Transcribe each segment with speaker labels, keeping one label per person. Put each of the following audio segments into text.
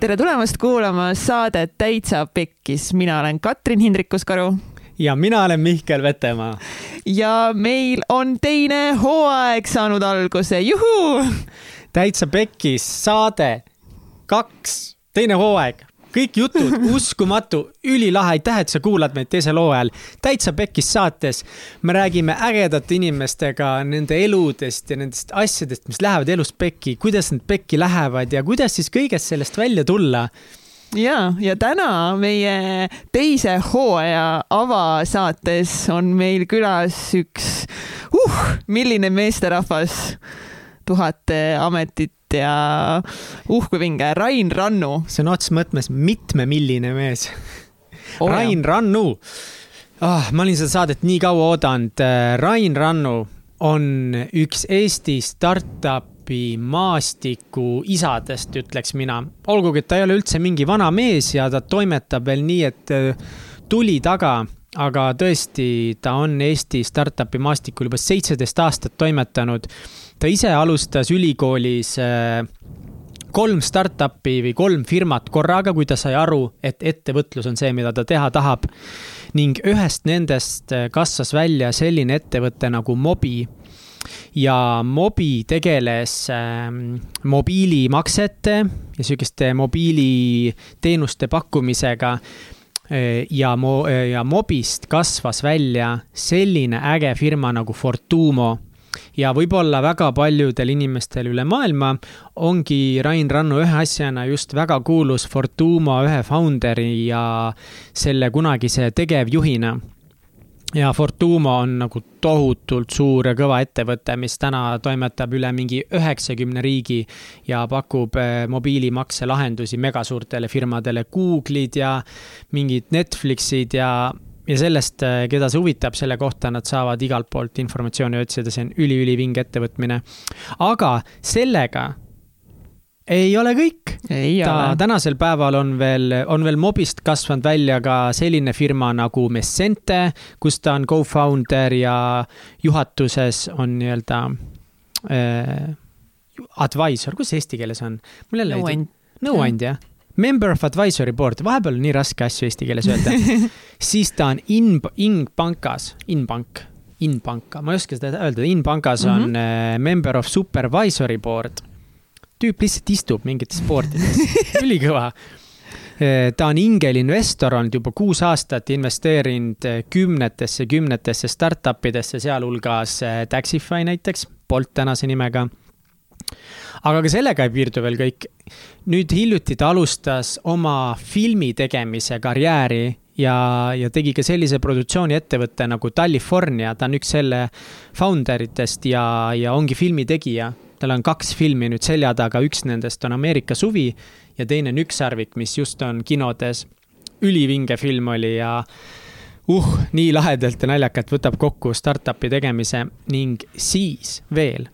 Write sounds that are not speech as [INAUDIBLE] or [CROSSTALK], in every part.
Speaker 1: tere tulemast kuulama saadet Täitsa Pekkis, mina olen Katrin Hindrikus-Karu.
Speaker 2: ja mina olen Mihkel Vetemaa.
Speaker 1: ja meil on teine hooaeg saanud alguse, juhuu!
Speaker 2: täitsa Pekkis saade kaks, teine hooaeg kõik jutud, [LAUGHS] uskumatu, ülilahe, aitäh, et sa kuulad meid teisel hooajal. täitsa pekkis saates me räägime ägedate inimestega nende eludest ja nendest asjadest, mis lähevad elus pekki, kuidas need pekki lähevad ja kuidas siis kõigest sellest välja tulla
Speaker 1: ja, ja täna meie teise hooaja avasaates on meil külas üks uh,, milline meesterahvas, tuhat ametit ja uhku vinge, Rain Rannu.
Speaker 2: sõna otseses mõttes mitmemilline mees oh,. [LAUGHS] Rain jah. Rannu oh,, ma olin seda saadet nii kaua oodanud. Rain Rannu on üks Eesti startup'i maastiku isadest, ütleks mina. olgugi, et ta ei ole üldse mingi vana mees ja ta toimetab veel nii, et äh, tuli taga aga tõesti, ta on Eesti startup'i maastikul juba seitseteist aastat toimetanud ta ise alustas ülikoolis äh, kolm startup'i või kolm firmat korraga, kui ta sai aru, et ettevõtlus on see, mida ta teha tahab. ning ühest nendest äh, kasvas välja selline ettevõte nagu Mobi. ja Mobi tegeles ähm, mobiilimaksete ja sihukeste mobiiliteenuste pakkumisega äh, ja mo-, ja Mobist kasvas välja selline äge firma nagu Fortumo ja võib-olla väga paljudel inimestel üle maailma ongi Rain Rannu ühe asjana just väga kuulus Fortuma ühe founder'i ja selle kunagise tegevjuhina. Ja Fortuma on nagu tohutult suur ja kõva ettevõte, mis täna toimetab üle mingi üheksakümne riigi ja pakub eh, mobiilimakse lahendusi megasuurtele firmadele, Google'id ja mingid Netflixid ja ja sellest, äh, keda see huvitab, selle kohta nad saavad igalt poolt informatsiooni otsida, see on üliülivinge ettevõtmine. aga sellega ei ole kõik. ta ole. tänasel päeval on veel, on veel Mobist kasvanud välja ka selline firma nagu Messente, kus ta on co-founder ja juhatuses on nii-öelda äh, advisor, kuidas eesti keeles on? mul jälle ei tea. nõuandja Member of advisory board, vahepeal on nii raske asju eesti keeles öelda [LAUGHS] siis ta on in, Inbankas, Inbank, Inbanka, ma ei oska seda öelda, Inbankas mm -hmm. on uh, member of supervisory board. tüüp lihtsalt istub mingites boardides [LAUGHS] ülikõva uh, ta on ingelinvestor olnud juba kuus aastat, investeerinud äh, kümnetesse, kümnetesse startup idesse, sealhulgas Taxify näiteks, Bolt tänase nimega aga ka sellega ei piirdu veel kõik. nüüd hiljuti ta alustas oma filmi tegemise karjääri ja, ja tegi ka sellise produktsiooni-ettevõtte nagu California, ta on üks selle founder itest ja, ja ongi filmitegija. tal on kaks filmi nüüd selja taga, üks nendest on Ameerika suvi ja teine on Ükssarvik, mis just on kinodes. ülivinge film oli ja uh, nii lahedalt ja naljakalt võtab kokku startup'i tegemise ning siis veel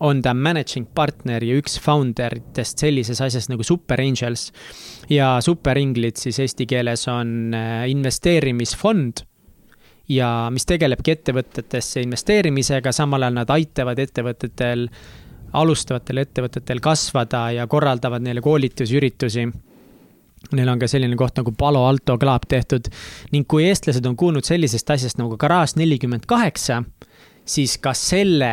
Speaker 2: on ta managing partner ja üks founder itest sellises asjas nagu Super Angels. ja Super Inglid siis eesti keeles on äh, investeerimisfond ja mis tegelebki ettevõtetesse investeerimisega, samal ajal nad aitavad ettevõtetel, alustavatel ettevõtetel kasvada ja korraldavad neile koolitusüritusi Neil on ka selline koht nagu Palo Alto Club tehtud ning kui eestlased on kuulnud sellisest asjast nagu Garage nelikümmend kaheksa, siis ka selle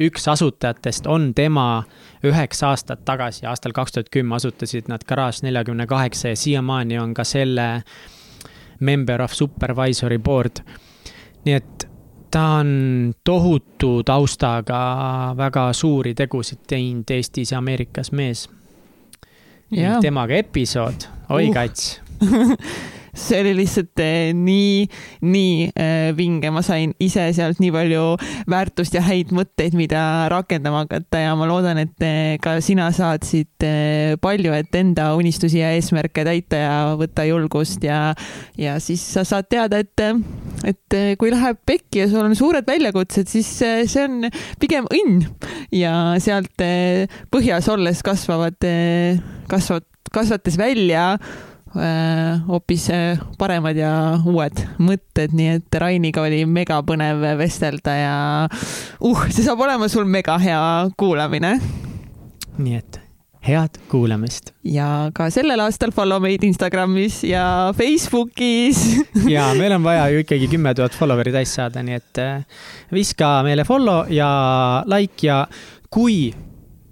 Speaker 2: üks asutajatest on tema üheksa aastat tagasi, aastal kaks tuhat kümme asutasid nad Garage neljakümne kaheksa ja siiamaani on ka selle member of supervisory board. nii et ta on tohutu taustaga väga suuri tegusid teinud Eestis ja Ameerikas mees. temaga episood, oi uh. kats [LAUGHS]
Speaker 1: see oli lihtsalt eh, nii, nii eh, vinge, ma sain ise sealt nii palju väärtust ja häid mõtteid, mida rakendama hakata ja ma loodan, et eh, ka sina saad siit palju, et enda unistusi ja eesmärke täita ja võtta julgust ja, ja siis sa saad teada, et, et kui läheb pekki ja sul on suured väljakutsed, siis see on pigem õnn. Ja sealt põhjas olles kasvavad, kasvavad, kasvates välja hoopis paremad ja uued mõtted, nii et Rainiga oli mega põnev vestelda ja uh, see saab olema sul mega hea kuulamine.
Speaker 2: nii et head kuulamist.
Speaker 1: ja ka sellel aastal follow meid Instagramis ja Facebookis [LAUGHS]
Speaker 2: ja meil on vaja ju ikkagi kümme tuhat follower'i täis saada, nii et äh, viska meile follow ja like ja kui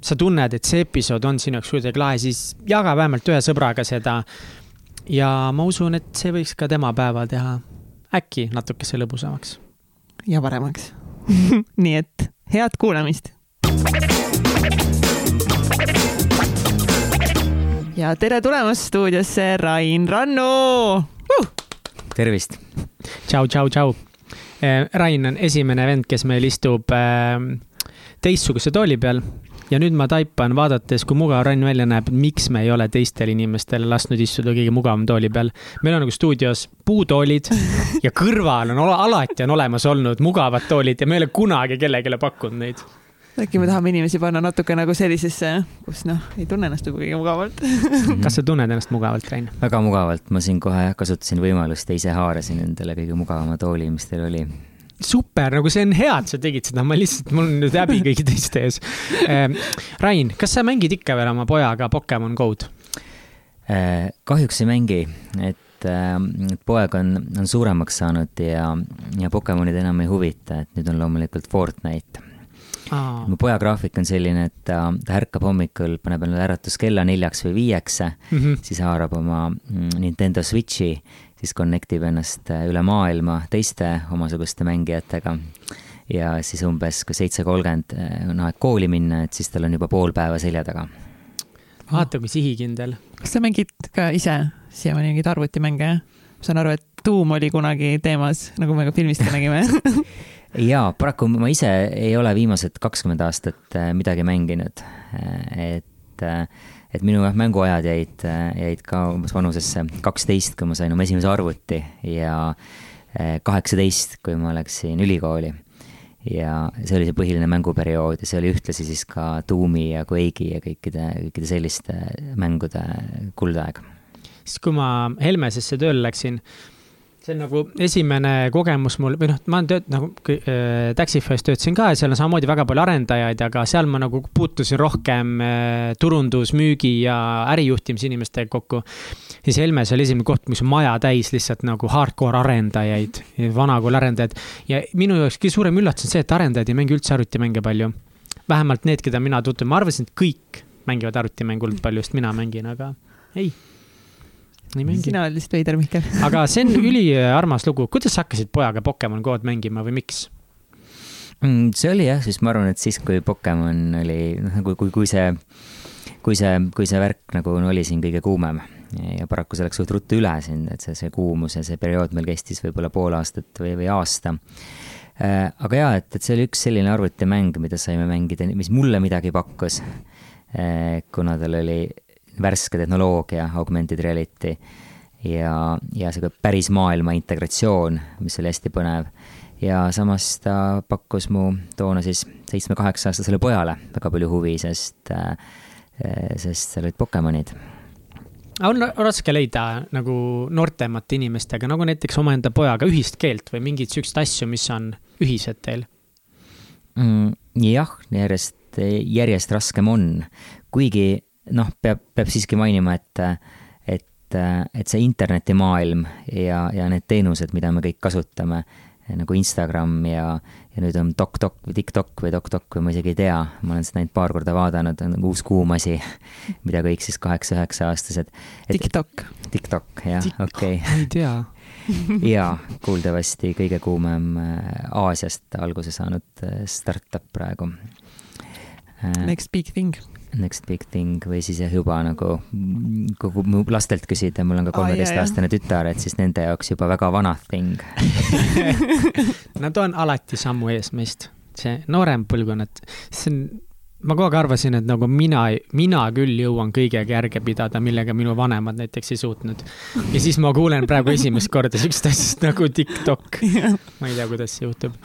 Speaker 2: sa tunned, et see episood on sinu jaoks kuidagi lahe, siis jaga vähemalt ühe sõbraga seda. Ja ma usun, et see võiks ka tema päeva teha äkki natukese lõbusamaks.
Speaker 1: ja paremaks [LAUGHS] nii et head kuulamist ja tere tulemast stuudiosse, Rain Rannu uh!.
Speaker 3: tervist.
Speaker 2: tšau, tšau, tšau. Eh, Rain on esimene vend, kes meil istub äh, teistsuguse tooli peal ja nüüd ma taipan, vaadates, kui mugav Rain välja näeb, miks me ei ole teistel inimestel lasknud istuda kõige mugavam tooli peal. meil on nagu stuudios puutoolid [LAUGHS] ja kõrval on alati on olemas olnud mugavad toolid ja me ei ole kunagi kellelegi pakkunud neid
Speaker 1: äkki me tahame inimesi panna natuke nagu sellisesse, kus noh, ei tunne ennast võib-olla kõige mugavalt [LAUGHS]
Speaker 2: kas sa tunned ennast mugavalt, Rein?
Speaker 3: väga mugavalt, ma siin kohe kasutasin võimalust ja ise haarasin endale kõige mugavama tooli, mis teil oli
Speaker 2: super, nagu see on hea, et sa tegid seda, ma lihtsalt, mul on nüüd häbi [LAUGHS] kõigi teiste ees ähm,. Rain, kas sa mängid ikka veel oma pojaga Pokemon Go'd
Speaker 3: äh,? kahjuks ei mängi, et äh, poeg on, on suuremaks saanud ja, ja Pokemonid enam ei huvita, et nüüd on loomulikult Fortnite mu poja graafik on selline, et ta, ta ärkab hommikul, paneb endale äratuskella neljaks või viieks mm, -hmm. siis haarab oma mm, Nintendo Switchi, siis connect ib ennast äh, üle maailma teiste omasuguste mängijatega. ja siis umbes, kui seitse kolmkümmend äh, on aeg kooli minna, et siis tal on juba pool päeva selja taga.
Speaker 2: vaata, kui sihikindel.
Speaker 1: kas sa mängid ka ise siiamaani mingeid arvutimänge? ma saan aru, et Doom oli kunagi teemas, nagu me ka filmist nägime [LAUGHS]
Speaker 3: jaa, paraku ma ise ei ole viimased kakskümmend aastat äh, midagi mänginud. Et, äh, et minu mänguajad jäid, jäid ka umbes vanusesse kaksteist, kui ma sain oma esimese arvuti ja kaheksateist, kui ma läksin ülikooli. ja see oli see põhiline mänguperiood ja see oli ühtlasi siis ka Doomi ja Quake'i ja kõikide, kõikide selliste mängude kuldaeg.
Speaker 2: siis, kui ma Helmesesse tööle läksin see on nagu esimene kogemus mul või noh, ma olen tööt-, nagu äh, Taxify's töötasin ka ja seal on samamoodi väga palju arendajaid, aga seal ma nagu puutusin rohkem äh, turundus, müügi ja ärijuhtimise inimestega kokku. siis Helmes oli esimene koht, mis maja täis lihtsalt nagu hardcore arendajaid, vanakooli arendajaid. ja minu jaoks kõige suurem üllatus on see, et arendajad ei mängi üldse arvutimänge palju. vähemalt need, keda mina tutvun, ma arvasin, et kõik mängivad arvutimängu hullult palju, sest mina mängin, aga ei
Speaker 1: sina oled lihtsalt veider, Mihkel [LAUGHS]
Speaker 2: aga see on üliarmas lugu, kuidas sa hakkasid pojaga Pokemon Go'd mängima või miks?
Speaker 3: Mm, see oli jah, siis ma arvan, et siis, kui Pokemon oli, noh, nagu kui, kui see, kui see, kui see värk nagu oli siin kõige kuumem ja paraku see läks suht ruttu üle siin, et see, see kuumus ja see periood meil kestis võib-olla pool aastat või, või aasta. Äh, aga jaa, et, et see oli üks selline arvutimäng, mida saime mängida, mis mulle midagi pakkus. Äh, kuna tal oli värske tehnoloogia, augmented reality ja, ja sihuke päris maailma integratsioon, mis oli hästi põnev. ja samas ta pakkus mu toona siis seitsme-kaheksa-aastasele pojale väga palju huvi, sest, äh, sest seal olid Pokemonid
Speaker 2: on raske leida nagu noortemate inimestega, nagu näiteks omaenda pojaga ühist keelt või mingeid siukseid asju, mis on ühised teil
Speaker 3: mm,? jah, järjest, järjest raskem on, kuigi noh, peab, peab siiski mainima, et, et, et see internetimaailm ja, ja need teenused, mida me kõik kasutame, nagu Instagram ja, ja nüüd on TokTok või TikTok või TokTok või ma isegi ei tea, ma olen seda ainult paar korda vaadanud, on nagu uus kuum asi, [LAUGHS] mida kõik siis kaheksa-üheksa-aastased.
Speaker 1: TikTok.
Speaker 3: TikTok, jah, okei
Speaker 2: okay.. [LAUGHS] ei tea [LAUGHS]
Speaker 3: jaa, kuuldavasti kõige kuumem äh, Aasiast alguse saanud äh, startup praegu.
Speaker 1: Äh, Next big thing
Speaker 3: next big thing või siis jah, juba nagu kogu mu lastelt küsida, mul on ka kolmeteistaastane tütar, et siis nende jaoks juba väga vana thing. [LAUGHS]
Speaker 2: Nad on alati sammu ees meist, see noorem põlvkonnad, see on ma kogu aeg arvasin, et nagu mina, mina küll jõuan kõigega järge pidada, millega minu vanemad näiteks ei suutnud. ja siis ma kuulen praegu esimest korda siuksest asjast nagu TikTok. ma ei tea, kuidas see juhtub.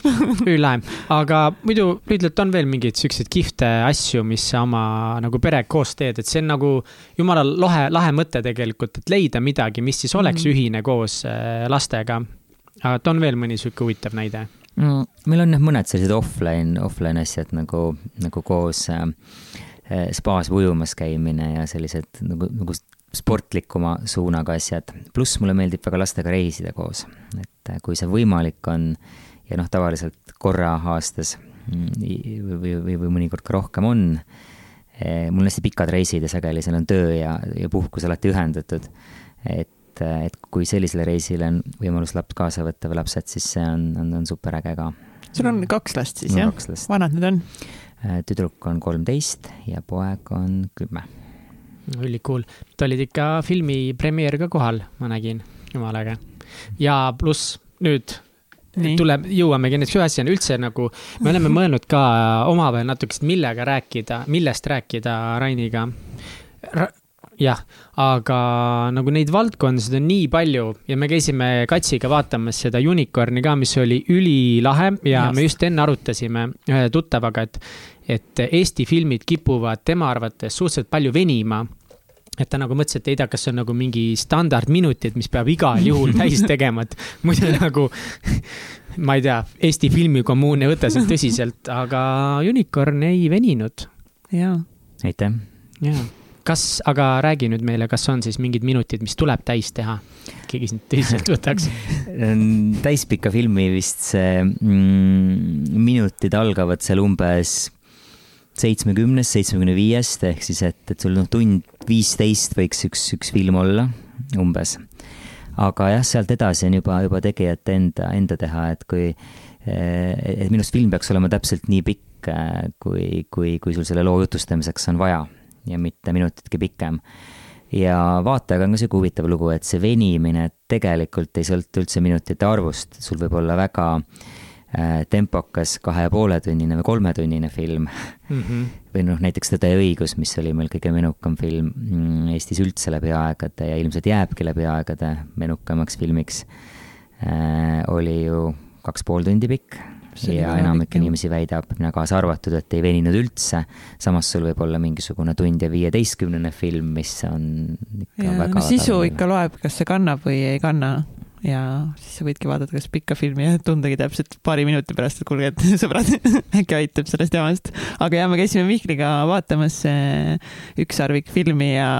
Speaker 2: ülilahe, aga muidu lühidalt on veel mingeid siukseid kihvte asju, mis sa oma nagu perega koos teed, et see on nagu jumala lahe, lahe mõte tegelikult, et leida midagi, mis siis oleks mm. ühine koos äh, lastega. aga et on veel mõni sihuke huvitav näide
Speaker 3: mm,? meil on jah mõned sellised offline, offline asjad nagu, nagu koos äh, spaas ujumas käimine ja sellised nagu, nagu sportlikuma suunaga asjad. pluss mulle meeldib väga lastega reisida koos, et äh, kui see võimalik on ja noh, tavaliselt korra aastas mm, või, või, või, või mõnikord ka rohkem on. Äh, mul on hästi pikad reisid ja sageli seal on töö ja, ja puhkus alati ühendatud. et et, et kui sellisele reisile on võimalus laps kaasa võtta või lapsed, siis see on, on, on super äge ka.
Speaker 1: sul on kaks last siis jah? vanad need on?
Speaker 3: Äh, tüdruk on kolmteist ja poeg on kümme.
Speaker 2: ülikool, te olid ikka filmi premeer ka kohal, ma nägin, jumala äge. ja pluss nüüd Nii. tuleb, jõuamegi nüüd ühe asjani üldse nagu, me oleme [LAUGHS] mõelnud ka omavahel natukest, millega rääkida, millest rääkida Rainiga Ra jah, aga nagu neid valdkondasid on nii palju ja me käisime Katsiga vaatamas seda Unicorni ka, mis oli ülilahe ja just. me just enne arutasime ühe tuttavaga, et, et Eesti filmid kipuvad tema arvates suhteliselt palju venima et ta nagu mõtles, et ei tea, kas see on nagu mingi standardminutid, mis peab igal juhul täis [LAUGHS] tegema, et muidu nagu ma ei tea, Eesti filmikommuun ei võta sind tõsiselt, aga Unicorn ei veninud.
Speaker 1: jaa.
Speaker 3: aitäh.
Speaker 2: jaa kas, aga räägi nüüd meile, kas on siis mingid minutid, mis tuleb täis teha? keegi sind tõsiselt [LAUGHS] võtaks
Speaker 3: täispika filmi vist see mm, minutid algavad seal umbes seitsmekümnest, seitsmekümne viiest ehk siis, et, et sul noh, tund viisteist võiks üks, üks film olla umbes. aga jah, sealt edasi on juba, juba tegijate enda, enda teha, et kui, et minu arust film peaks olema täpselt nii pikk, kui, kui, kui sul selle loo jutustamiseks on vaja ja mitte minutitki pikem. ja vaatajaga on ka sihuke huvitav lugu, et see venimine tegelikult ei sõltu üldse minutite arvust, sul võib olla väga äh, tempokas kahe ja poole tunnine või kolmetunnine film mm. -hmm. [LAUGHS] või noh, näiteks Tõde ja õigus, mis oli meil kõige menukam film mm, Eestis üldse läbi aegade ja ilmselt jääbki läbi aegade menukamaks filmiks äh,, oli ju kaks pool tundi pikk ja enamik inimesi väidab, mina kaasa arvatud, et ei veninud üldse. samas sul võib olla mingisugune tund ja viieteistkümnene film, mis on ikka ja, väga
Speaker 1: no, sisu väga ikka loeb, kas see kannab või ei kanna ja siis sa võidki vaadata kas pikka filmi ja tundagi täpselt paari minuti pärast, et kuulge, et [LAUGHS] sõbrad, äkki aitab sellest jamast. aga ja me käisime Mihkliga vaatamas ükssarvikfilmi ja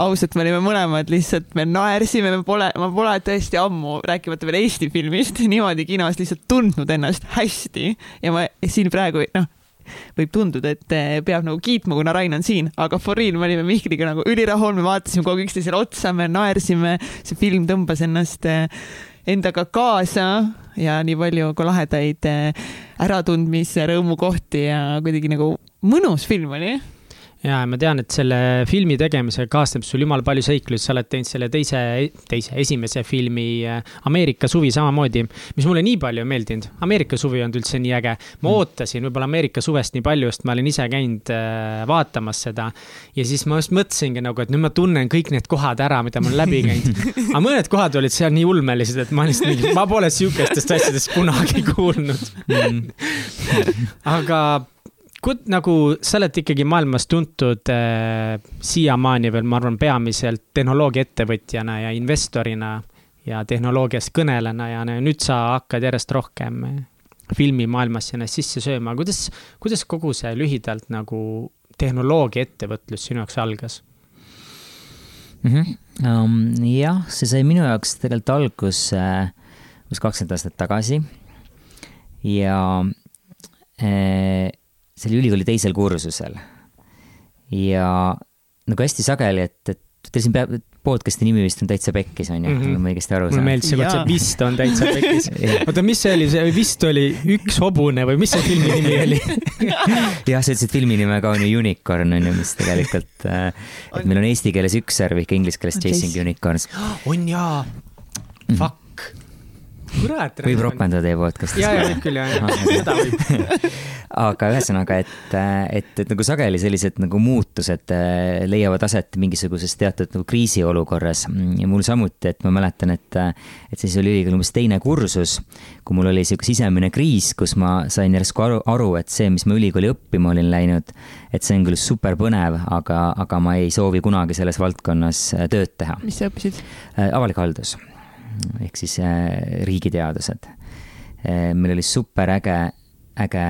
Speaker 1: ausalt, me olime mõlemad lihtsalt, me naersime, me pole, ma pole tõesti ammu, rääkimata veel Eesti filmist, [LAUGHS] niimoodi kinos lihtsalt tundnud ennast hästi. Ja ma siin praegu noh, võib tunduda, et eh, peab nagu kiitma, kuna Rain on siin, aga for real, me olime Mihkliga nagu ülirahul, me vaatasime kogu aeg üksteisele otsa, me naersime, see film tõmbas ennast eh, endaga kaasa ja nii palju ka lahedaid eh, äratundmise rõõmukohti ja kuidagi nagu mõnus film oli
Speaker 2: ja ma tean, et selle filmi tegemisega kaasneb sul jumala palju seiklusi, sa oled teinud selle teise, teise, esimese filmi äh, Ameerika suvi samamoodi, mis mulle nii palju ei meeldinud. Ameerika suvi ei olnud üldse nii äge. ma mm. ootasin võib-olla Ameerika suvest nii palju, sest ma olin ise käinud äh, vaatamas seda. ja siis ma just mõtlesingi nagu, et nüüd ma tunnen kõik need kohad ära, mida ma olen läbi käinud. [LAUGHS] aga mõned kohad olid seal nii ulmelised, et ma lihtsalt mingi, ma pole sihukestest asjadest kunagi kuulnud mm. [LAUGHS] aga Kut, nagu sa oled ikkagi maailmas tuntud äh, siiamaani veel, ma arvan, peamiselt tehnoloogiaettevõtjana ja investorina ja tehnoloogiast kõnelejana ja nüüd sa hakkad järjest rohkem äh, filmimaailmasse ennast sisse sööma. kuidas, kuidas kogu see lühidalt nagu tehnoloogiaettevõtlus sinu jaoks algas
Speaker 3: mm? -hmm. Um, jah, see sai minu jaoks tegelikult alguse äh, umbes kakskümmend aastat tagasi ja äh, see oli ülikooli teisel kursusel. ja nagu hästi sageli, et, et teil siin peab, podcast'i nimi vist on Täitsa Pekkis, on ju mm, -hmm. ma õigesti aru
Speaker 2: saan? mulle meeldis see, vot see vist on Täitsa Pekkis [LAUGHS] oota, mis see oli, see vist oli Üks hobune või mis see filmi nimi oli [LAUGHS]
Speaker 3: jah, sa ütlesid filmi nime ka, on ju Unicorn, on ju, mis tegelikult äh,, et meil on eesti keeles üks sarv, ikka inglise keeles Chasing Unicorns.
Speaker 2: on jaa, fuck kurat.
Speaker 3: võib ropendada teie podcast'is.
Speaker 2: ja, ja võib küll jah, seda võib
Speaker 3: aga ühesõnaga, et, et, et nagu sageli sellised nagu muutused äh, leiavad aset mingisuguses teatud nagu kriisiolukorras ja mul samuti, et ma mäletan, et, et siis oli ülikooli umbes teine kursus, kui mul oli sihuke sisemine kriis, kus ma sain järsku aru, aru, et see, mis ma ülikooli õppima olin läinud, et see on küll super põnev, aga, aga ma ei soovi kunagi selles valdkonnas äh, tööd teha.
Speaker 1: mis sa õppisid?
Speaker 3: Äh, avalik haldus ehk siis riigiteadused. meil oli super äge, äge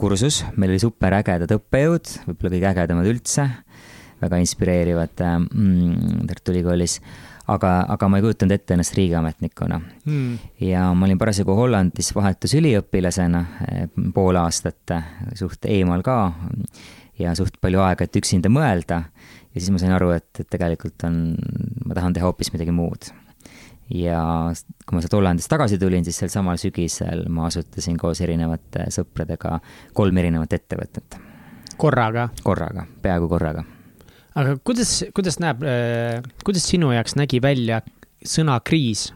Speaker 3: kursus, meil oli superägedad õppejõud, võib-olla kõige ägedamad üldse, väga inspireerivad mm, Tartu Ülikoolis, aga, aga ma ei kujutanud ette ennast riigiametnikuna mm.. ja ma olin parasjagu Hollandis vahetusüliõpilasena pool aastat, suht eemal ka ja suht palju aega, et üksinda mõelda. ja siis ma sain aru, et, et tegelikult on, ma tahan teha hoopis midagi muud ja kui ma sealt Hollandist tagasi tulin, siis sel samal sügisel ma asutasin koos erinevate sõpradega kolm erinevat ettevõtet.
Speaker 2: korraga?
Speaker 3: korraga, peaaegu korraga.
Speaker 2: aga kuidas, kuidas näeb, äh, kuidas sinu jaoks nägi välja sõna kriis?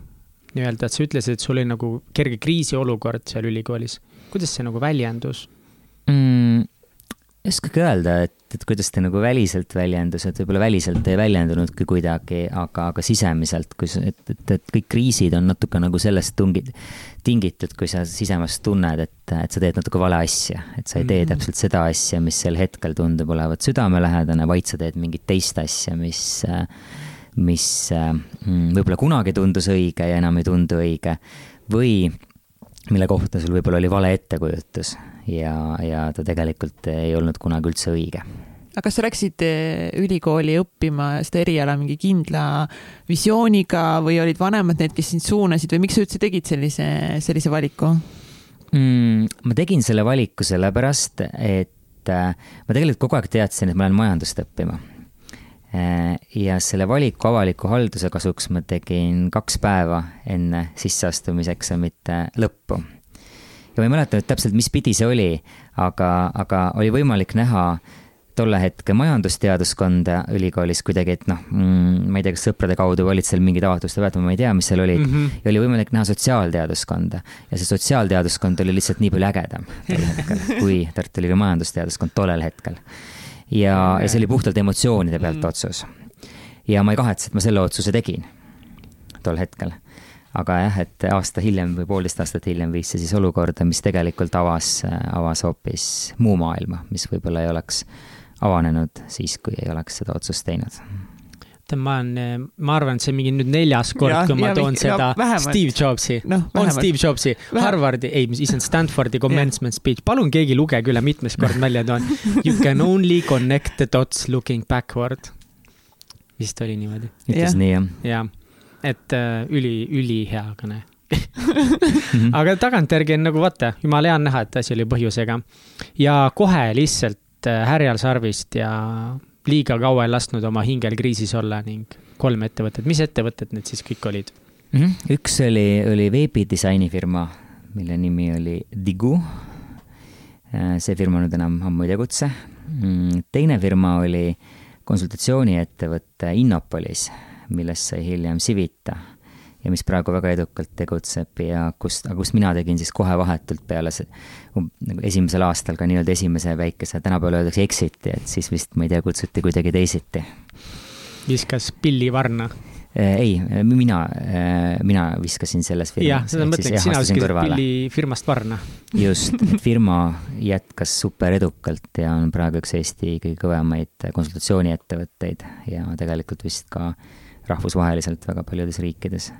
Speaker 2: nii-öelda, et sa ütlesid, et sul oli nagu kerge kriisiolukord seal ülikoolis. kuidas see nagu väljendus
Speaker 3: mm,? ei oskagi öelda, et, et kuidas ta nagu väliselt väljendus, et võib-olla väliselt ei väljendunudki kuidagi, aga, aga sisemiselt, kui sa, et, et, et kõik kriisid on natuke nagu sellest tungid, tingitud, kui sa sisemast tunned, et, et sa teed natuke vale asja. et sa ei tee mm -hmm. täpselt seda asja, mis sel hetkel tundub olevat südamelähedane, vaid sa teed mingit teist asja, mis, mis mm, võib-olla kunagi tundus õige ja enam ei tundu õige. või mille kohta sul võib-olla oli vale ettekujutus ja, ja ta tegelikult ei olnud kunagi üldse õige.
Speaker 1: Aga kas sa läksid eh, ülikooli õppima seda eriala mingi kindla visiooniga või olid vanemad need, kes sind suunasid või miks sa üldse tegid sellise, sellise valiku?
Speaker 3: Mm,? ma tegin selle valiku sellepärast, et äh, ma tegelikult kogu aeg teadsin, et ma lähen majandust õppima. Äh, ja selle valiku avaliku halduse kasuks ma tegin kaks päeva enne sisseastumiseksamite lõppu ja ma ei mäleta nüüd täpselt, mis pidi see oli, aga, aga oli võimalik näha tolle hetke majandusteaduskonda ülikoolis kuidagi, et noh mm,, ma ei tea, kas sõprade kaudu olid seal mingid avatud debatid, ma ei tea, mis seal olid mm. -hmm. ja oli võimalik näha sotsiaalteaduskonda ja see sotsiaalteaduskond oli lihtsalt nii palju ägedam tol [LAUGHS] hetkel, kui Tartu Ülikooli majandusteaduskond tollel hetkel. ja, ja see oli puhtalt emotsioonide pealt mm -hmm. otsus. ja ma ei kahetse, et ma selle otsuse tegin tol hetkel aga jah, et aasta hiljem või poolteist aastat hiljem viis see siis olukorda, mis tegelikult avas, avas hoopis muu maailma, mis võib-olla ei oleks avanenud siis, kui ei oleks seda otsust teinud
Speaker 2: tead, ma olen, ma arvan, et see on mingi nüüd neljas kord, kui ma ja, toon ja, seda vähemalt. Steve Jobsi no,, on Steve Jobsi, Harvardi, ei, mis issand, Stanfordi commencement speech, palun keegi lugege üle, mitmes kord välja toon. You can only connect the dots looking backward. vist oli niimoodi.
Speaker 3: ütles nii, jah?
Speaker 2: jah et äh, üli, ülihea kõne mhm. [LAUGHS] aga tagantjärgi on nagu vaata, jumala hea on näha, et asi oli põhjusega. ja kohe lihtsalt äh, härjal sarvist ja liiga kaua ei lasknud oma hingel kriisis olla ning kolm ettevõtet, mis ettevõtted need siis kõik olid
Speaker 3: mm? -hmm. üks oli, oli veebidisainifirma, mille nimi oli Digu. Äh, see firma nüüd enam ammu ei tegutse. Mm, teine firma oli konsultatsiooniettevõte Innopolis millest sai hiljem Civita ja mis praegu väga edukalt tegutseb ja kust, aga kust mina tegin siis kohe vahetult peale see, um, nagu esimesel aastal ka nii-öelda esimese väikese, tänapäeval öeldakse exit'i, et siis vist, ma ei tea, kutsuti kuidagi teisiti.
Speaker 2: viskas pillivarna
Speaker 3: äh, ei, mina, äh, mina viskasin selles
Speaker 2: firmas. jah, seda mõtlengi, sina viskasid pillifirmast varna.
Speaker 3: just, et [LAUGHS] firma jätkas super edukalt ja on praegu üks Eesti kõige kõvemaid konsultatsiooniettevõtteid ja tegelikult vist ka äh, rahvusvaheliselt väga paljudes riikides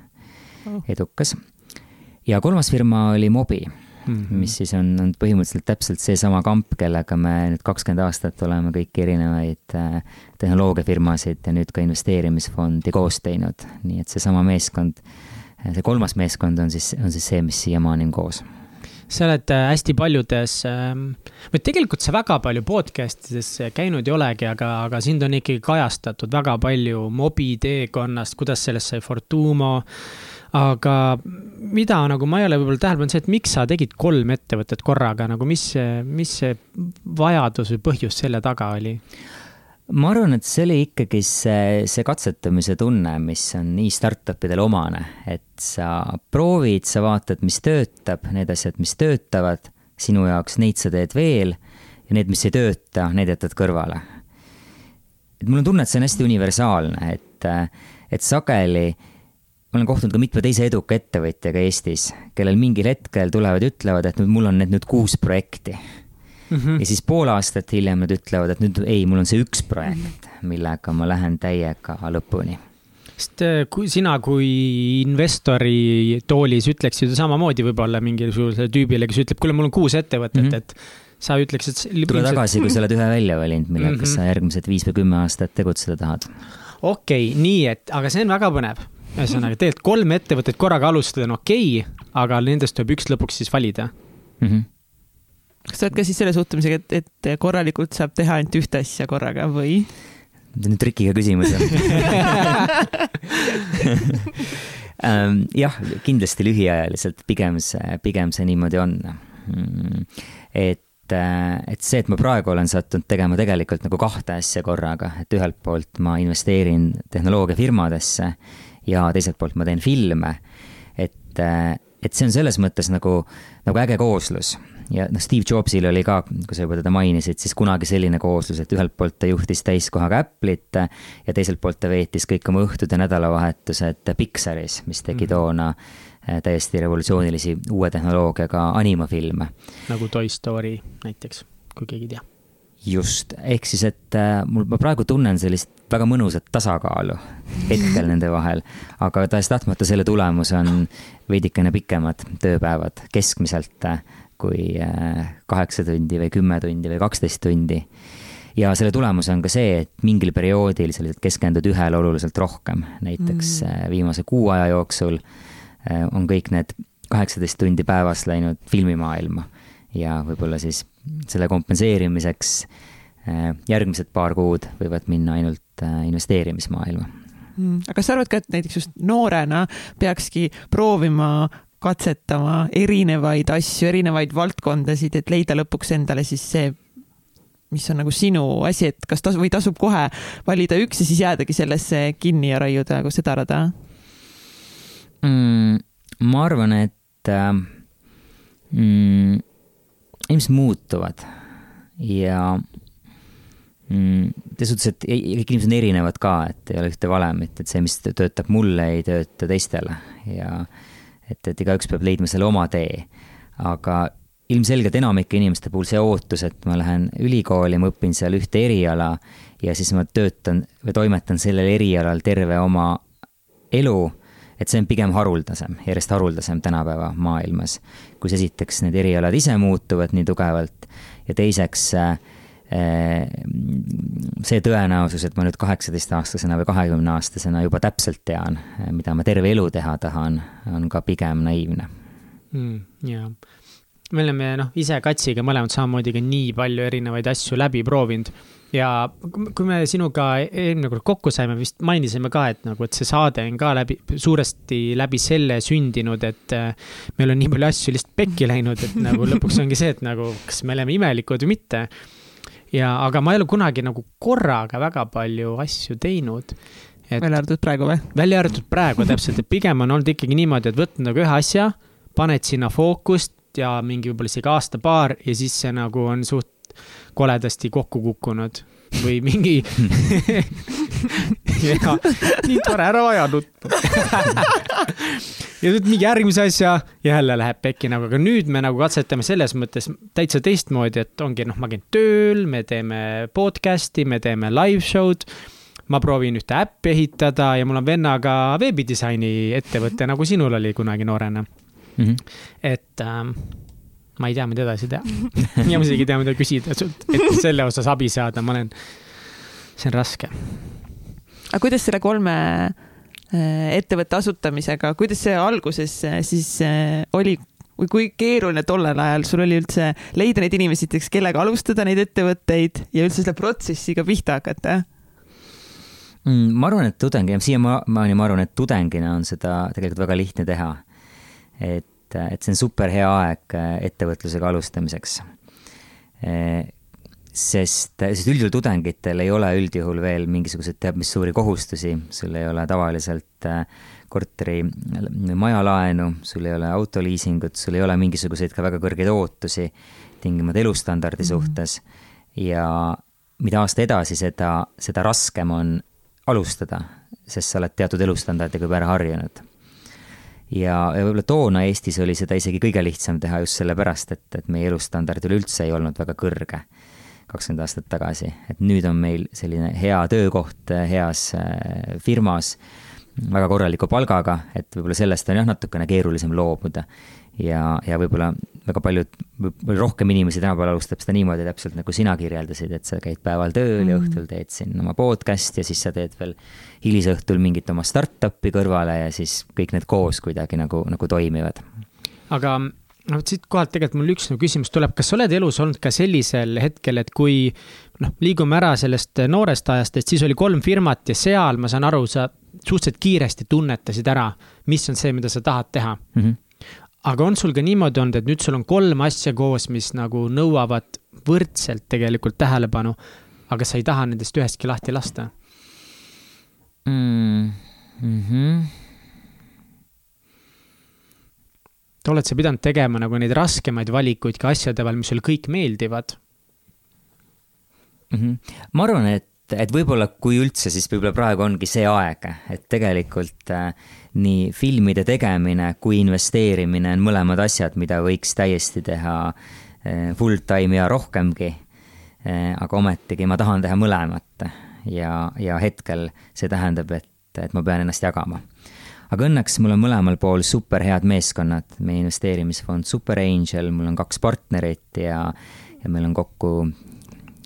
Speaker 3: oh. edukas. ja kolmas firma oli Mobi mm, -hmm. mis siis on, on põhimõtteliselt täpselt seesama kamp, kellega me nüüd kakskümmend aastat oleme kõiki erinevaid äh, tehnoloogiafirmasid ja nüüd ka investeerimisfondi koos teinud, nii et seesama meeskond, see kolmas meeskond on siis, on siis see, mis siiamaani on koos
Speaker 2: sa oled äh, hästi paljudes, ähm, või tegelikult sa väga palju podcast ides käinud ei olegi, aga, aga sind on ikkagi kajastatud väga palju mobi teekonnast, kuidas sellest sai Fortumo. aga mida nagu ma ei ole võib-olla tähele pannud, see, et miks sa tegid kolm ettevõtet korraga nagu, mis mis see vajadus või põhjus selle taga oli?
Speaker 3: Ma arvan, et see oli ikkagi see, see katsetamise tunne, mis on nii startup idel omane, et sa proovid, sa vaatad, mis töötab, need asjad, mis töötavad sinu jaoks, neid sa teed veel ja need, mis ei tööta, need jätad kõrvale. et mul on tunne, et see on hästi universaalne, et, et sageli ma olen kohtunud ka mitme teise eduka ettevõtjaga Eestis, kellel mingil hetkel tulevad ja ütlevad, et nüüd mul on need nüüd kuus projekti mm. -hmm. ja siis pool aastat hiljem nad ütlevad, et nüüd ei, mul on see üks projekt, millega ma lähen täiega lõpuni
Speaker 2: sest äh, kui sina kui investori toolis ütleksid ju samamoodi võib-olla mingisugusele tüübile, kes ütleb, kuule, mul on kuus ettevõtet mm, -hmm. et sa ütleks, et.
Speaker 3: tule tagasi, kui sa oled ühe välja valinud, millega mm -hmm. sa järgmised viis või kümme aastat tegutseda tahad.
Speaker 2: okei okay,, nii et, aga see on väga põnev. ühesõnaga, tegelikult kolm ettevõtet korraga alustada on okei okay,, aga nendest tuleb üks lõpuks siis valida mm. -hmm
Speaker 1: kas sa oled ka siis selle suhtumisega, et, et korralikult saab teha ainult ühte asja korraga või?
Speaker 3: see on trikiga küsimus ähm, [LAUGHS] jah, kindlasti lühiajaliselt pigem see, pigem see niimoodi on. Mm, et äh, et see, et ma praegu olen sattunud tegema tegelikult nagu kahte asja korraga, et ühelt poolt ma investeerin tehnoloogiafirmadesse ja teiselt poolt ma teen filme. et, äh, et see on selles mõttes nagu, nagu äge kooslus ja noh, Steve Jobsil oli ka, kui sa juba teda mainisid, siis kunagi selline kooslus, et ühelt poolt ta juhtis täiskohaga Apple'it ja teiselt poolt ta veetis kõik oma õhtud ja nädalavahetused Pixaris, mis tegi mm -hmm. toona eh, täiesti revolutsioonilisi uue tehnoloogiaga animafilme.
Speaker 2: nagu Toy Story näiteks, kui keegi ei tea
Speaker 3: just, ehk siis, et äh, mul, ma praegu tunnen sellist väga mõnusat tasakaalu hetkel [LAUGHS] nende vahel, aga tahes-tahtmata selle tulemus on veidikene pikemad tööpäevad keskmiselt äh, kui äh, kaheksa tundi või kümme tundi või kaksteist tundi. ja selle tulemus on ka see, et mingil perioodil sa lihtsalt keskendud ühele oluliselt rohkem, näiteks mm. viimase kuu aja jooksul on kõik need kaheksateist tundi päevas läinud filmimaailma ja võib-olla siis selle kompenseerimiseks äh, järgmised paar kuud võivad minna ainult äh, investeerimismaailma
Speaker 1: mm.. aga kas sa arvad ka, et näiteks just noorena peakski proovima katsetama erinevaid asju, erinevaid valdkondasid, et leida lõpuks endale siis see, mis on nagu sinu asi, et kas tasub või tasub kohe valida üks ja siis jäädagi sellesse kinni ja raiuda nagu seda rada
Speaker 3: mm,? ma arvan, et äh, mm, inimesed muutuvad ja mm, selles suhtes, et kõik inimesed on erinevad ka, et ei ole ühte valemit, et see, mis töötab mulle, ei tööta teistele ja et, et igaüks peab leidma selle oma tee. aga ilmselgelt enamike inimeste puhul see ootus, et ma lähen ülikooli, ma õpin seal ühte eriala ja siis ma töötan või toimetan sellel erialal terve oma elu et see on pigem haruldasem, järjest haruldasem tänapäeva maailmas, kus esiteks need erialad ise muutuvad nii tugevalt ja teiseks äh, see tõenäosus, et ma nüüd kaheksateistaastasena või kahekümneaastasena juba täpselt tean, mida ma terve elu teha tahan, on ka pigem naiivne
Speaker 2: mm,. jaa, me oleme noh, ise Katsiga mõlemad samamoodi ka nii palju erinevaid asju läbi proovinud ja kui me sinuga eelmine kord kokku saime, vist mainisime ka, et nagu, et see saade on ka läbi, suuresti läbi selle sündinud, et äh, meil on nii palju asju lihtsalt pekki läinud, et nagu [LAUGHS] lõpuks ongi see, et nagu, kas me oleme imelikud või mitte. Ja, aga ma ei ole kunagi nagu korraga väga palju asju teinud.
Speaker 1: välja arvatud praegu või?
Speaker 2: välja arvatud praegu täpselt, et pigem on olnud ikkagi niimoodi, et võtnud nagu ühe asja, paned sinna fookust ja mingi võib-olla isegi aasta-paar ja siis see nagu on suht koledasti kokku kukkunud või mingi [LAUGHS] [LAUGHS] ja nii tore, ära aja nuttu [LAUGHS] ja nüüd mingi järgmise asja jälle läheb pekki nagu, aga nüüd me nagu katsetame selles mõttes täitsa teistmoodi, et ongi noh, ma käin tööl, me teeme podcast'i, me teeme live show'd ma proovin ühte äppi ehitada ja mul on vennaga veebidisaini ettevõte, nagu sinul oli kunagi noorena mm. -hmm. et ähm, ma ei tea, mida edasi teha ja ma isegi ei tea, mida küsida sult, et selle osas abi saada, ma olen, see on raske.
Speaker 1: Aga kuidas selle kolme äh, ettevõtte asutamisega, kuidas see alguses äh, siis äh, oli või kui keeruline tollel ajal sul oli üldse leida neid inimesi, näiteks kellega alustada neid ettevõtteid ja üldse selle protsessiga pihta hakata?
Speaker 3: Mm, ma arvan, et tudengi, siiamaani ma arvan, et tudengina on seda tegelikult väga lihtne teha. et et, see on super hea aeg ettevõtlusega alustamiseks. Äh, sest, sest üldjuhul tudengitel ei ole üldjuhul veel mingisuguseid teab mis suuri kohustusi, sul ei ole tavaliselt äh, korteri majalaenu, sul ei ole autoliisingut, sul ei ole mingisuguseid ka väga kõrgeid ootusi tingimata elustandardi mm -hmm. suhtes ja mida aasta edasi, seda, seda raskem on alustada, sest sa oled teatud elustandardiga juba ära harjunud. ja, ja võib-olla toona Eestis oli seda isegi kõige lihtsam teha just sellepärast, et, et meie elustandard üleüldse ei olnud väga kõrge kakskümmend aastat tagasi, et nüüd on meil selline hea töökoht heas äh, firmas, väga korraliku palgaga, et võib-olla sellest on jah, natukene keerulisem loobuda. ja, ja võib-olla väga paljud, võib-olla rohkem inimesi tänapäeval alustab seda niimoodi täpselt nagu sina kirjeldasid, et sa käid päeval tööl mm. ja õhtul teed siin oma podcast'i ja siis sa teed veel hilisõhtul mingit oma startup'i kõrvale ja siis kõik need koos kuidagi nagu, nagu toimivad.
Speaker 2: aga no vot siit kohalt tegelikult mul üks nagu küsimus tuleb, kas sa oled elus olnud ka sellisel hetkel, et kui noh, liigume ära sellest noorest ajast, et siis oli kolm firmat ja seal, ma saan aru, sa suhteliselt kiiresti tunnetasid ära, mis on see, mida sa tahad teha mm. -hmm. aga on sul ka niimoodi olnud, et nüüd sul on kolm asja koos, mis nagu nõuavad võrdselt tegelikult tähelepanu, aga sa ei taha nendest ühestki lahti lasta
Speaker 3: mm? -hmm
Speaker 2: oled sa pidanud tegema nagu neid raskemaid valikuid ka asjade vahel, mis sulle kõik meeldivad
Speaker 3: mm? -hmm. ma arvan, et, et võib-olla kui üldse, siis võib-olla praegu ongi see aeg, et tegelikult äh, nii filmide tegemine kui investeerimine on mõlemad asjad, mida võiks täiesti teha äh, full time ja rohkemgi äh,. aga ometigi ma tahan teha mõlemat ja, ja hetkel see tähendab, et, et ma pean ennast jagama aga õnneks mul on mõlemal pool super head meeskonnad, meie investeerimisfond Super Angel, mul on kaks partnerit ja, ja meil on kokku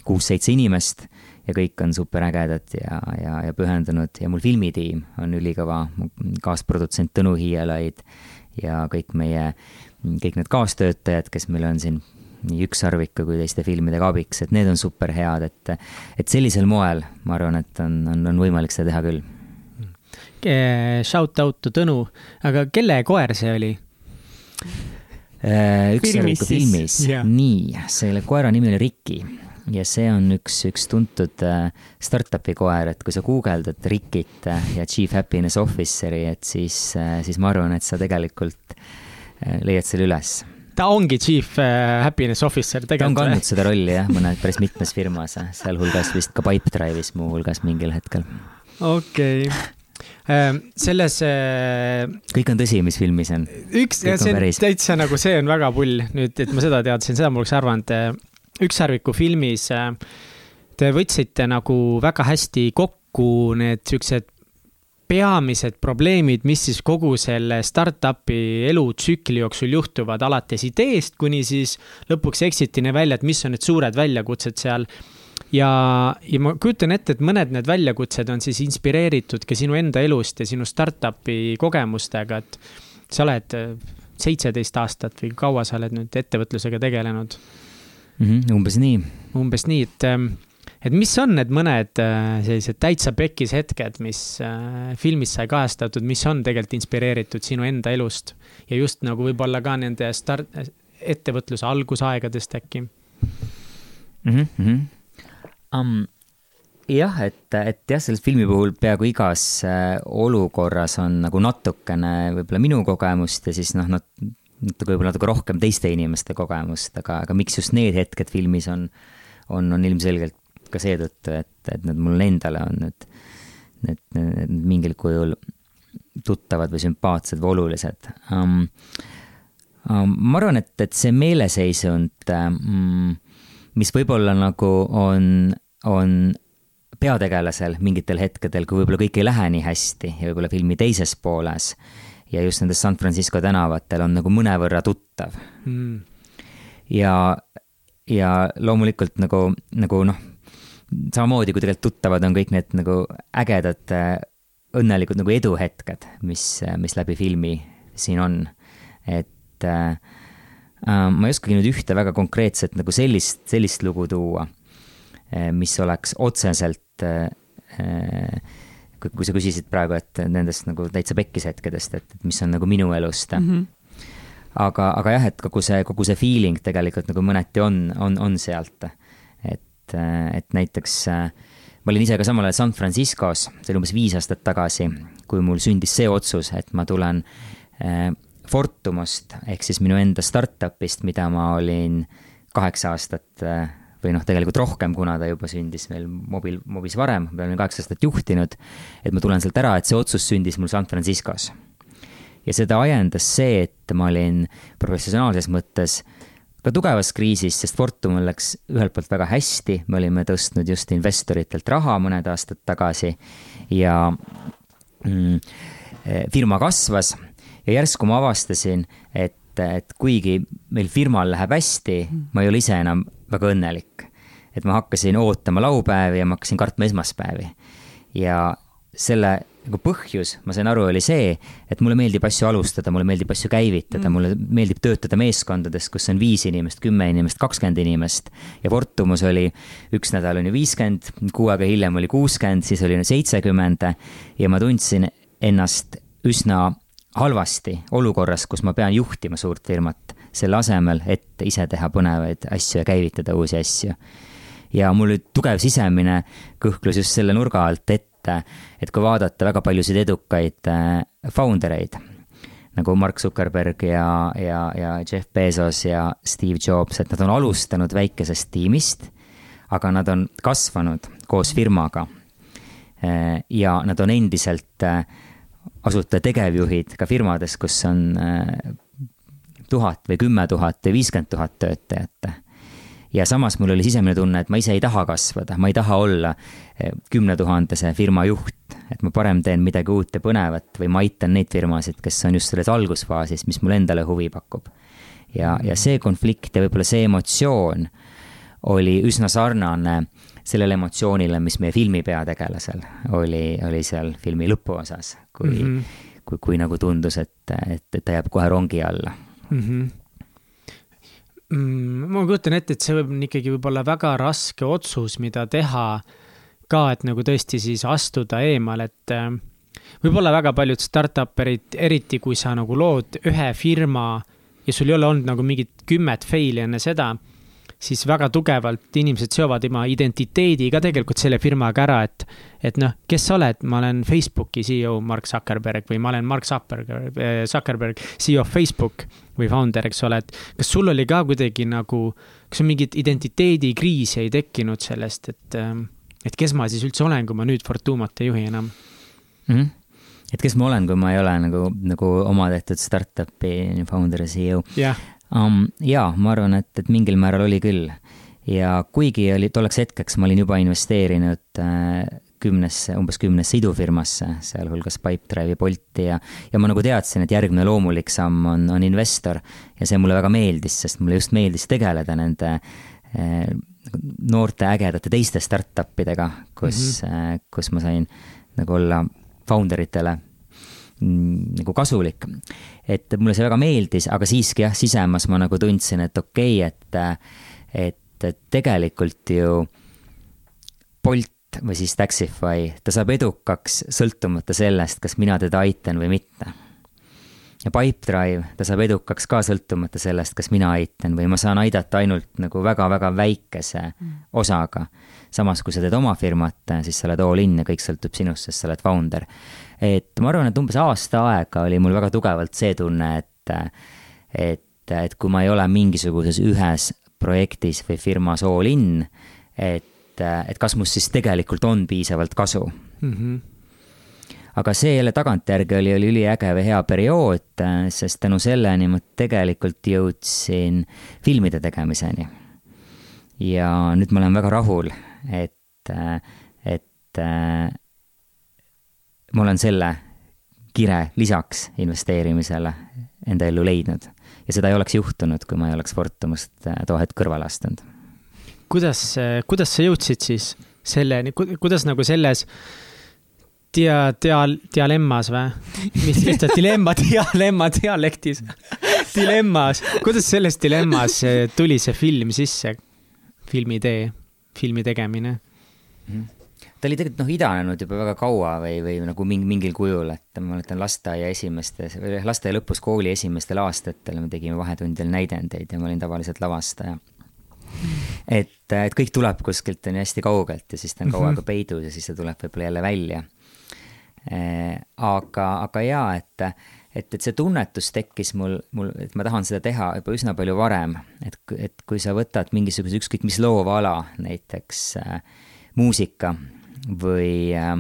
Speaker 3: kuus-seitse inimest ja kõik on superägedad ja, ja, ja pühendunud. Ja mul filmitiim on ülikõva, kaasprodutsent Tõnu Hiielaid ja kõik meie, kõik need kaastöötajad, kes meil on siin nii Ükssarviku kui teiste filmidega abiks, et need on super head, et, et sellisel moel ma arvan, et on, on, on võimalik seda teha küll
Speaker 2: shout out to Tõnu, aga kelle koer see oli?
Speaker 3: Äh, üks filmis, filmis. Yeah. nii, selle koera nimi oli Riki ja see on üks, üks tuntud äh, startup'i koer, et kui sa guugeldad Rikit ja Chief Happiness Officer'i, et siis, siis ma arvan, et sa tegelikult leiad selle üles
Speaker 2: ta ongi Chief Happiness Officer
Speaker 3: tegelikult. ta on kandnud seda rolli jah, mõnes päris mitmes firmas, sealhulgas vist ka Pipedrive'is muuhulgas mingil hetkel.
Speaker 2: okei okay selles. Äh,
Speaker 3: kõik on tõsi, mis filmis on.
Speaker 2: üks, see on täitsa nagu, see on väga pull nüüd, et ma seda teadsin, seda ma oleks arvanud. Äh, ükssarviku filmis äh, te võtsite nagu väga hästi kokku need siuksed peamised probleemid, mis siis kogu selle startup'i elutsükli jooksul juhtuvad, alates ideest kuni siis lõpuks exit'ini välja, et mis on need suured väljakutsed seal ja, ja ma kujutan ette, et mõned need väljakutsed on siis inspireeritud ka sinu enda elust ja sinu startup'i kogemustega, et sa oled äh, seitseteist aastat või kaua sa oled nüüd ettevõtlusega tegelenud
Speaker 3: mm? -hmm, umbes nii.
Speaker 2: umbes nii, et, ähm, et mis on need mõned äh, sellised täitsa pekis hetked, mis äh, filmis sai kajastatud, mis on tegelikult inspireeritud sinu enda elust ja just nagu võib-olla ka nende start, ettevõtluse algusaegadest äkki
Speaker 3: mm? -hmm um,? jah, et, et jah, selles filmi puhul peaaegu igas äh, olukorras on nagu natukene võib-olla minu kogemust ja siis noh, nad natuke võib-olla natuke rohkem teiste inimeste kogemust, aga, aga miks just need hetked filmis on, on, on ilmselgelt ka seetõttu, et, et need mulle endale on need, need, need mingil kujul tuttavad või sümpaatsed või olulised um,. Um, ma arvan, et, et see meeleseisund um, mis võib-olla nagu on, on peategelasel mingitel hetkedel, kui võib-olla kõik ei lähe nii hästi ja võib-olla filmi teises pooles ja just nendes San Francisco tänavatel on nagu mõnevõrra tuttav mm.. ja, ja loomulikult nagu, nagu noh, samamoodi kui tegelikult tuttavad on kõik need nagu ägedad õnnelikud nagu eduhetked, mis, mis läbi filmi siin on. et äh, ma ei oskagi nüüd ühte väga konkreetset nagu sellist, sellist lugu tuua, äh, mis oleks otseselt äh, kui, sa küsisid praegu, et nendest nagu täitsa pekkis hetkedest, et, et mis on nagu minu elust mm. -hmm. aga, aga jah, et kogu see, kogu see feeling tegelikult nagu mõneti on, on, on sealt. et, et näiteks ma olin ise ka samal ajal San Franciscos, see oli umbes viis aastat tagasi, kui mul sündis see otsus, et ma tulen Fortumust ehk siis minu enda startup'ist, mida ma olin kaheksa aastat või noh, tegelikult rohkem, kuna ta juba sündis meil mobil, mobis varem, ma olen kaheksa aastat juhtinud, et ma tulen sealt ära, et see otsus sündis mul San Franciscos. ja seda ajendas see, et ma olin professionaalses mõttes ka tugevas kriisis, sest Fortumil läks ühelt poolt väga hästi, me olime tõstnud just investoritelt raha mõned aastad tagasi ja mm, firma kasvas ja järsku ma avastasin, et et kuigi meil firmal läheb hästi, ma ei ole ise enam väga õnnelik. et ma hakkasin ootama laupäevi ja ma hakkasin kartma esmaspäevi. ja selle nagu põhjus, ma sain aru, oli see, et mulle meeldib asju alustada, mulle meeldib asju käivitada mm., mulle meeldib töötada meeskondades, kus on viis inimest, kümme inimest, kakskümmend inimest. ja Fortumus oli üks nädal on ju viiskümmend, kuu aega hiljem oli kuuskümmend, siis oli seitsekümmend ja ma tundsin ennast üsna halvasti olukorras, kus ma pean juhtima suurt firmat selle asemel, et ise teha põnevaid asju ja käivitada uusi asju. ja mul oli tugev sisemine kõhklus just selle nurga alt ette, et kui vaadata väga paljusid edukaid äh, founder eid, nagu Mark Zuckerberg ja, ja, ja Jeff Bezos ja Steve Jobs, et nad on alustanud väikesest tiimist, aga nad on kasvanud koos firmaga. Äh, ja nad on endiselt äh, asutaja tegevjuhid ka firmades, kus on tuhat või kümme tuhat või viiskümmend tuhat töötajat. ja samas mul oli sisemine tunne, et ma ise ei taha kasvada, ma ei taha olla eh, kümne tuhandese firma juht, et ma parem teen midagi uut ja põnevat või ma aitan neid firmasid, kes on just selles algusfaasis, mis mulle endale huvi pakub. ja, ja see konflikt ja võib-olla see emotsioon oli üsna sarnane sellele emotsioonile, mis meie filmi peategelasel oli, oli seal filmi lõpuosas, kui mm, -hmm. kui, kui nagu tundus, et, et, et ta jääb kohe rongi alla mm. -hmm
Speaker 2: ma kujutan ette, et see võib ikkagi võib-olla väga raske otsus, mida teha ka, et nagu tõesti siis astuda eemale, et äh, võib-olla väga paljud startup erid, eriti kui sa nagu lood ühe firma ja sul ei ole olnud nagu mingit kümmet fail'i enne seda siis väga tugevalt inimesed seovad oma identiteedi ka tegelikult selle firmaga ära, et, et noh, kes sa oled, ma olen Facebooki CEO Mark Zuckerberg või ma olen Mark Zuckerberg, eh, Zuckerberg, CEO Facebook või founder, eks ole, et kas sul oli ka kuidagi nagu, kas sul mingit identiteedikriisi ei tekkinud sellest, et, eh, et kes ma siis üldse olen, kui ma nüüd Fortumat ei juhi enam?
Speaker 3: Mm? -hmm et kes ma olen, kui ma ei ole nagu, nagu oma tehtud startup'i founder ja CEO
Speaker 2: yeah
Speaker 3: um,? jaa, ma arvan, et, et mingil määral oli küll. ja kuigi oli tolleks hetkeks ma olin juba investeerinud äh, kümnesse, umbes kümnesse idufirmasse, sealhulgas Pipedrive ja Bolti ja, ja ma nagu teadsin, et järgmine loomulik samm on, on investor. ja see mulle väga meeldis, sest mulle just meeldis tegeleda nende äh, noorte ägedate teiste startup idega, kus mm, -hmm. äh, kus ma sain nagu olla founder itele nagu kasulik. et mulle see väga meeldis, aga siiski jah, sisemas ma nagu tundsin, et okei okay,, et, et tegelikult ju Bolt või siis Taxify, ta saab edukaks sõltumata sellest, kas mina teda aitan või mitte. ja Pipedrive, ta saab edukaks ka sõltumata sellest, kas mina aitan või ma saan aidata ainult nagu väga-väga väikese mm. osaga. Samas, kui sa teed oma firmat, siis sa oled all in ja kõik sõltub sinust, sest sa oled founder et ma arvan, et umbes aasta aega oli mul väga tugevalt see tunne, et, et, et kui ma ei ole mingisuguses ühes projektis või firmas all in, et, et kas must siis tegelikult on piisavalt kasu mm. -hmm aga see jälle tagantjärgi oli, oli üliäge või hea periood, sest tänu selleni ma tegelikult jõudsin filmide tegemiseni. Ja nüüd ma olen väga rahul, et, et ma olen selle kire lisaks investeerimisele enda ellu leidnud. ja seda ei oleks juhtunud, kui ma ei oleks Fortumust äh, too hetk kõrvale astunud.
Speaker 2: kuidas, kuidas sa jõudsid siis selleni, kuidas nagu selles dia-, dia-, dialemmas või? mis, mis ta dilemma, dialemma dialektis dilemmas, kuidas selles dilemmas äh, tuli see film sisse, filmitee, filmi tegemine mm?
Speaker 3: -hmm ta oli tegelikult noh, idanenud juba väga kaua või, või nagu mingi, mingil kujul, et ma mäletan lasteaia esimestes lasteaia lõpus kooli esimestel aastatel me tegime vahetundidel näidendeid ja ma olin tavaliselt lavastaja. et, et kõik tuleb kuskilt on ju hästi kaugelt ja siis ta on kaua aega peidus ja siis ta tuleb võib-olla jälle välja. aga, aga jaa, et, et, et see tunnetus tekkis mul, mul, et ma tahan seda teha juba üsna palju varem, et, et kui sa võtad mingisuguse ükskõik mis loova ala, näiteks äh, muusika või äh,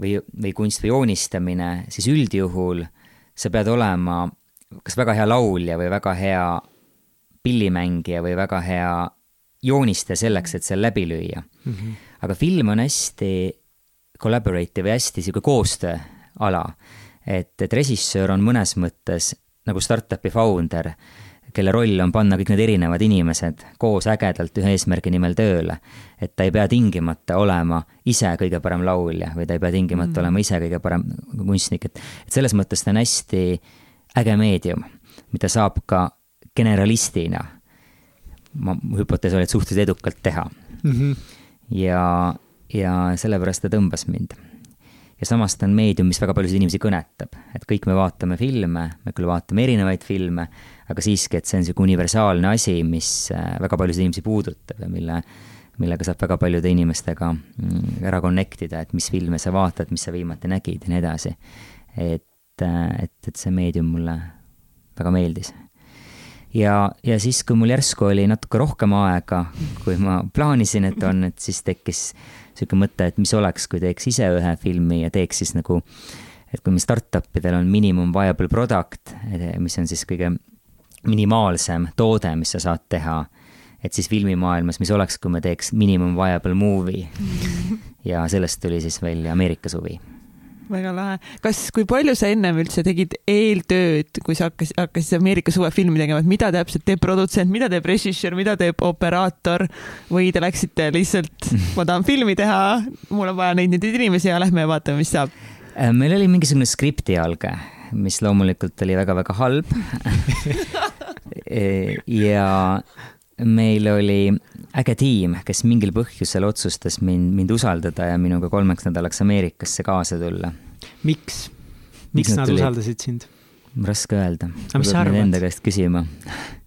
Speaker 3: või, või kunst või joonistamine, siis üldjuhul sa pead olema kas väga hea laulja või väga hea pillimängija või väga hea joonistaja selleks, et seal läbi lüüa mm. -hmm. aga film on hästi collaborative ja hästi sihuke koostööala. Et, et režissöör on mõnes mõttes nagu startup'i founder kelle roll on panna kõik need erinevad inimesed koos ägedalt ühe eesmärgi nimel tööle. et ta ei pea tingimata olema ise kõige parem laulja või ta ei pea tingimata mm. olema ise kõige parem kunstnik, et, et selles mõttes ta on hästi äge meedium, mida saab ka generalistina, ma, mu hüpotees oli, et suhteliselt edukalt teha mm. -hmm. ja, ja sellepärast ta tõmbas mind ja samas ta on meedium, mis väga paljusid inimesi kõnetab, et kõik me vaatame filme, me küll vaatame erinevaid filme, aga siiski, et see on niisugune universaalne asi, mis äh, väga paljusid inimesi puudutab ja mille, millega saab väga paljude inimestega mm, ära connect ida, et mis filme sa vaatad, mis sa viimati nägid ja nii edasi. et, äh, et, et see meedium mulle väga meeldis ja, ja siis, kui mul järsku oli natuke rohkem aega, kui ma plaanisin, et on, et siis tekkis sihuke mõte, et mis oleks, kui teeks ise ühe filmi ja teeks siis nagu, et kui meil startup idel on minimum viable product, mis on siis kõige minimaalsem toode, mis sa saad teha, et siis filmimaailmas, mis oleks, kui me teeks minimum viable movie. ja sellest tuli siis välja Ameerika suvi
Speaker 1: väga lahe. kas, kui palju sa ennem üldse tegid eeltööd, kui sa hakkasid, hakkasid Ameerika suvefilmi tegema, et mida täpselt teeb produtsent, mida teeb režissöör, mida teeb operaator või te läksite lihtsalt, [LAUGHS] ma tahan filmi teha, mul on vaja neid, neid inimesi ja lähme ja vaatame, mis saab?
Speaker 3: Äh, meil oli mingisugune skripti alge, mis loomulikult oli väga-väga halb [LAUGHS] [LAUGHS] ja meil oli äge tiim, kes mingil põhjusel otsustas mind, mind usaldada ja minuga kolmeks nädalaks Ameerikasse kaasa tulla.
Speaker 2: miks? miks nad, nad usaldasid sind?
Speaker 3: raske öelda. aga mis sa arvad? Enda käest küsima [LAUGHS]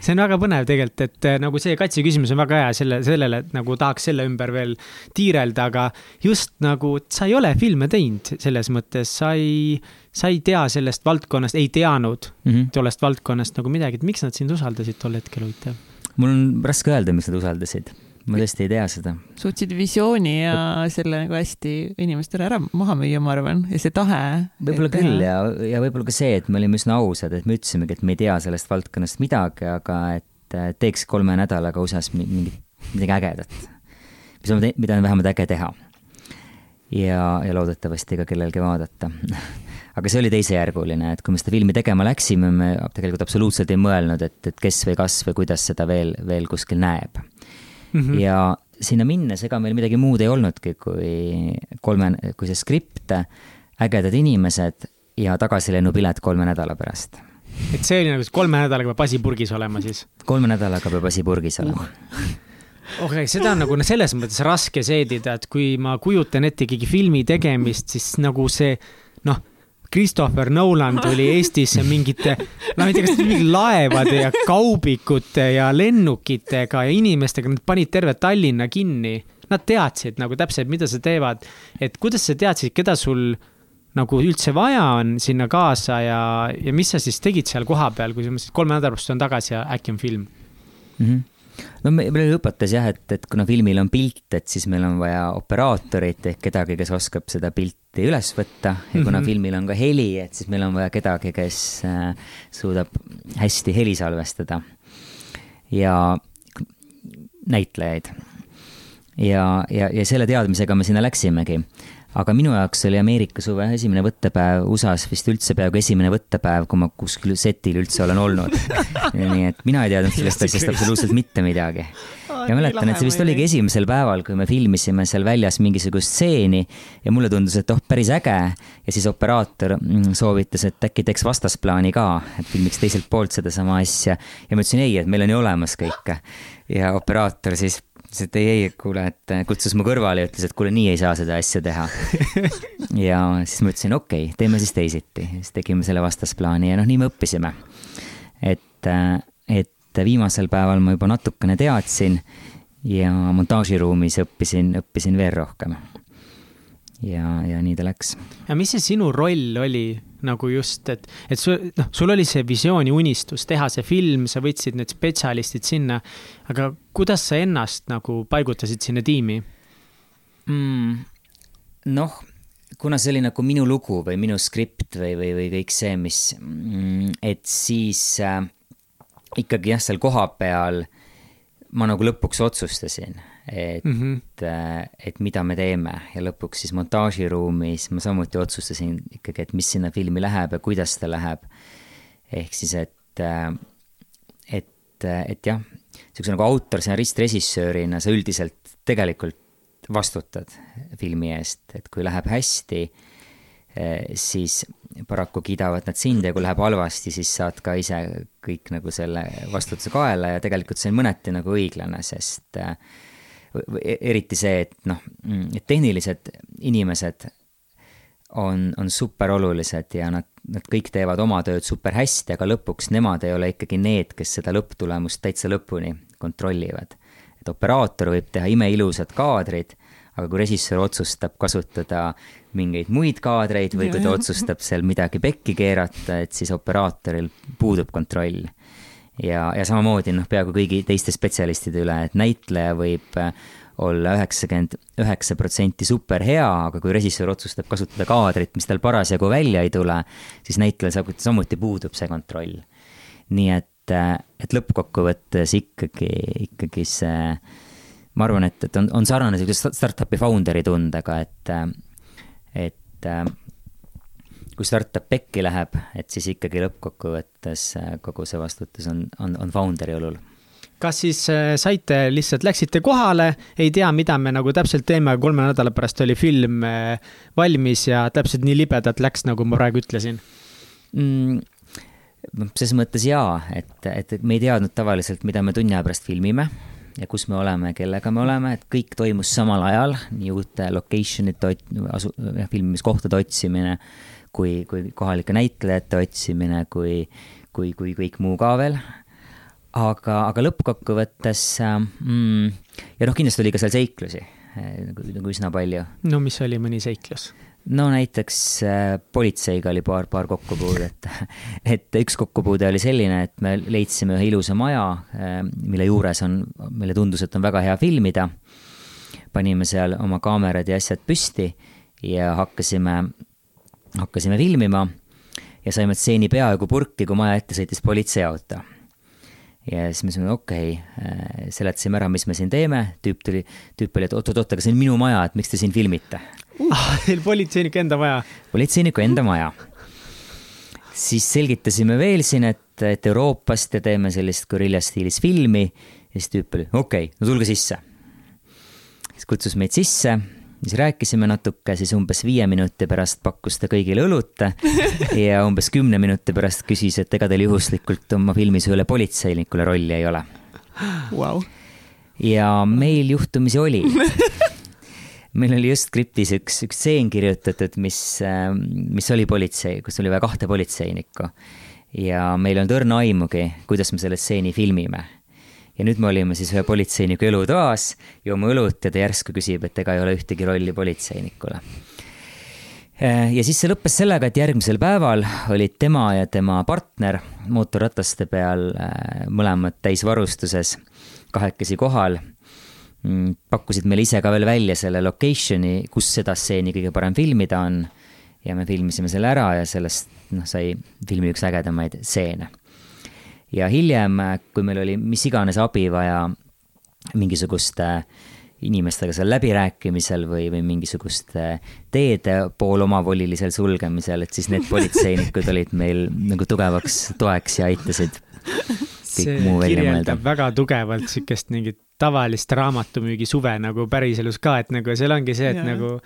Speaker 2: see on väga põnev tegelikult, et äh, nagu see Katsi küsimus on väga hea selle, sellele, et nagu tahaks selle ümber veel tiirelda, aga just nagu sa ei ole filme teinud selles mõttes, sa ei, sa ei tea sellest valdkonnast, ei teadnud mm -hmm. tollest valdkonnast nagu midagi, et miks nad sind usaldasid tol hetkel, huvitav?
Speaker 3: Mul on raske öelda, miks nad usaldasid ma tõesti ei tea seda.
Speaker 1: suutsid visiooni ja selle nagu hästi inimestele ära maha müüa, ma arvan, ja see tahe.
Speaker 3: võib-olla küll ja, ja võib-olla ka see, et me olime üsna ausad, et me ütlesimegi, et me ei tea sellest valdkonnast midagi, aga et teeks kolme nädalaga USA-s mingit, midagi ägedat. mis on, mida on vähemalt äge teha. ja, ja loodetavasti ka kellelgi vaadata [LAUGHS] aga see oli teisejärguline, et kui me seda filmi tegema läksime, me tegelikult absoluutselt ei mõelnud, et, et kes või kas või kuidas seda veel, veel kuskil näeb mm. -hmm. ja sinna minnes, ega meil midagi muud ei olnudki, kui kolme, kui see skript, ägedad inimesed ja tagasilennupilet kolme nädala pärast.
Speaker 2: et see oli nagu kolme nädalaga peab asi purgis olema siis?
Speaker 3: kolme nädalaga peab asi purgis olema uh [LAUGHS]
Speaker 2: okei okay,, seda on nagu selles mõttes raske seedida, et kui ma kujutan ette ikkagi filmi tegemist, siis nagu see noh, Christopher Nolan tuli [LAUGHS] Eestisse mingite, no ma ei tea, kas mingi laevade ja kaubikute ja lennukitega ja inimestega, nad panid terve Tallinna kinni. Nad teadsid nagu täpselt, mida sa teevad. et kuidas sa teadsid, keda sul nagu üldse vaja on sinna kaasa ja, ja mis sa siis tegid seal kohapeal, kui sa mõtlesid, kolme nädala pärast tulen tagasi ja äkki on film
Speaker 3: mm? -hmm no meile õpetas jah, et, et kuna filmil on pilt, et siis meil on vaja operaatorit ehk kedagi, kes oskab seda pilti üles võtta ja kuna mm -hmm. filmil on ka heli, et siis meil on vaja kedagi, kes äh, suudab hästi heli salvestada. ja näitlejaid. ja, ja, ja selle teadmisega me sinna läksimegi aga minu jaoks oli Ameerika suve esimene võttepäev USA-s vist üldse peaaegu esimene võttepäev, kui ma kuskil setil üldse olen olnud. [LAUGHS] nii et mina ei teadnud sellest asjast absoluutselt mitte midagi. ja mäletan, et see vist oligi esimesel päeval, kui me filmisime seal väljas mingisugust stseeni ja mulle tundus, et oh, päris äge. ja siis operaator mm, soovitas, et äkki teeks vastasplaani ka, et filmiks teiselt poolt sedasama asja. ja ma ütlesin ei, et meil on ju olemas kõike. ja operaator siis ütles, et ei, ei, kuule, et äh, kutsus mu kõrvale ja ütles, et kuule, nii ei saa seda asja teha [LAUGHS] ja siis ma ütlesin, okei okay,, teeme siis teisiti, siis tegime selle vastasplaani ja noh, nii me õppisime. et, äh, et et viimasel päeval ma juba natukene teadsin ja montaažiruumis õppisin, õppisin veel rohkem. ja, ja nii ta läks.
Speaker 2: ja mis see sinu roll oli nagu just, et, et sul, noh, sul oli see visioon ja unistus teha see film, sa võtsid need spetsialistid sinna, aga kuidas sa ennast nagu paigutasid sinna tiimi
Speaker 3: mm,? noh, kuna see oli nagu minu lugu või minu skript või, või, või kõik see, mis, mm, et siis äh, ikkagi jah, seal kohapeal ma nagu lõpuks otsustasin, et mm, -hmm. et mida me teeme ja lõpuks siis montaažiruumis ma samuti otsustasin ikkagi, et mis sinna filmi läheb ja kuidas ta läheb. ehk siis, et, äh, et, et jah, niisuguse nagu autor, stsenarist, režissöörina sa üldiselt tegelikult vastutad filmi eest, et kui läheb hästi, siis paraku kiidavad nad sind ja kui läheb halvasti, siis saad ka ise kõik nagu selle vastutuse kaela ja tegelikult see on mõneti nagu õiglane, sest eh, eriti see, et noh, et tehnilised inimesed on, on super olulised ja nad, nad kõik teevad oma tööd super hästi, aga lõpuks nemad ei ole ikkagi need, kes seda lõpptulemust täitsa lõpuni kontrollivad. et operaator võib teha imeilusad kaadrid, aga kui režissöör otsustab kasutada mingeid muid kaadreid või kui ta otsustab seal midagi pekki keerata, et siis operaatoril puudub kontroll. Ja, ja samamoodi noh, peaaegu kõigi teiste spetsialistide üle, et näitleja võib äh, olla üheksakümmend üheksa protsenti super hea, aga kui režissöör otsustab kasutada kaadrit, mis tal parasjagu välja ei tule, siis näitlejal samuti puudub see kontroll. nii et, äh, et lõppkokkuvõttes ikkagi, ikkagi see ma arvan, et, et on, on sarnane niisuguse startup'i founder'i tundega, et, et kui startup pekki läheb, et siis ikkagi lõppkokkuvõttes kogu see vastutus on, on, on founder'i õlul
Speaker 2: kas siis äh, saite, lihtsalt läksite kohale, ei tea, mida me nagu täpselt teeme, kolme nädala pärast oli film äh, valmis ja täpselt nii libedalt läks, nagu ma praegu ütlesin
Speaker 3: mm,? ses mõttes jaa, et, et me ei teadnud tavaliselt, mida me tunni aja pärast filmime ja kus me oleme, kellega me oleme, et kõik toimus samal ajal, nii uute location'ite asu-, filmimiskohtade otsimine kui, kui kohalike näitlejate otsimine, kui, kui, kui kõik muu ka veel. aga, aga lõppkokkuvõttes mm, ja noh, kindlasti oli ka seal seiklusi nagu, nagu üsna palju.
Speaker 2: no mis oli mõni seiklus?
Speaker 3: no näiteks äh, politseiga oli paar, paar kokkupuudet. [LAUGHS] et üks kokkupuude oli selline, et me leidsime ühe ilusa maja, äh, mille juures on, meile tundus, et on väga hea filmida. panime seal oma kaamerad ja asjad püsti ja hakkasime, hakkasime filmima ja saime stseeni peaaegu purki, kui maja ette sõitis politseiauto ja siis me ütlesime, okei okay,, äh, seletasime ära, mis me siin teeme, tüüp tuli, tüüp oli, et oot-oot-oot, aga see on minu maja, et miks te siin filmite
Speaker 2: uh,. [LAUGHS] Teil politseiniku enda maja?
Speaker 3: politseiniku enda maja. siis selgitasime veel siin, et, et Euroopast ja teeme sellist gorilla stiilis filmi ja siis tüüp oli, okei okay,, no tulge sisse. siis kutsus meid sisse siis rääkisime natuke, siis umbes viie minuti pärast pakkus ta kõigile õlut [LAUGHS] ja umbes kümne minuti pärast küsis, et ega teil juhuslikult oma filmis ühele politseinikule rolli ei ole.
Speaker 1: Wow..
Speaker 3: ja meil juhtumisi oli. [LAUGHS] Meil oli just skriptis üks, üks stseen kirjutatud, mis, mis oli politsei, kus oli vaja kahte politseinikku. ja meil ei olnud õrna aimugi, kuidas me selle stseeni filmime ja nüüd me olime siis ühe politseiniku elutoas, joome õlut ja ta järsku küsib, et ega ei ole ühtegi rolli politseinikule. Äh, ja siis see lõppes sellega, et järgmisel päeval olid tema ja tema partner mootorrataste peal, äh, mõlemad täisvarustuses, kahekesi kohal mm, pakkusid meile ise ka veel välja selle location'i, kus seda stseeni kõige parem filmida on. ja me filmisime selle ära ja sellest noh, sai filmi üks ägedamaid stseene ja hiljem, kui meil oli mis iganes abi vaja mingisuguste inimestega seal läbirääkimisel või, või mingisuguste teede poolomavolilisel sulgemisel, et siis need politseinikud [LAUGHS] olid meil nagu tugevaks toeks ja aitasid kõik muu välja mõelda.
Speaker 2: väga tugevalt sihukest mingit tavalist raamatumüügi suve nagu päriselus ka, et nagu seal ongi see, et ja. nagu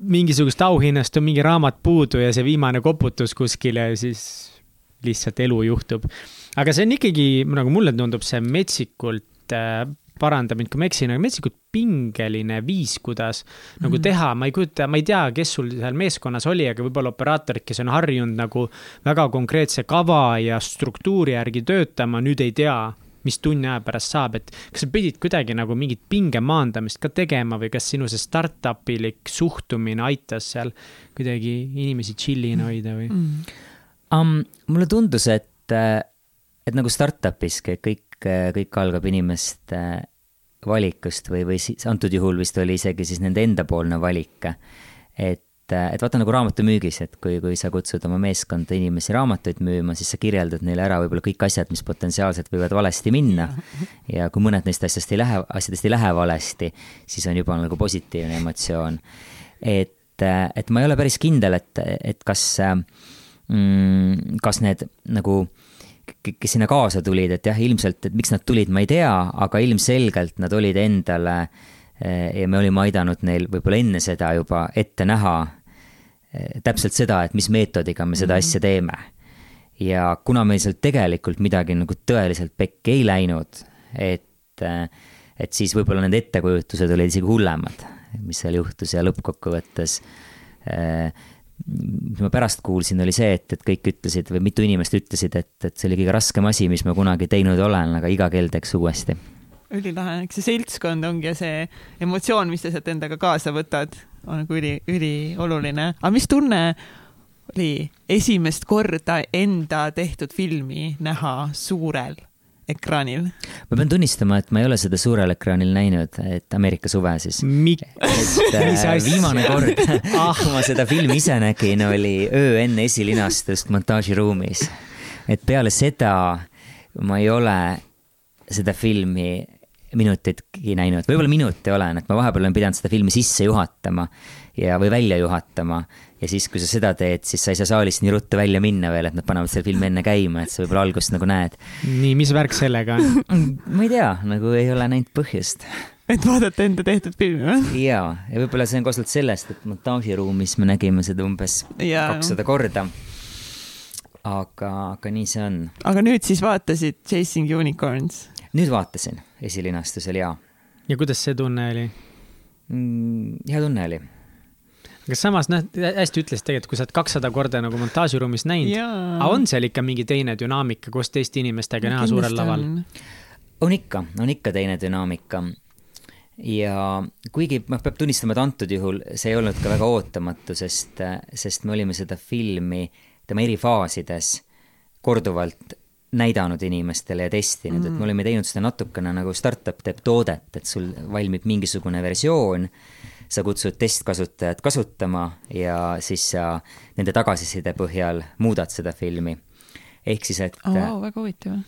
Speaker 2: mingisugust auhinnast on mingi raamat puudu ja see viimane koputus kuskile ja siis lihtsalt elu juhtub aga see on ikkagi, nagu mulle tundub, see metsikult äh, paranda mind, kui ma eksin, aga metsikult pingeline viis, kuidas mm -hmm. nagu mhm. teha, ma ei kujuta, ma ei tea, kes sul seal meeskonnas oli, aga võib-olla operaatorid, kes on harjunud nagu väga konkreetse kava ja struktuuri järgi töötama, nüüd ei tea mis tunni aja pärast saab, et kas sa pidid kuidagi nagu mingit pinge maandamist ka tegema või kas sinu see startup'ilik suhtumine aitas seal kuidagi inimesi chill'ina hoida või mm.?
Speaker 3: Um, mulle tundus, et, et nagu startup'is kõik, kõik algab inimeste valikust või, või siis antud juhul vist oli isegi siis nende endapoolne valik. et et vaata nagu raamatumüügis, et kui, kui sa kutsud oma meeskonda inimesi raamatuid müüma, siis sa kirjeldad neile ära võib-olla kõik asjad, mis potentsiaalselt võivad valesti minna. ja kui mõned neist asjast ei lähe, asjadest ei lähe valesti, siis on juba nagu positiivne emotsioon. et, et ma ei ole päris kindel, et, et kas mm,, kas need nagu kes sinna kaasa tulid, et jah, ilmselt, et miks nad tulid, ma ei tea, aga ilmselgelt nad olid endale ja me olime aidanud neil võib-olla enne seda juba ette näha Eh, täpselt seda, et mis meetodiga me seda mm -hmm. asja teeme. ja kuna meil seal tegelikult midagi nagu tõeliselt pekki ei läinud, et, eh, et siis võib-olla need ettekujutused olid isegi hullemad, mis seal juhtus ja lõppkokkuvõttes eh, mis ma pärast kuulsin, oli see, et, et kõik ütlesid või mitu inimest ütlesid, et, et see oli kõige raskem asi, mis ma kunagi teinud olen, aga iga kell teeks uuesti.
Speaker 1: ülilahe, eks see seltskond ongi see emotsioon, mis sa sealt endaga kaasa võtad on nagu üli, ülioluline. aga mis tunne oli esimest korda enda tehtud filmi näha suurel ekraanil?
Speaker 3: ma pean tunnistama, et ma ei ole seda suurel ekraanil näinud, et Ameerika suve siis.
Speaker 2: et
Speaker 3: äh, viimane kord [LAUGHS] ah. ma seda filmi ise nägin, oli öö enne esilinastust montaažiruumis. et peale seda ma ei ole seda filmi minutitki näinud, võib-olla minut ei olen, et ma vahepeal olen pidanud seda filmi sisse juhatama ja, või välja juhatama. Ja siis, kui sa seda teed, siis sa ei saa saalist nii ruttu välja minna veel, et nad panevad selle filmi enne käima, et sa võib-olla algust nagu näed.
Speaker 2: nii, mis värk sellega on [LAUGHS]
Speaker 3: ma ei tea, nagu ei ole näinud põhjust
Speaker 1: et vaadata enda tehtud filmi või?
Speaker 3: jaa, ja võib-olla see on kosult sellest, et montaažiruumis me nägime seda umbes kakssada korda aga, aga nii see on.
Speaker 1: aga nüüd siis vaatasid Chasing Unicorns?
Speaker 3: nüüd vaatasin esilinastusel ja.
Speaker 2: ja kuidas see tunne oli
Speaker 3: mm,? hea tunne oli.
Speaker 2: Aga samas noh, hästi ütlesid tegelikult, kui sa oled kakssada korda nagu montaažiruumis näinud, aga on seal ikka mingi teine dünaamika koos teiste inimestega näha suurel laval?
Speaker 3: on ikka, on ikka teine dünaamika ja kuigi noh, peab tunnistama, et antud juhul see ei olnud ka väga ootamatu, sest, sest me olime seda filmi tema eri faasides korduvalt näidanud inimestele ja testinud mm., et me mm. olime teinud seda natukene nagu startup teeb toodet, et sul valmib mingisugune versioon, sa kutsud testkasutajat kasutama ja siis sa nende tagasiside põhjal muudad seda filmi. ehk siis, et
Speaker 1: oh,. Wow, väga huvitav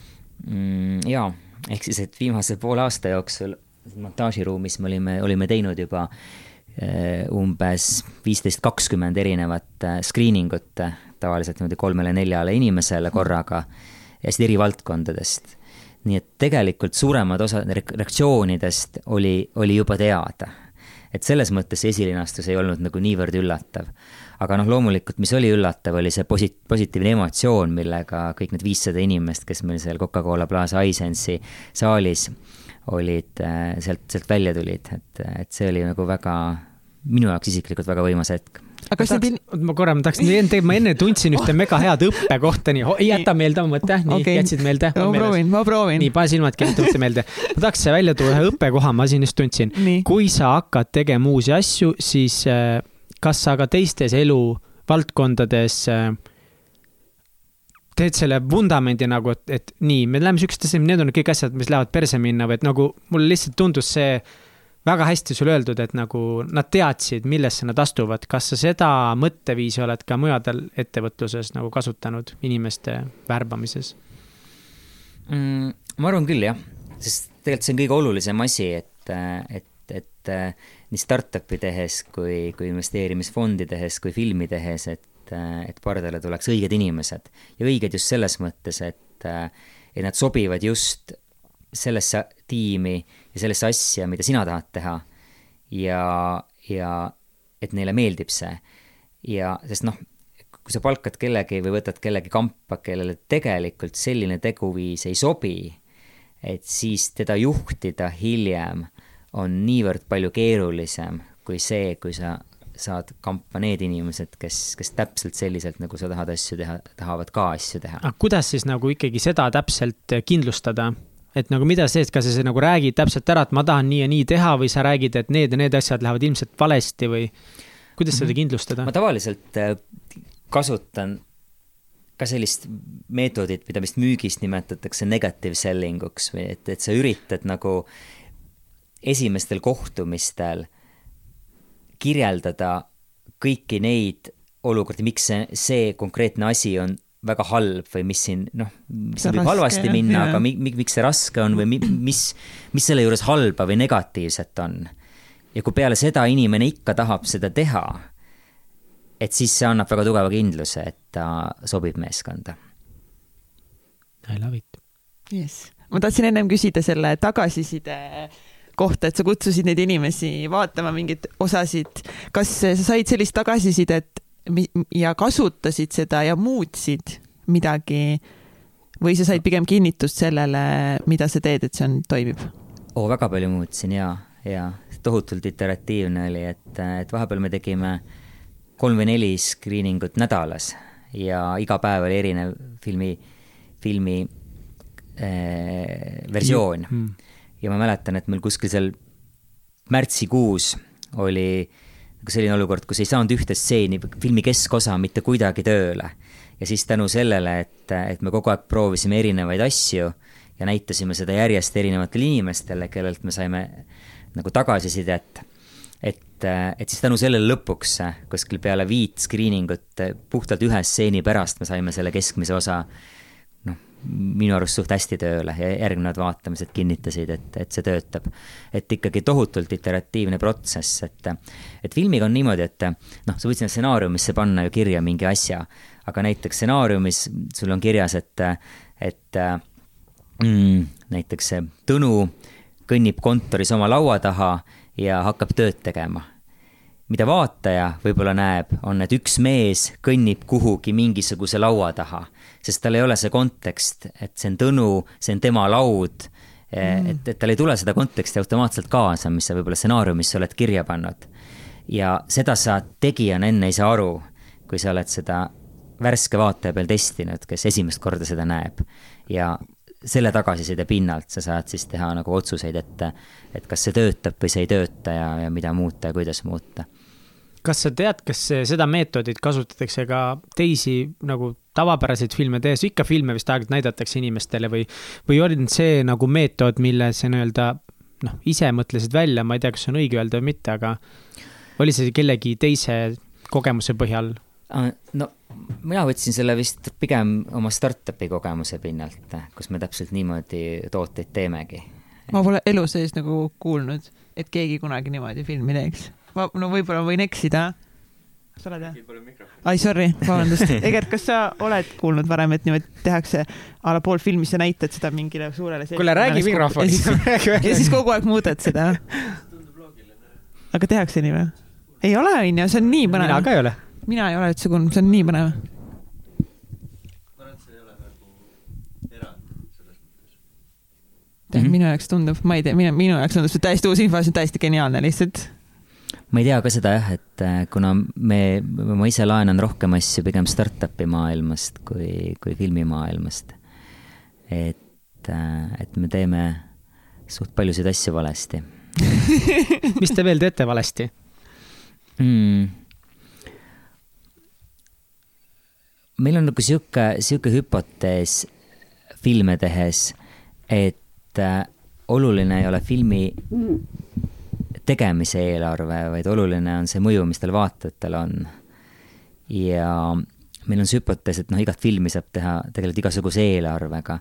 Speaker 3: mm,. jaa, ehk siis, et viimase poole aasta jooksul montaažiruumis me olime, olime teinud juba eh, umbes viisteist, kakskümmend erinevat eh, screening ut, tavaliselt niimoodi kolmele-neljale inimesele korraga hästi eri valdkondadest. nii et tegelikult suuremad osad reaktsioonidest oli, oli juba teada. Et selles mõttes see esilinastus ei olnud nagu niivõrd üllatav. aga noh, loomulikult, mis oli üllatav, oli see posi-, positiivne emotsioon, millega kõik need viissada inimest, kes meil seal Coca-Cola Plaza iSense'i saalis olid, äh, sealt, sealt välja tulid, et, et see oli nagu väga, minu jaoks isiklikult väga võimas hetk
Speaker 2: aga kas see pil-? ma korra, ma tahaks, ma enne tundsin ühte mega head õppekohta, nii, jäta meelde oma mõte, nii okay., jätsid meelde?
Speaker 1: ma proovin, ma proovin.
Speaker 2: nii, pane silmad kinni, võta meelde. ma tahaks välja tuua ühe õppekoha, ma siin just tundsin. kui sa hakkad tegema uusi asju, siis äh, kas sa ka teistes eluvaldkondades äh, teed selle vundamendi nagu, et, et nii, me läheme sihukestesse, need on kõik asjad, mis lähevad perse minna või et nagu mulle lihtsalt tundus see väga hästi sul öeldud, et nagu nad teadsid, millesse nad astuvad. kas sa seda mõtteviisi oled ka mujal ettevõtluses nagu kasutanud inimeste värbamises
Speaker 3: mm,? ma arvan küll jah, sest tegelikult see on kõige olulisem asi, et, et, et nii startup'i tehes kui, kui investeerimisfondi tehes kui filmi tehes, et, et pardale tuleks õiged inimesed ja õiged just selles mõttes, et, et nad sobivad just sellesse tiimi ja sellesse asja, mida sina tahad teha. ja, ja et neile meeldib see. ja, sest noh, kui sa palkad kellegi või võtad kellegi kampa, kellele tegelikult selline teguviis ei sobi, et siis teda juhtida hiljem on niivõrd palju keerulisem kui see, kui sa saad kampa need inimesed, kes, kes täpselt selliselt, nagu sa tahad asju teha, tahavad ka asju teha.
Speaker 2: aga kuidas siis nagu ikkagi seda täpselt kindlustada? Et nagu mida see, kas sa nagu räägid täpselt ära, et ma tahan nii ja nii teha või sa räägid, et need ja need asjad lähevad ilmselt valesti või kuidas seda mhm. kindlustada?
Speaker 3: ma tavaliselt äh, kasutan ka sellist meetodit, mida vist müügis nimetatakse negative selling uks või et, et sa üritad nagu esimestel kohtumistel kirjeldada kõiki neid olukordi, miks see, see konkreetne asi on väga halb või mis siin noh, mis võib raske, halvasti minna, aga mi, mi, miks see raske on või mi, mis, mis selle juures halba või negatiivset on. ja kui peale seda inimene ikka tahab seda teha, et siis see annab väga tugeva kindluse, et ta sobib meeskonda.
Speaker 2: I love it.
Speaker 1: jess, ma tahtsin ennem küsida selle tagasiside kohta, et sa kutsusid neid inimesi vaatama mingeid osasid. kas sa said sellist tagasisidet ja kasutasid seda ja muutsid midagi või sa said pigem kinnitust sellele, mida sa teed, et see on, toimib?
Speaker 3: oo, väga palju muutsin ja, ja tohutult iteratiivne oli, et, et vahepeal me tegime kolm või neli screening ut nädalas ja iga päev oli erinev filmi, filmi äh, versioon mm. -hmm. ja ma mäletan, et meil kuskil seal märtsikuus oli nagu selline olukord, kus ei saanud ühte stseeni, filmi keskosa mitte kuidagi tööle. ja siis tänu sellele, et, et me kogu aeg proovisime erinevaid asju ja näitasime seda järjest erinevatele inimestele, kellelt me saime nagu tagasisidet et, et siis tänu sellele lõpuks kuskil peale viit screening ut puhtalt ühe stseeni pärast me saime selle keskmise osa noh, minu arust suht hästi tööle ja järgnevad vaatamised kinnitasid, et, et see töötab. et ikkagi tohutult iteratiivne protsess, et, et filmiga on niimoodi, et noh, sa võid sinna stsenaariumisse panna ju kirja mingi asja, aga näiteks stsenaariumis sul on kirjas, et, et mm, näiteks Tõnu kõnnib kontoris oma laua taha ja hakkab tööd tegema. mida vaataja võib-olla näeb, on, et üks mees kõnnib kuhugi mingisuguse laua taha, sest tal ei ole see kontekst, et see on Tõnu, see on tema laud mm., et, et tal ei tule seda konteksti automaatselt kaasa, mis sa võib-olla stsenaariumisse oled kirja pannud. ja seda sa tegijana enne ei saa aru, kui sa oled seda värske vaataja peal testinud, kes esimest korda seda näeb. ja selle tagasiside pinnalt sa saad siis teha nagu otsuseid, et, et kas see töötab või see ei tööta ja, ja mida muuta ja kuidas muuta.
Speaker 2: Kas sa tead, kas seda meetodit kasutatakse ka teisi nagu tavapäraseid filme tehes, ikka filme vist aeg-ajalt näidatakse inimestele või, või oli see nagu meetod, mille sa nii-öelda noh, ise mõtlesid välja, ma ei tea, kas see on õige öelda või mitte, aga oli see kellegi teise kogemuse põhjal
Speaker 3: Ah, no mina võtsin selle vist pigem oma startup'i kogemuse pinnalt, kus me täpselt niimoodi tooteid teemegi.
Speaker 1: ma pole elu sees nagu kuulnud, et keegi kunagi niimoodi filmi teeks. Ma, no võib-olla võin eksida. kas sa oled jah? ai, sorry, vabandust. [LAUGHS] Egert, kas sa oled kuulnud varem, et niimoodi tehakse a la pool filmis, sa näitad seda mingile suurele
Speaker 2: kuule, räägi mikrofonis. [LAUGHS]
Speaker 1: ja siis kogu aeg muudad seda. aga tehakse nii või? ei ole, onju, see on nii põnev.
Speaker 2: mina ka ei ole
Speaker 1: mina ei ole üldse kuulnud, see on nii põnev. nagu mõttes. Mm -hmm. minu jaoks tundub, ma ei tea, minu, minu jaoks tundub see täiesti uus info, see on täiesti geniaalne lihtsalt.
Speaker 3: Ma ei tea ka seda jah, et äh, kuna me, ma ise laenan rohkem asju pigem startup'i maailmast kui, kui filmimaailmast. et, äh, et me teeme suht paljusid asju valesti [LAUGHS]
Speaker 2: mis te veel teete valesti mm.?
Speaker 3: meil on nagu sihuke, sihuke hüpotees filme tehes, et äh, oluline ei ole filmi tegemise eelarve, vaid oluline on see mõju, mis tal vaatajatel on. ja meil on see hüpotees, et noh, igat filmi saab teha tegelikult igasuguse eelarvega.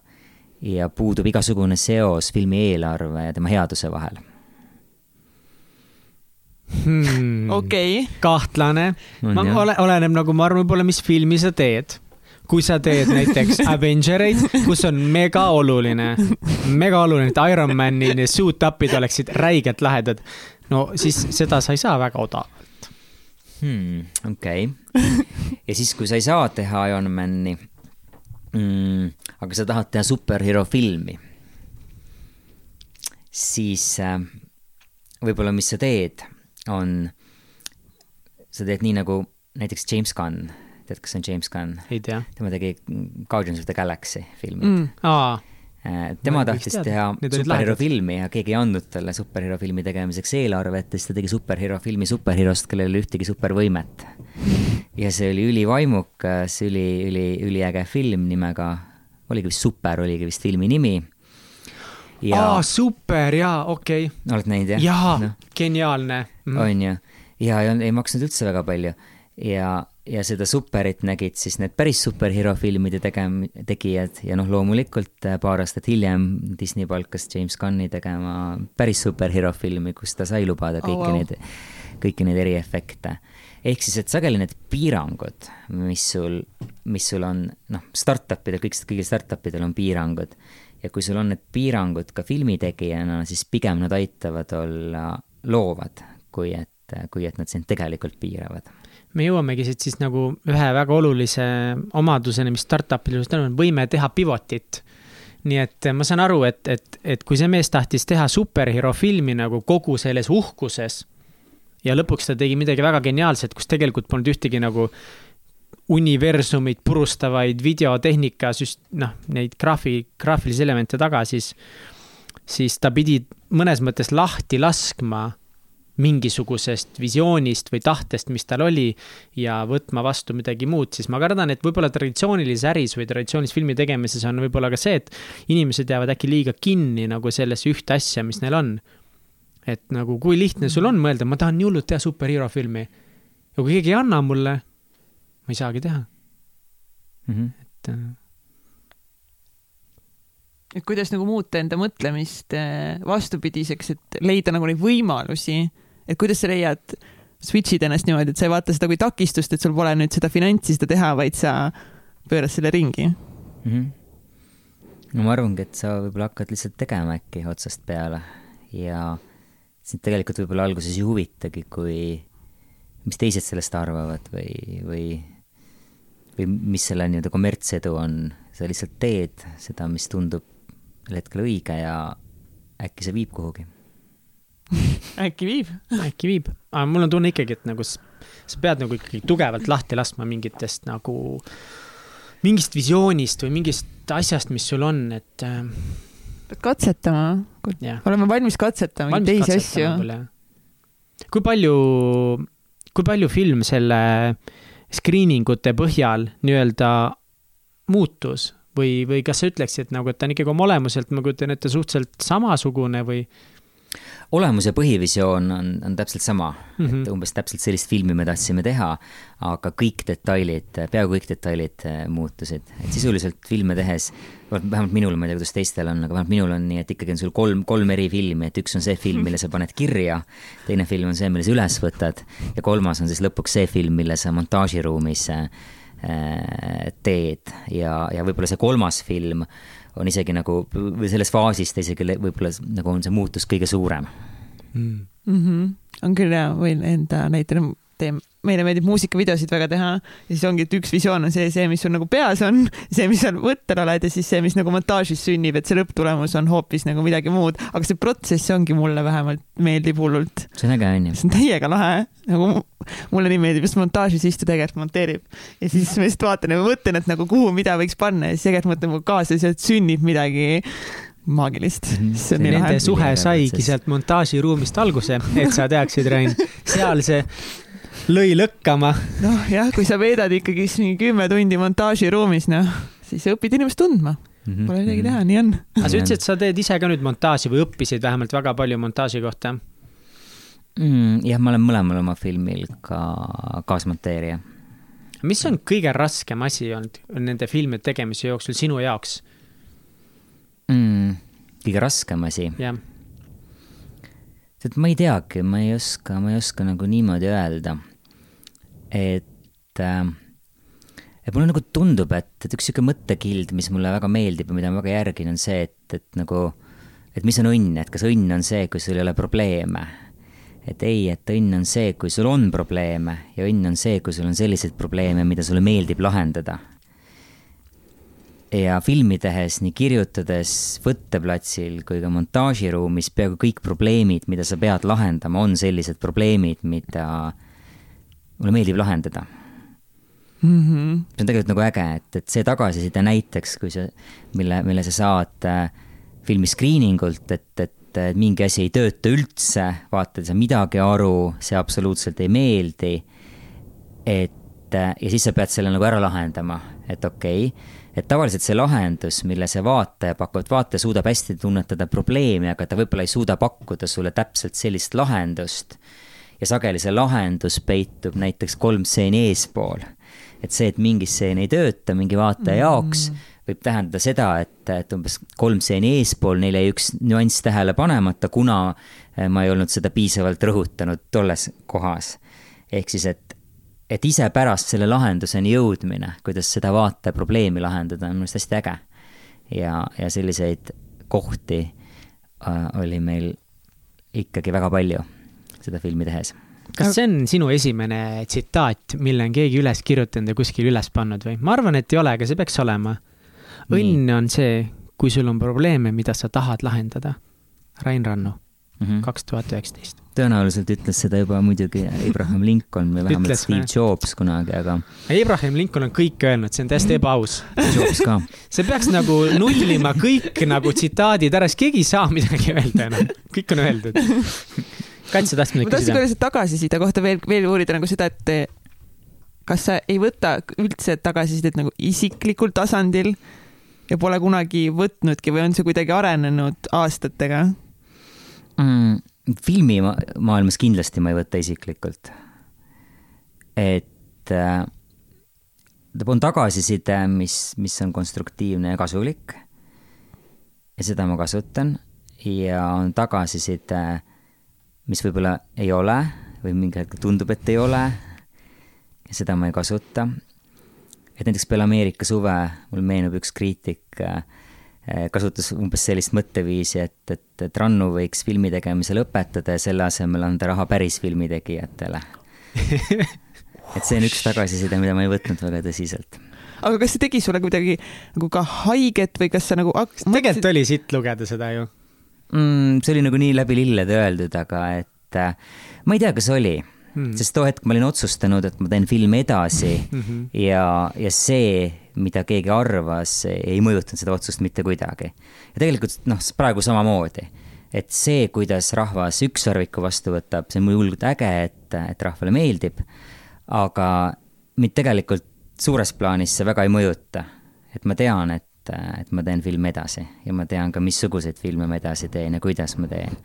Speaker 3: Ja puudub igasugune seos filmi eelarve ja tema headuse vahel.
Speaker 2: Hmm..
Speaker 1: okei. Okay..
Speaker 2: kahtlane. ma ole, oleneb nagu ma arvan, võib-olla, mis filmi sa teed kui sa teed näiteks [LAUGHS] Avengereid, kus on mega oluline, mega oluline, et Ironmani suit-up'id oleksid räigelt lahedad. no siis seda sa ei saa väga odavalt
Speaker 3: hmm,. okei okay., ja siis, kui sa ei saa teha Ironmani mm,, aga sa tahad teha superhero filmi siis äh, võib-olla, mis sa teed, on, sa teed nii nagu näiteks James Gunn, tead, kas see on James Gunn?
Speaker 2: ei tea.
Speaker 3: tema tegi Guardians of the Galaxy filmid mm..
Speaker 2: aa
Speaker 3: Äh, tema tahtis teha superhero filmi ja keegi ei andnud talle superhero filmi tegemiseks eelarvet ja siis ta tegi superhero filmi superherost, kellel ei ole ühtegi supervõimet. ja see oli ülivaimukas, üli, üli, üliäge film nimega, oligi vist Super, oligi vist filmi nimi.
Speaker 2: Ja... aa, super, jaa, okei okay..
Speaker 3: oled näinud jah?
Speaker 2: jaa no., geniaalne
Speaker 3: mm.. on ju, ja ei, ei maksnud üldse väga palju ja ja seda superit nägid siis need päris superhero filmide tegem-, tegijad ja noh, loomulikult äh, paar aastat hiljem Disney palkas James Gunni tegema päris superhero filmi, kus ta sai lubada kõiki oh, wow. neid, kõiki neid eriefekte. ehk siis, et sageli need piirangud, mis sul, mis sul on, noh, startup idel, kõik, kõigil startup idel on piirangud. ja kui sul on need piirangud ka filmitegijana, siis pigem nad aitavad olla loovad, kui et, kui et nad sind tegelikult piiravad
Speaker 2: me jõuamegi siit siis nagu ühe väga olulise omaduseni, mis startup'il just on, võime teha pivot'it. nii et ma saan aru, et, et, et kui see mees tahtis teha superhero filmi nagu kogu selles uhkuses ja lõpuks ta tegi midagi väga geniaalset, kus tegelikult polnud ühtegi nagu universumit purustavaid videotehnika, noh, neid graafi, graafilisi elemente taga, siis, siis ta pidi mõnes mõttes lahti laskma mingisugusest visioonist või tahtest, mis tal oli ja võtma vastu midagi muud, siis ma kardan, et võib-olla traditsioonilises äris või traditsioonilises filmi tegemises on võib-olla ka see, et inimesed jäävad äkki liiga kinni nagu sellesse ühte asja, mis neil on. et nagu, kui lihtne sul on mõelda, ma tahan nii hullult teha superhero filmi. ja kui keegi ei anna mulle, ma ei saagi teha
Speaker 3: mm. -hmm.
Speaker 2: et äh,
Speaker 1: et kuidas nagu muuta enda mõtlemist äh, vastupidiseks, et leida nagu neid võimalusi et kuidas sa leiad, switch'id ennast niimoodi, et sa ei vaata seda kui takistust, et sul pole nüüd seda finantsi seda teha, vaid sa pöörad selle ringi mm?
Speaker 3: -hmm. no ma arvangi, et sa võib-olla hakkad lihtsalt tegema äkki otsast peale ja sind tegelikult võib-olla alguses ei huvitagi, kui, mis teised sellest arvavad või, või, või mis selle nii-öelda kommertsedu on, sa lihtsalt teed seda, mis tundub sel hetkel õige ja äkki see viib kuhugi [LAUGHS]
Speaker 1: äkki viib?
Speaker 2: äkki viib, aga mul on tunne ikkagi, et nagu sa pead nagu ikkagi tugevalt lahti laskma mingitest nagu, mingist visioonist või mingist asjast, mis sul on, et. Äh,
Speaker 1: pead katsetama, oleme valmis katsetama valmis teisi asju.
Speaker 2: kui palju, kui palju film selle screening ute põhjal nii-öelda muutus või, või kas sa ütleksid nagu, et ta on ikkagi oma olemuselt, ma kujutan ette, suhteliselt samasugune või
Speaker 3: olemus ja põhivisioon on, on täpselt sama mm, -hmm. et umbes täpselt sellist filmi me tahtsime teha, aga kõik detailid, peaaegu kõik detailid äh, muutusid, et sisuliselt filme tehes, vähemalt minul, ma ei tea, kuidas teistel on, aga vähemalt minul on nii, et ikkagi on sul kolm, kolm eri filmi, et üks on see film, mille sa paned kirja, teine film on see, mille sa üles võtad ja kolmas on siis lõpuks see film, mille sa montaažiruumis äh, teed ja, ja võib-olla see kolmas film on isegi nagu, või selles faasis ta isegi võib-olla nagu on see muutus kõige suurem
Speaker 1: mm.. Mm -hmm. on küll hea, võin enda näitena teen, meile meeldib muusikavideosid väga teha ja siis ongi, et üks visioon on see, see, mis sul nagu peas on, see, mis sa võttel oled ja siis see, mis nagu montaažis sünnib, et see lõpptulemus on hoopis nagu midagi muud, aga see protsess ongi mulle vähemalt meeldib hullult.
Speaker 3: see on äge, onju.
Speaker 1: see on täiega lahe, nagu mulle nii meeldib, just montaažis istu tegelikult monteerib ja siis ma lihtsalt vaatan ja mõtlen, et nagu kuhu, mida võiks panna ja siis tegelikult mõtlen mu kaasa, sealt sünnib midagi maagilist mm. -hmm.
Speaker 2: Nende suhe saigi sealt montaažiruumist alguse, et sa teaksid, Rain, seal see lõi lõkkama.
Speaker 1: noh, jah, kui sa veedad ikkagi mingi kümme tundi montaažiruumis, noh, siis sa õpid inimest tundma mm. -hmm. Pole midagi teha, nii on.
Speaker 2: aga sa ütlesid, et sa teed ise ka nüüd montaaži või õppisid vähemalt väga palju montaaži kohta
Speaker 3: mm,? jah, ma olen mõlemal oma filmil ka kaasmonteerija.
Speaker 2: mis on kõige raskem asi olnud nende filmide tegemise jooksul sinu jaoks
Speaker 3: mm,? kõige raskem asi?
Speaker 2: jah
Speaker 3: tead, ma ei teagi, ma ei oska, ma ei oska nagu niimoodi öelda et äh, et mulle nagu tundub, et, et üks niisugune mõttekild, mis mulle väga meeldib ja mida ma väga järgin, on see, et, et nagu, et mis on õnn, et kas õnn on see, kui sul ei ole probleeme. et ei, et õnn on see, kui sul on probleeme ja õnn on see, kui sul on selliseid probleeme, mida sulle meeldib lahendada. ja filmi tehes, nii kirjutades võtteplatsil kui ka montaažiruumis peaaegu kõik probleemid, mida sa pead lahendama, on sellised probleemid, mida mulle meeldib lahendada
Speaker 1: mm. -hmm.
Speaker 3: see on tegelikult nagu äge, et, et see tagasiside näiteks, kui sa, mille, mille sa saad äh, filmi screening ult, et, et et mingi asi ei tööta üldse, vaatad, ei saa midagi aru, see absoluutselt ei meeldi. et ja siis sa pead selle nagu ära lahendama, et okei okay,, et tavaliselt see lahendus, mille see vaataja pakub, vaataja suudab hästi tunnetada probleemi, aga ta võib-olla ei suuda pakkuda sulle täpselt sellist lahendust. Ja sageli see lahendus peitub näiteks kolm stseeni eespool. et see, et mingi stseen ei tööta mingi vaataja jaoks mm võib tähendada seda, et, et umbes kolm stseeni eespool neil jäi üks nüanss tähele panemata, kuna eh, ma ei olnud seda piisavalt rõhutanud tolles kohas. ehk siis, et, et ise pärast selle lahenduseni jõudmine, kuidas seda vaate probleemi lahendada, on minu arust hästi äge. ja, ja selliseid kohti äh, oli meil ikkagi väga palju seda filmi tehes
Speaker 2: kas see on sinu esimene tsitaat, mille on keegi üles kirjutanud ja kuskil üles pannud või? ma arvan, et ei ole, aga see peaks olema õnn on see, kui sul on probleeme, mida sa tahad lahendada. Rain Rannu, mhm. kaks tuhat üheksateist.
Speaker 3: tõenäoliselt ütles seda juba muidugi Abraham Lincoln või vähemalt ütles Steve me. Jobs kunagi, aga.
Speaker 2: Abraham Lincoln on kõik öelnud, see on täiesti ebaaus.
Speaker 3: Jobs ka. [LAUGHS]
Speaker 2: see peaks nagu nullima kõik nagu tsitaadid ära, siis keegi ei saa midagi öelda enam, kõik on öeldud. [LAUGHS] Kats, sa tahtsid midagi
Speaker 1: küsida? ma tahtsin korra lihtsalt tagasiside kohta veel, veel uurida nagu seda, et kas sa ei võta üldse tagasisidet nagu isiklikul tasandil ja pole kunagi võtnudki või on see kuidagi arenenud aastatega
Speaker 3: mm,? filmimaailmas kindlasti ma ei võta isiklikult. et äh, on tagasiside, mis, mis on konstruktiivne ja kasulik. ja seda ma kasutan ja on tagasiside, mis võib-olla ei ole või mingi hetk tundub, et ei ole. ja seda ma ei kasuta et näiteks peale Ameerika suve mul meenub üks kriitik äh, kasutas umbes sellist mõtteviisi, et, et, et Rannu võiks filmi tegemise lõpetada ja selle asemel anda raha päris filmitegijatele [LAUGHS] et see on üks tagasiside, mida ma ei võtnud väga tõsiselt.
Speaker 1: aga kas see tegi sulle kuidagi nagu ka haiget või kas sa nagu
Speaker 2: hakkasid tegelikult oli sitt lugeda seda ju
Speaker 3: mm,. see oli nagu nii läbi lillede öeldud, aga et äh, ma ei tea, kas oli mm.. sest too hetk ma olin otsustanud, et ma teen filmi edasi mm -hmm. ja, ja see, mida keegi arvas, ei mõjutanud seda otsust mitte kuidagi. ja tegelikult noh, praegu samamoodi. et see, kuidas rahvas ükssarviku vastu võtab, see on muidugi äge, et, et rahvale meeldib, aga mind tegelikult suures plaanis see väga ei mõjuta. et ma tean, et, et ma teen filmi edasi ja ma tean ka, missuguseid filme ma edasi teen ja kuidas ma teen.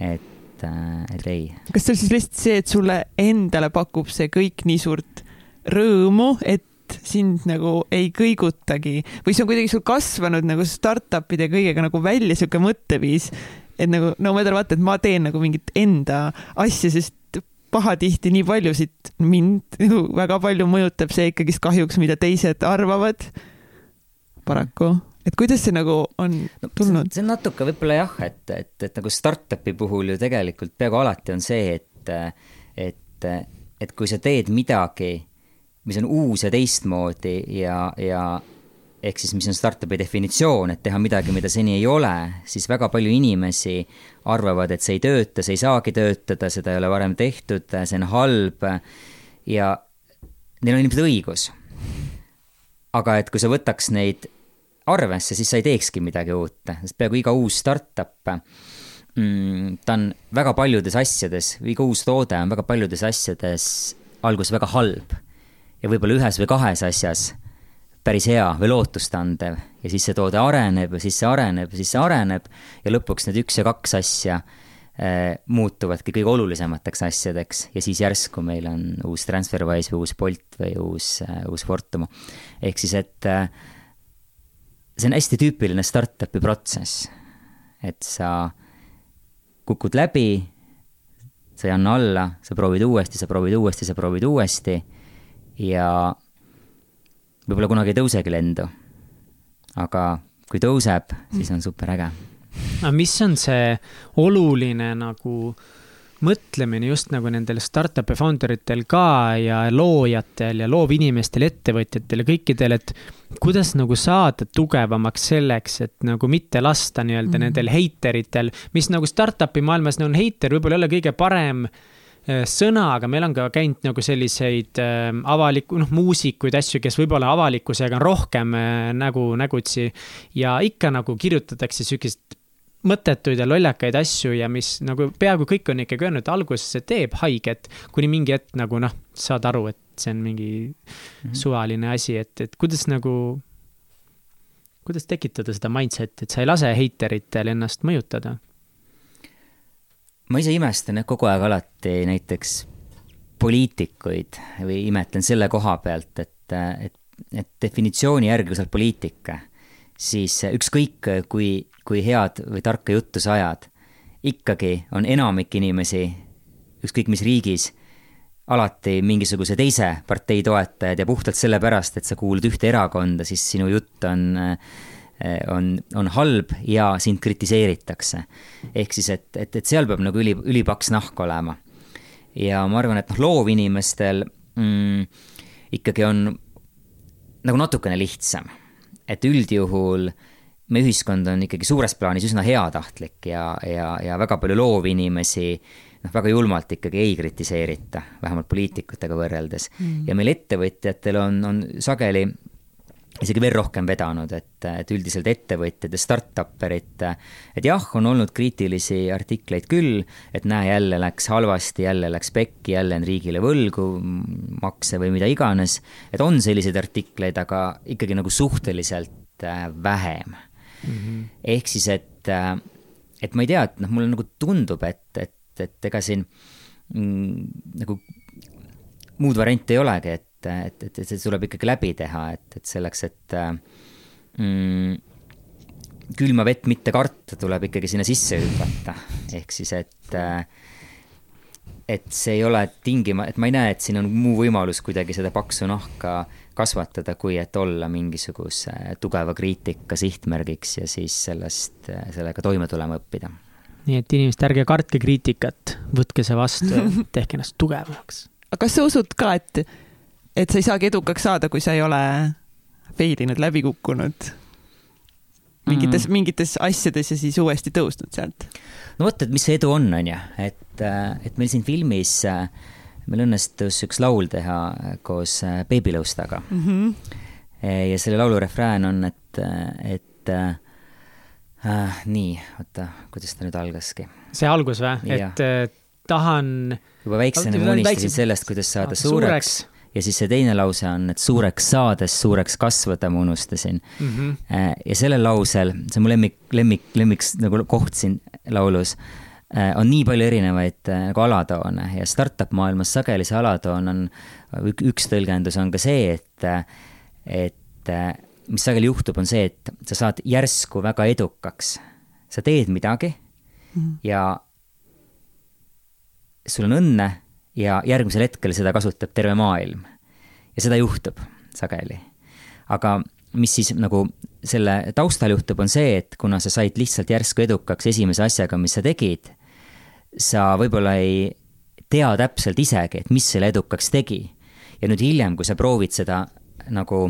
Speaker 3: et et, äh, et ei.
Speaker 1: kas see on siis lihtsalt see, et sulle endale pakub see kõik nii suurt rõõmu, et sind nagu ei kõigutagi või see on kuidagi sul kasvanud nagu startup'ide kõigega nagu välja sihuke mõtteviis, et nagu no ma vaata, et ma teen nagu mingit enda asja, sest pahatihti nii paljusid mind nagu väga palju mõjutab see ikkagist kahjuks, mida teised arvavad. Paraku et kuidas see nagu on tulnud no,?
Speaker 3: see on natuke võib-olla jah, et, et, et nagu startup'i puhul ju tegelikult peaaegu alati on see, et, et, et kui sa teed midagi, mis on uus ja teistmoodi ja, ja ehk siis, mis on startup'i definitsioon, et teha midagi, mida seni ei ole, siis väga palju inimesi arvavad, et see ei tööta, see ei saagi töötada, seda ei ole varem tehtud, see on halb ja neil on ilmselt õigus. Aga et kui sa võtaks neid arvesse, siis sa ei teekski midagi uut, sest peaaegu iga uus startup mm,, ta on väga paljudes asjades, iga uus toode on väga paljudes asjades alguses väga halb. ja võib-olla ühes või kahes asjas päris hea või lootustandev ja siis see toode areneb ja siis see areneb ja siis see areneb ja lõpuks need üks ja kaks asja muutuvadki kõige olulisemateks asjadeks ja siis järsku meil on uus TransferWise või uus Bolt või uus äh,, uus Fortumo. ehk siis, et äh, see on hästi tüüpiline startup'i protsess. et sa kukud läbi, sa ei anna alla, sa proovid uuesti, sa proovid uuesti, sa proovid uuesti ja võib-olla kunagi ei tõusegi lendu. aga kui tõuseb, siis on super äge.
Speaker 2: Aga mis on see oluline nagu mõtlemine just nagu nendel startup'i founder itel ka ja loojatel ja loovinimestel, ettevõtjatel ja kõikidel, et kuidas nagu saada tugevamaks selleks, et nagu mitte lasta nii-öelda mm -hmm. nendel heiteritel, mis nagu startup'i maailmas on heiter, võib-olla ei ole kõige parem äh, sõna, aga meil on ka käinud nagu selliseid äh, avalikku, noh, muusikuid, asju, kes võib-olla avalikkusega on rohkem äh, nägu, nägutsi. ja ikka nagu kirjutatakse sihukest mõttetuid ja lollakaid asju ja mis nagu peaaegu kõik on ikkagi öelnud, alguses see teeb haiget, kuni mingi hetk nagu noh, saad aru, et see on mingi mm -hmm. suvaline asi, et, et kuidas nagu, kuidas tekitada seda mindset'i, et sa ei lase heiteritel ennast mõjutada?
Speaker 3: ma ise imestan jah kogu aeg alati näiteks poliitikuid või imetlen selle koha pealt, et, et, et definitsiooni järgi, kui sa oled poliitik, siis ükskõik, kui kui head või tarka juttu sa ajad, ikkagi on enamik inimesi, ükskõik mis riigis, alati mingisuguse teise partei toetajad ja puhtalt sellepärast, et sa kuulud ühte erakonda, siis sinu jutt on, on, on halb ja sind kritiseeritakse. ehk siis, et, et, et seal peab nagu üli, ülipaks nahk olema. ja ma arvan, et noh, loovinimestel mm, ikkagi on nagu natukene lihtsam. et üldjuhul äh, meie ühiskond on ikkagi suures plaanis üsna heatahtlik ja, ja, ja väga palju loovinimesi noh, väga julmalt ikkagi ei kritiseerita, vähemalt poliitikutega võrreldes mm.. ja meil ettevõtjatel on, on sageli isegi veel rohkem vedanud, et, et üldiselt ettevõtjad ja startup'erid, et jah, on olnud kriitilisi artikleid küll, et näe, jälle läks halvasti, jälle läks pekki, jälle on riigile võlgu makse või mida iganes. et on selliseid artikleid, aga ikkagi nagu suhteliselt äh, vähem mm. -hmm. ehk siis, et, äh, et ma ei tea, et noh, mulle nagu tundub, et, et, et ega siin mm, nagu muud varianti ei olegi, et, et, et, et see tuleb ikkagi läbi teha, et, et selleks, et äh, mm, külma vett mitte karta, tuleb ikkagi sinna sisse hüpata. ehk siis, et äh, et see ei ole tingima, et ma ei näe, et siin on muu võimalus kuidagi seda paksu nahka kasvatada, kui et olla mingisuguse tugeva kriitika sihtmärgiks ja siis sellest, sellega toime tulema õppida.
Speaker 2: nii et inimesed, ärge kartke kriitikat, võtke see vastu, [LAUGHS] tehke ennast tugevamaks.
Speaker 1: aga kas sa usud ka, et, et sa ei saagi edukaks saada, kui sa ei ole fail inud, läbi kukkunud mingites mm., mingites asjades ja siis uuesti tõusnud sealt?
Speaker 3: no vot, et mis see edu on, on ju, et, et meil siin filmis äh, meil õnnestus üks laul teha koos äh, Baby Lõustaga mm. -hmm. ja selle laulu refrään on, et, et äh, nii, oota, kuidas ta nüüd algaski?
Speaker 2: see algus või, et äh, tahan.
Speaker 3: juba väiksena ma unistasin sellest, kuidas saada ah, suureks, suureks ja siis see teine lause on, et suureks saades suureks kasvada ma unustasin mm. -hmm. ja sellel lausel, see on mu lemmik, lemmik, lemmik nagu koht siin laulus Äh, on nii palju erinevaid äh, nagu alatoone ja startup maailmas sageli see alatoon on, üks tõlgendus on ka see, et, et mis sageli juhtub, on see, et sa saad järsku väga edukaks. sa teed midagi mm. ja sul on õnne ja järgmisel hetkel seda kasutab terve maailm. ja seda juhtub sageli. aga mis siis nagu selle taustal juhtub, on see, et kuna sa said lihtsalt järsku edukaks esimese asjaga, mis sa tegid sa võib-olla ei tea täpselt isegi, et mis selle edukaks tegi. ja nüüd hiljem, kui sa proovid seda nagu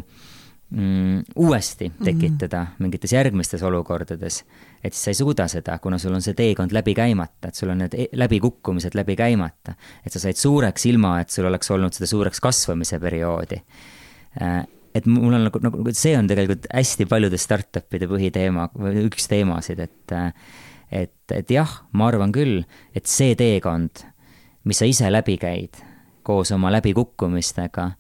Speaker 3: mm, uuesti mhm. tekitada mm -hmm. mingites järgmistes olukordades, et siis sa ei suuda seda, kuna sul on see teekond läbi käimata, et sul on need e-, läbikukkumised läbi käimata. et sa said suureks, ilma et sul oleks olnud seda suureks kasvamise perioodi. Äh, et mul on nagu, nagu see on tegelikult hästi paljude startup'ide põhiteema või üks teemasid, et äh, et, et jah, ma arvan küll, et see teekond, mis sa ise läbi käid koos oma läbikukkumistega,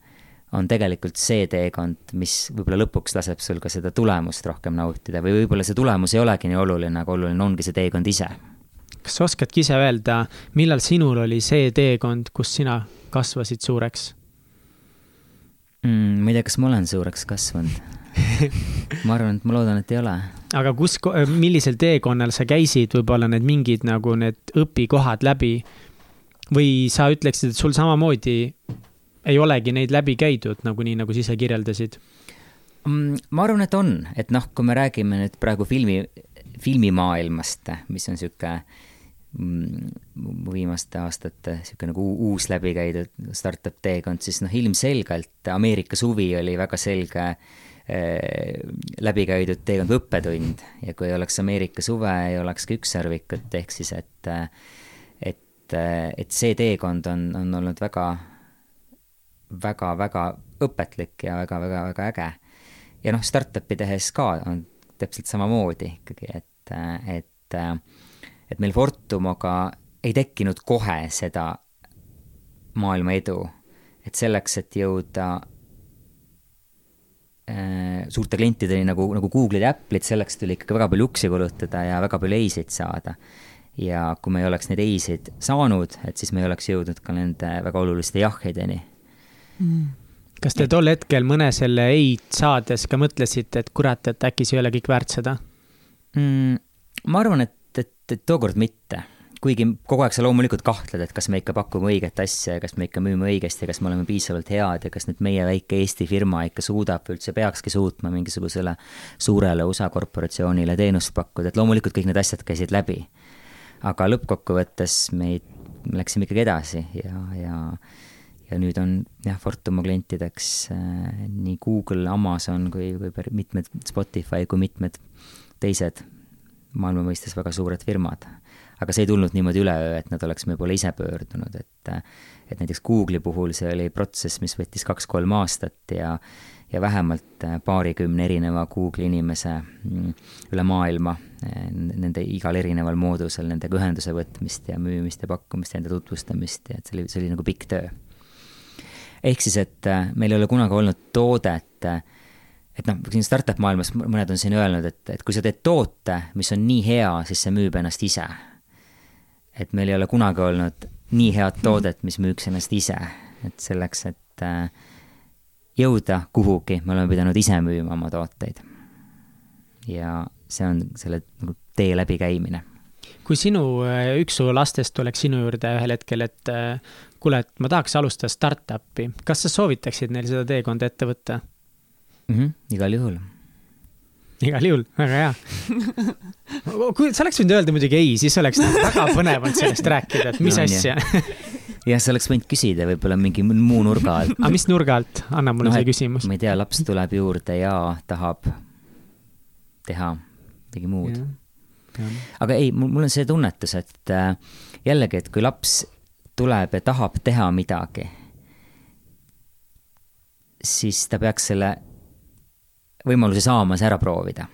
Speaker 3: on tegelikult see teekond, mis võib-olla lõpuks laseb sul ka seda tulemust rohkem nautida või võib-olla see tulemus ei olegi nii oluline, aga oluline ongi see teekond ise.
Speaker 2: kas sa oskadki ise öelda, millal sinul oli see teekond, kus sina kasvasid suureks
Speaker 3: mm,? ma ei tea, kas ma olen suureks kasvanud [LAUGHS] ma arvan, et ma loodan, et ei ole.
Speaker 2: aga kus, millisel teekonnal sa käisid, võib-olla need mingid nagu need õpikohad läbi? või sa ütleksid, et sul samamoodi ei olegi neid läbi käidud, nagu nii, nagu sa ise kirjeldasid?
Speaker 3: Mm, ma arvan, et on, et noh, kui me räägime nüüd praegu filmi, filmimaailmast, mis on sihuke mu viimaste aastate niisugune nagu uus läbikäidud startup teekond, siis noh, ilmselgelt Ameerika suvi oli väga selge äh, läbikäidud teekond või õppetund ja kui ei oleks Ameerika suve, ei oleks ka ükssarvikut, ehk siis et et, et see teekond on, on olnud väga, väga, väga õpetlik ja väga-väga-väga äge. ja noh, startup'i tehes ka on täpselt samamoodi ikkagi, et, et et meil Fortumoga ei tekkinud kohe seda maailma edu. et selleks, et jõuda äh, suurte klientideni nagu, nagu Google'id ja Apple'id, selleks tuli ikkagi väga palju uksi kulutada ja väga palju ei-sid saada. ja kui me ei oleks neid ei-sid saanud, et siis me ei oleks jõudnud ka nende väga oluliste jah-ideni
Speaker 2: mm. kas te tol hetkel mõne selle ei-d saades ka mõtlesite, et kurat, et äkki see ei ole kõik väärt seda
Speaker 3: mm,? ma arvan, et et, et tookord mitte. Kuigi kogu aeg sa loomulikult kahtled, et kas me ikka pakume õiget asja ja kas me ikka müüme õigesti ja kas me oleme piisavalt head ja kas nüüd meie väike Eesti firma ikka suudab üldse peakski suutma mingisugusele suurele USA korporatsioonile teenust pakkuda, et loomulikult kõik need asjad käisid läbi. aga lõppkokkuvõttes meid, me läksime ikkagi edasi ja, ja ja nüüd on jah, Fortumo klientideks äh, nii Google, Amazon kui, kui mitmed Spotify kui mitmed teised maailma mõistes väga suured firmad. Aga see ei tulnud niimoodi üleöö, et nad oleks poole ise pöördunud, et et näiteks Google'i puhul see oli protsess, mis võttis kaks-kolm aastat ja ja vähemalt paarikümne erineva Google'i inimese mm, üle maailma, nende igal erineval moodusel nendega ühenduse võtmist ja müümist ja pakkumist ja enda tutvustamist ja et see oli, see oli nagu pikk töö. ehk siis, et meil ei ole kunagi olnud toodet, et noh, siin startup maailmas mõned on siin öelnud, et, et kui sa teed toote, mis on nii hea, siis see müüb ennast ise. Et meil ei ole kunagi olnud nii head toodet, mis müüks ennast ise, et selleks, et äh, jõuda kuhugi, me oleme pidanud ise müüma oma tooteid. ja see on selle nagu tee läbikäimine.
Speaker 2: kui sinu, äh, üks su lastest tuleks sinu juurde ühel hetkel, et äh, kuule, et ma tahaks alustada startup'i, kas sa soovitaksid neil seda teekonda ette võtta?
Speaker 3: mm. -hmm, igal juhul.
Speaker 2: Igal juhul, väga hea [LAUGHS] kui sa oleks võinud öelda muidugi ei, siis oleks nagu väga põnev olnud sellest rääkida, et mis no, asja [LAUGHS]
Speaker 3: jah, sa oleks võinud küsida võib-olla mingi muu nurga alt.
Speaker 2: aga mis nurga alt, anna mulle no, see küsimus.
Speaker 3: ma ei tea, laps tuleb juurde ja tahab teha midagi muud. aga ei, mul, on see tunnetus, et äh, jällegi, et kui laps tuleb ja tahab teha midagi, siis ta peaks selle võimaluse saamas ära proovida.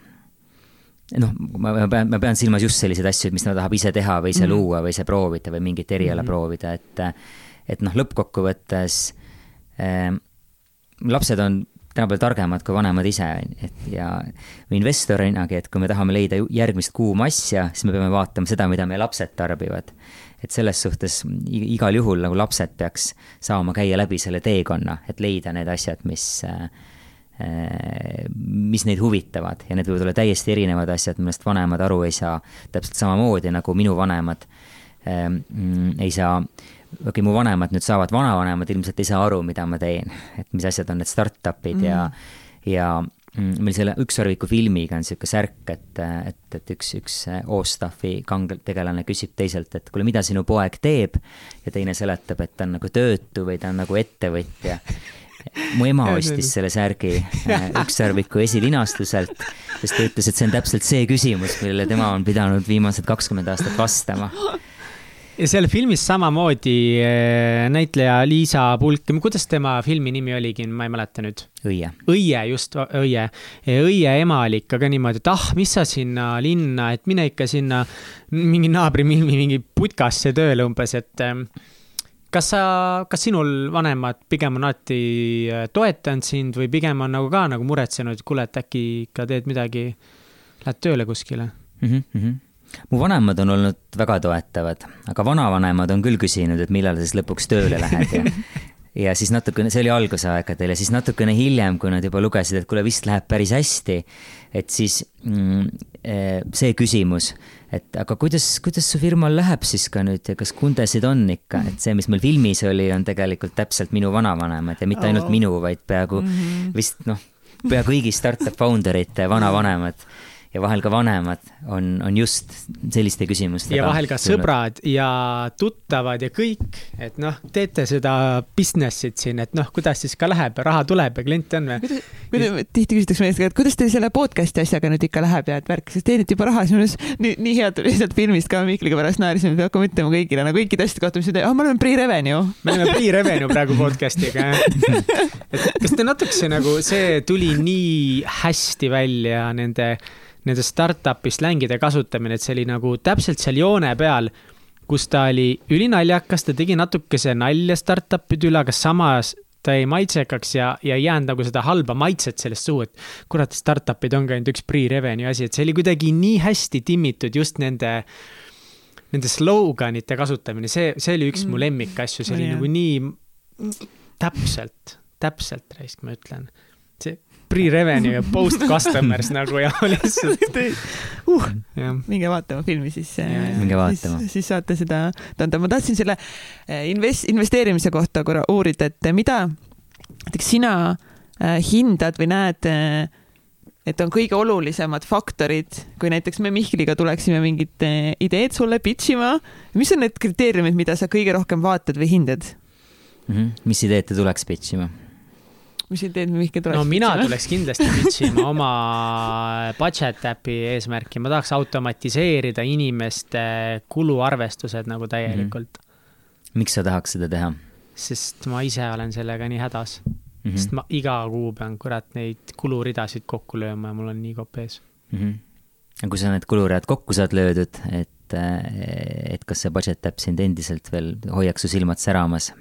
Speaker 3: noh, ma, pean, ma pean silmas just selliseid asju, mis ta tahab ise teha või ise mm -hmm. luua või ise proovida või mingit eriala mm -hmm. proovida, et et noh, lõppkokkuvõttes äh, lapsed on tänapäeval targemad kui vanemad ise, et ja investorinagi, et kui me tahame leida järgmist kuuma asja, siis me peame vaatama seda, mida meie lapsed tarbivad. et selles suhtes igal juhul nagu lapsed peaks saama käia läbi selle teekonna, et leida need asjad, mis Äh, mis neid huvitavad ja need võivad olla täiesti erinevad asjad, millest vanemad aru ei saa. täpselt samamoodi nagu minu vanemad ähm, ei saa, okei okay,, mu vanemad nüüd saavad, vanavanemad ilmselt ei saa aru, mida ma teen, et mis asjad on need startup'id mm. ja, ja mm, meil selle Ükssarviku filmiga on niisugune särk, et, et, et üks, üks Ostaffi kangeltegelane küsib teiselt, et kuule, mida sinu poeg teeb ja teine seletab, et ta on nagu töötu või ta on nagu ettevõtja mu ema ostis selle särgi [LAUGHS] äh, ükssarviku esilinastuselt, sest ta ütles, et see on täpselt see küsimus, millele tema on pidanud viimased kakskümmend aastat vastama
Speaker 2: ja seal filmis samamoodi äh, näitleja Liisa Pulk, kuidas tema filmi nimi oligi, ma ei mäleta nüüd.
Speaker 3: Õie.
Speaker 2: Õie, just, Õie. Õie ema oli ikka ka niimoodi, et ah, mis sa sinna linna, et mine ikka sinna mingi naabri Milmi mingi putkasse tööle umbes, et ähm, kas sa, kas sinul vanemad pigem on alati äh, toetanud sind või pigem on nagu ka nagu muretsenud, et kuule, et äkki ikka teed midagi, lähed tööle kuskile
Speaker 3: mm? -hmm. mu vanemad on olnud väga toetavad, aga vanavanemad on küll küsinud, et millal sa siis lõpuks tööle lähed ja [LAUGHS] ja siis natukene, see oli algusaegadel ja siis natukene hiljem, kui nad juba lugesid, et kuule, vist läheb päris hästi, et siis mm, äh, see küsimus et aga kuidas, kuidas su firmal läheb siis ka nüüd ja kas kundesid on ikka, et see, mis meil filmis oli, on tegelikult täpselt minu vanavanemad ja mitte ainult oh. minu, vaid peaaegu mm -hmm. vist noh, pea kõigi startup founder ite vanavanemad. Ja vahel ka vanemad on, on just selliste küsimustega.
Speaker 2: ja vahel ka tulnud. sõbrad ja tuttavad ja kõik, et noh, teete seda business'it siin, et noh, kuidas siis ka läheb ja raha tuleb ja kliente on või?
Speaker 1: tihti küsitakse meie käest, et kuidas teil selle podcast'i asjaga nüüd ikka läheb ja et värk, sest teenite juba raha, siis minu arust nii, nii hea tuli sealt filmist ka Mihkliga pärast naersime, et hakkame ütlema kõigile nagu kõikide asjade kohta, mis te teete, ah me oleme pre-revenue.
Speaker 2: me oleme pre-revenue praegu podcast'iga jah. et kas te natukese nagu, see tuli nii hästi välja nende nende startup'i slängide kasutamine, et see oli nagu täpselt seal joone peal, kus ta oli ülinaljakas, ta tegi natukese nalja startup'ide üle, aga samas ta jäi maitsekaks ja, ja ei jäänud nagu seda halba maitset sellest suhu, et kurat, startup'id ongi ainult üks pre-revenue asi, et see oli kuidagi nii hästi timmitud just nende, nende sloganite kasutamine, see, see oli üks mm. mu lemmikasju, see oli nagu nii täpselt, täpselt, raisk, ma ütlen. see pre-revenue ja post-customers nagu ja [LAUGHS] lihtsalt
Speaker 1: uh, minge vaatama filmi siis.
Speaker 3: minge vaatama.
Speaker 1: siis saate seda tunda. ma tahtsin selle eh, invest-, investeerimise kohta korra uurida, et mida näiteks sina eh, hindad või näed, et on kõige olulisemad faktorid, kui näiteks me Mihkliga tuleksime mingit ideed sulle pitch ima. mis on need kriteeriumid, mida sa kõige rohkem vaatad või hindad
Speaker 3: mm? -hmm. mis ideed te tuleks pitch ima?
Speaker 1: Mis ideed Mihkel tuleks?
Speaker 2: no mina tuleks kindlasti pitch ima oma budget äpi eesmärki, ma tahaks automatiseerida inimeste kuluarvestused nagu täielikult mm.
Speaker 3: -hmm. miks sa tahaks seda teha?
Speaker 2: sest ma ise olen sellega nii hädas mm. -hmm. sest ma iga kuu pean kurat neid kuluridasid kokku lööma ja mul on nii kopp ees mm.
Speaker 3: -hmm. kui sa need kuluread kokku saad löödud, et, et kas see budget äpp sind endiselt veel hoiaks su silmad säramas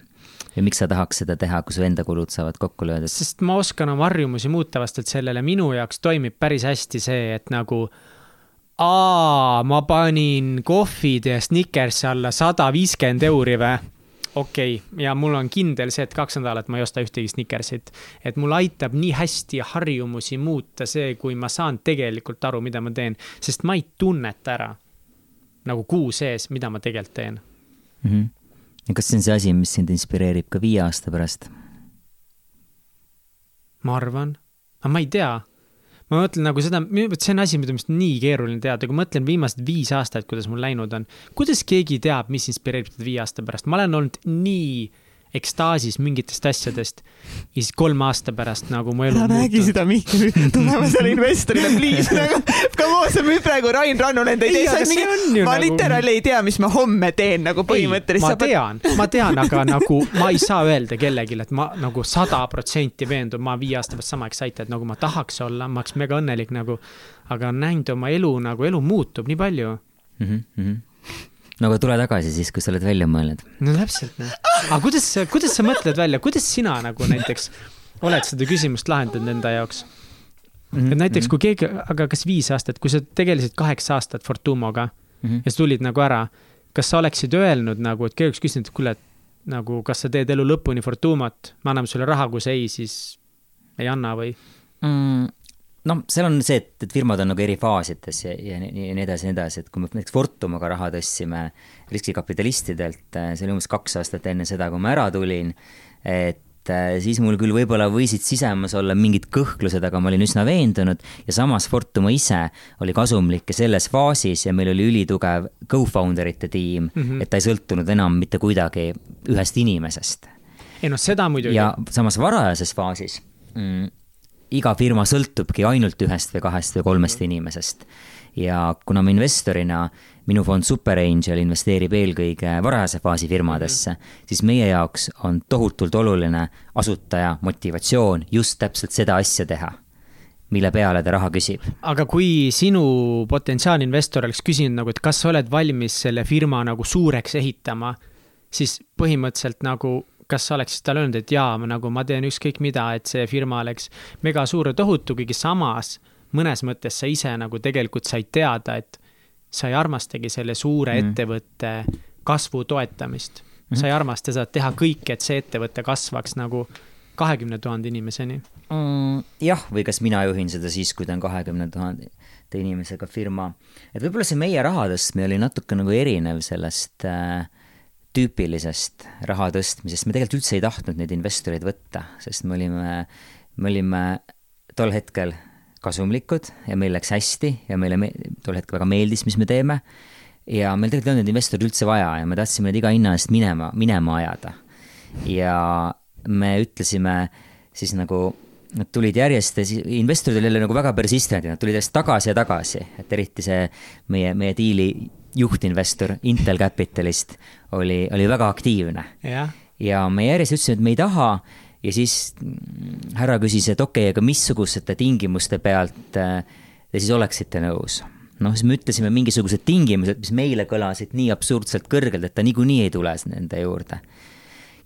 Speaker 3: ja miks sa tahaks seda teha, kui su enda kulud saavad kokku löödud?
Speaker 2: sest ma oskan oma harjumusi muuta vastavalt sellele, minu jaoks toimib päris hästi see, et nagu aa, ma panin kohvid ja Snickersi alla sada viiskümmend euri või? okei okay., ja mul on kindel see, et kaks nädalat ma ei osta ühtegi Snickersit. et mul aitab nii hästi harjumusi muuta see, kui ma saan tegelikult aru, mida ma teen, sest ma ei tunneta ära nagu kuu sees, mida ma tegelikult teen
Speaker 3: mm. -hmm ja kas see on see asi, mis sind inspireerib ka viie aasta pärast?
Speaker 2: ma arvan, aga ma ei tea. ma mõtlen nagu seda, vot see on asi, mida minu nii keeruline teada, kui ma mõtlen viimased viis aastat, kuidas mul läinud on. kuidas keegi teab, mis inspireerib teda viie aasta pärast, ma olen olnud nii ekstaasis mingitest asjadest. ja siis kolme aasta pärast nagu mu elu.
Speaker 1: ära räägi seda Mihkel, tulevasele investorile, please nagu. [LAUGHS] Come on, sa müüd praegu Rain Rannu nende ideid. ma nagu... literaali ei tea, mis ma homme teen nagu põhimõtteliselt.
Speaker 2: ma tean, ma tean, aga nagu ma ei saa öelda kellelegi, et ma nagu sada protsenti veendun, ma viie aasta pärast sama excited nagu ma tahaks olla, ma oleks mega õnnelik nagu. aga näinud oma elu nagu, elu muutub nii palju mm.
Speaker 3: -hmm no aga tule tagasi siis, kui sa oled välja mõelnud.
Speaker 2: no täpselt, noh. aga kuidas, kuidas sa mõtled välja, kuidas sina nagu näiteks oled seda küsimust lahendanud enda jaoks et näiteks kui keegi, aga kas viis aastat, kui sa tegelesid kaheksa aastat Fortumoga mm -hmm. ja sa tulid nagu ära, kas sa oleksid öelnud nagu, et keegi oleks küsinud, et kuule, et nagu, kas sa teed elu lõpuni Fortumot, me anname sulle raha, kui sa ei, siis ei anna või
Speaker 3: mm,? Noh, seal on see, et, et firmad on nagu eri faasides ja, ja, ja nii edasi ja nii edasi, et kui me näiteks Fortumaga raha tõstsime riskikapitalistidelt, äh, see oli umbes kaks aastat enne seda, kui ma ära tulin, et äh, siis mul küll võib-olla võisid sisemas olla mingid kõhklused, aga ma olin üsna veendunud ja samas Fortuma ise oli kasumlik ja selles faasis ja meil oli ülitugev co-founder ite tiim mm, -hmm. et ta ei sõltunud enam mitte kuidagi ühest inimesest.
Speaker 2: ei noh, seda muidugi.
Speaker 3: ja samas varajases faasis mm, iga firma sõltubki ainult ühest või kahest või kolmest inimesest. ja kuna ma investorina, minu fond Super Angel investeerib eelkõige varajase faasi firmadesse -hmm. siis meie jaoks on tohutult oluline asutaja motivatsioon just täpselt seda asja teha mille peale ta raha küsib.
Speaker 2: aga kui sinu potentsiaalinvestor oleks küsinud nagu, et kas sa oled valmis selle firma nagu suureks ehitama, siis põhimõtteliselt nagu kas sa oleksid talle öelnud, et jaa, nagu, ma teen ükskõik mida, et see firma oleks mega suur ja tohutu, kuigi samas mõnes mõttes sa ise nagu tegelikult said teada, et sa ei armastagi selle suure mm. ettevõtte kasvu toetamist mm.. sa ei armasta seda, teha kõike, et see ettevõte kasvaks nagu kahekümne tuhande inimeseni
Speaker 3: mm,. jah, või kas mina juhin seda siis, kui ta on kahekümne tuhande inimesega firma. et võib-olla see meie raha tõstmine oli natuke nagu erinev sellest äh, tüüpilisest raha tõstmisest, me tegelikult üldse ei tahtnud neid investoreid võtta, sest me olime, me olime tol hetkel kasumlikud ja meil läks hästi ja meile me tol hetkel väga meeldis, mis me teeme. ja meil tegelikult ei olnud neid investoreid üldse vaja ja me tahtsime neid iga hinna eest minema, minema ajada. ja me ütlesime siis nagu, nad tulid järjest, investorid olid jälle nagu väga persistentid, nad tulid järjest tagasi ja tagasi, et eriti see meie, meie diili juhtinvestor Intel Capitalist oli, oli väga aktiivne. ja me järjest ütlesime, et me ei taha ja siis härra küsis, et okei okay,, aga missugusete tingimuste pealt äh, te siis oleksite nõus? noh, siis me ütlesime mingisugused tingimused, mis meile kõlasid nii absurdselt kõrgelt, et ta niikuinii ei tule nende juurde.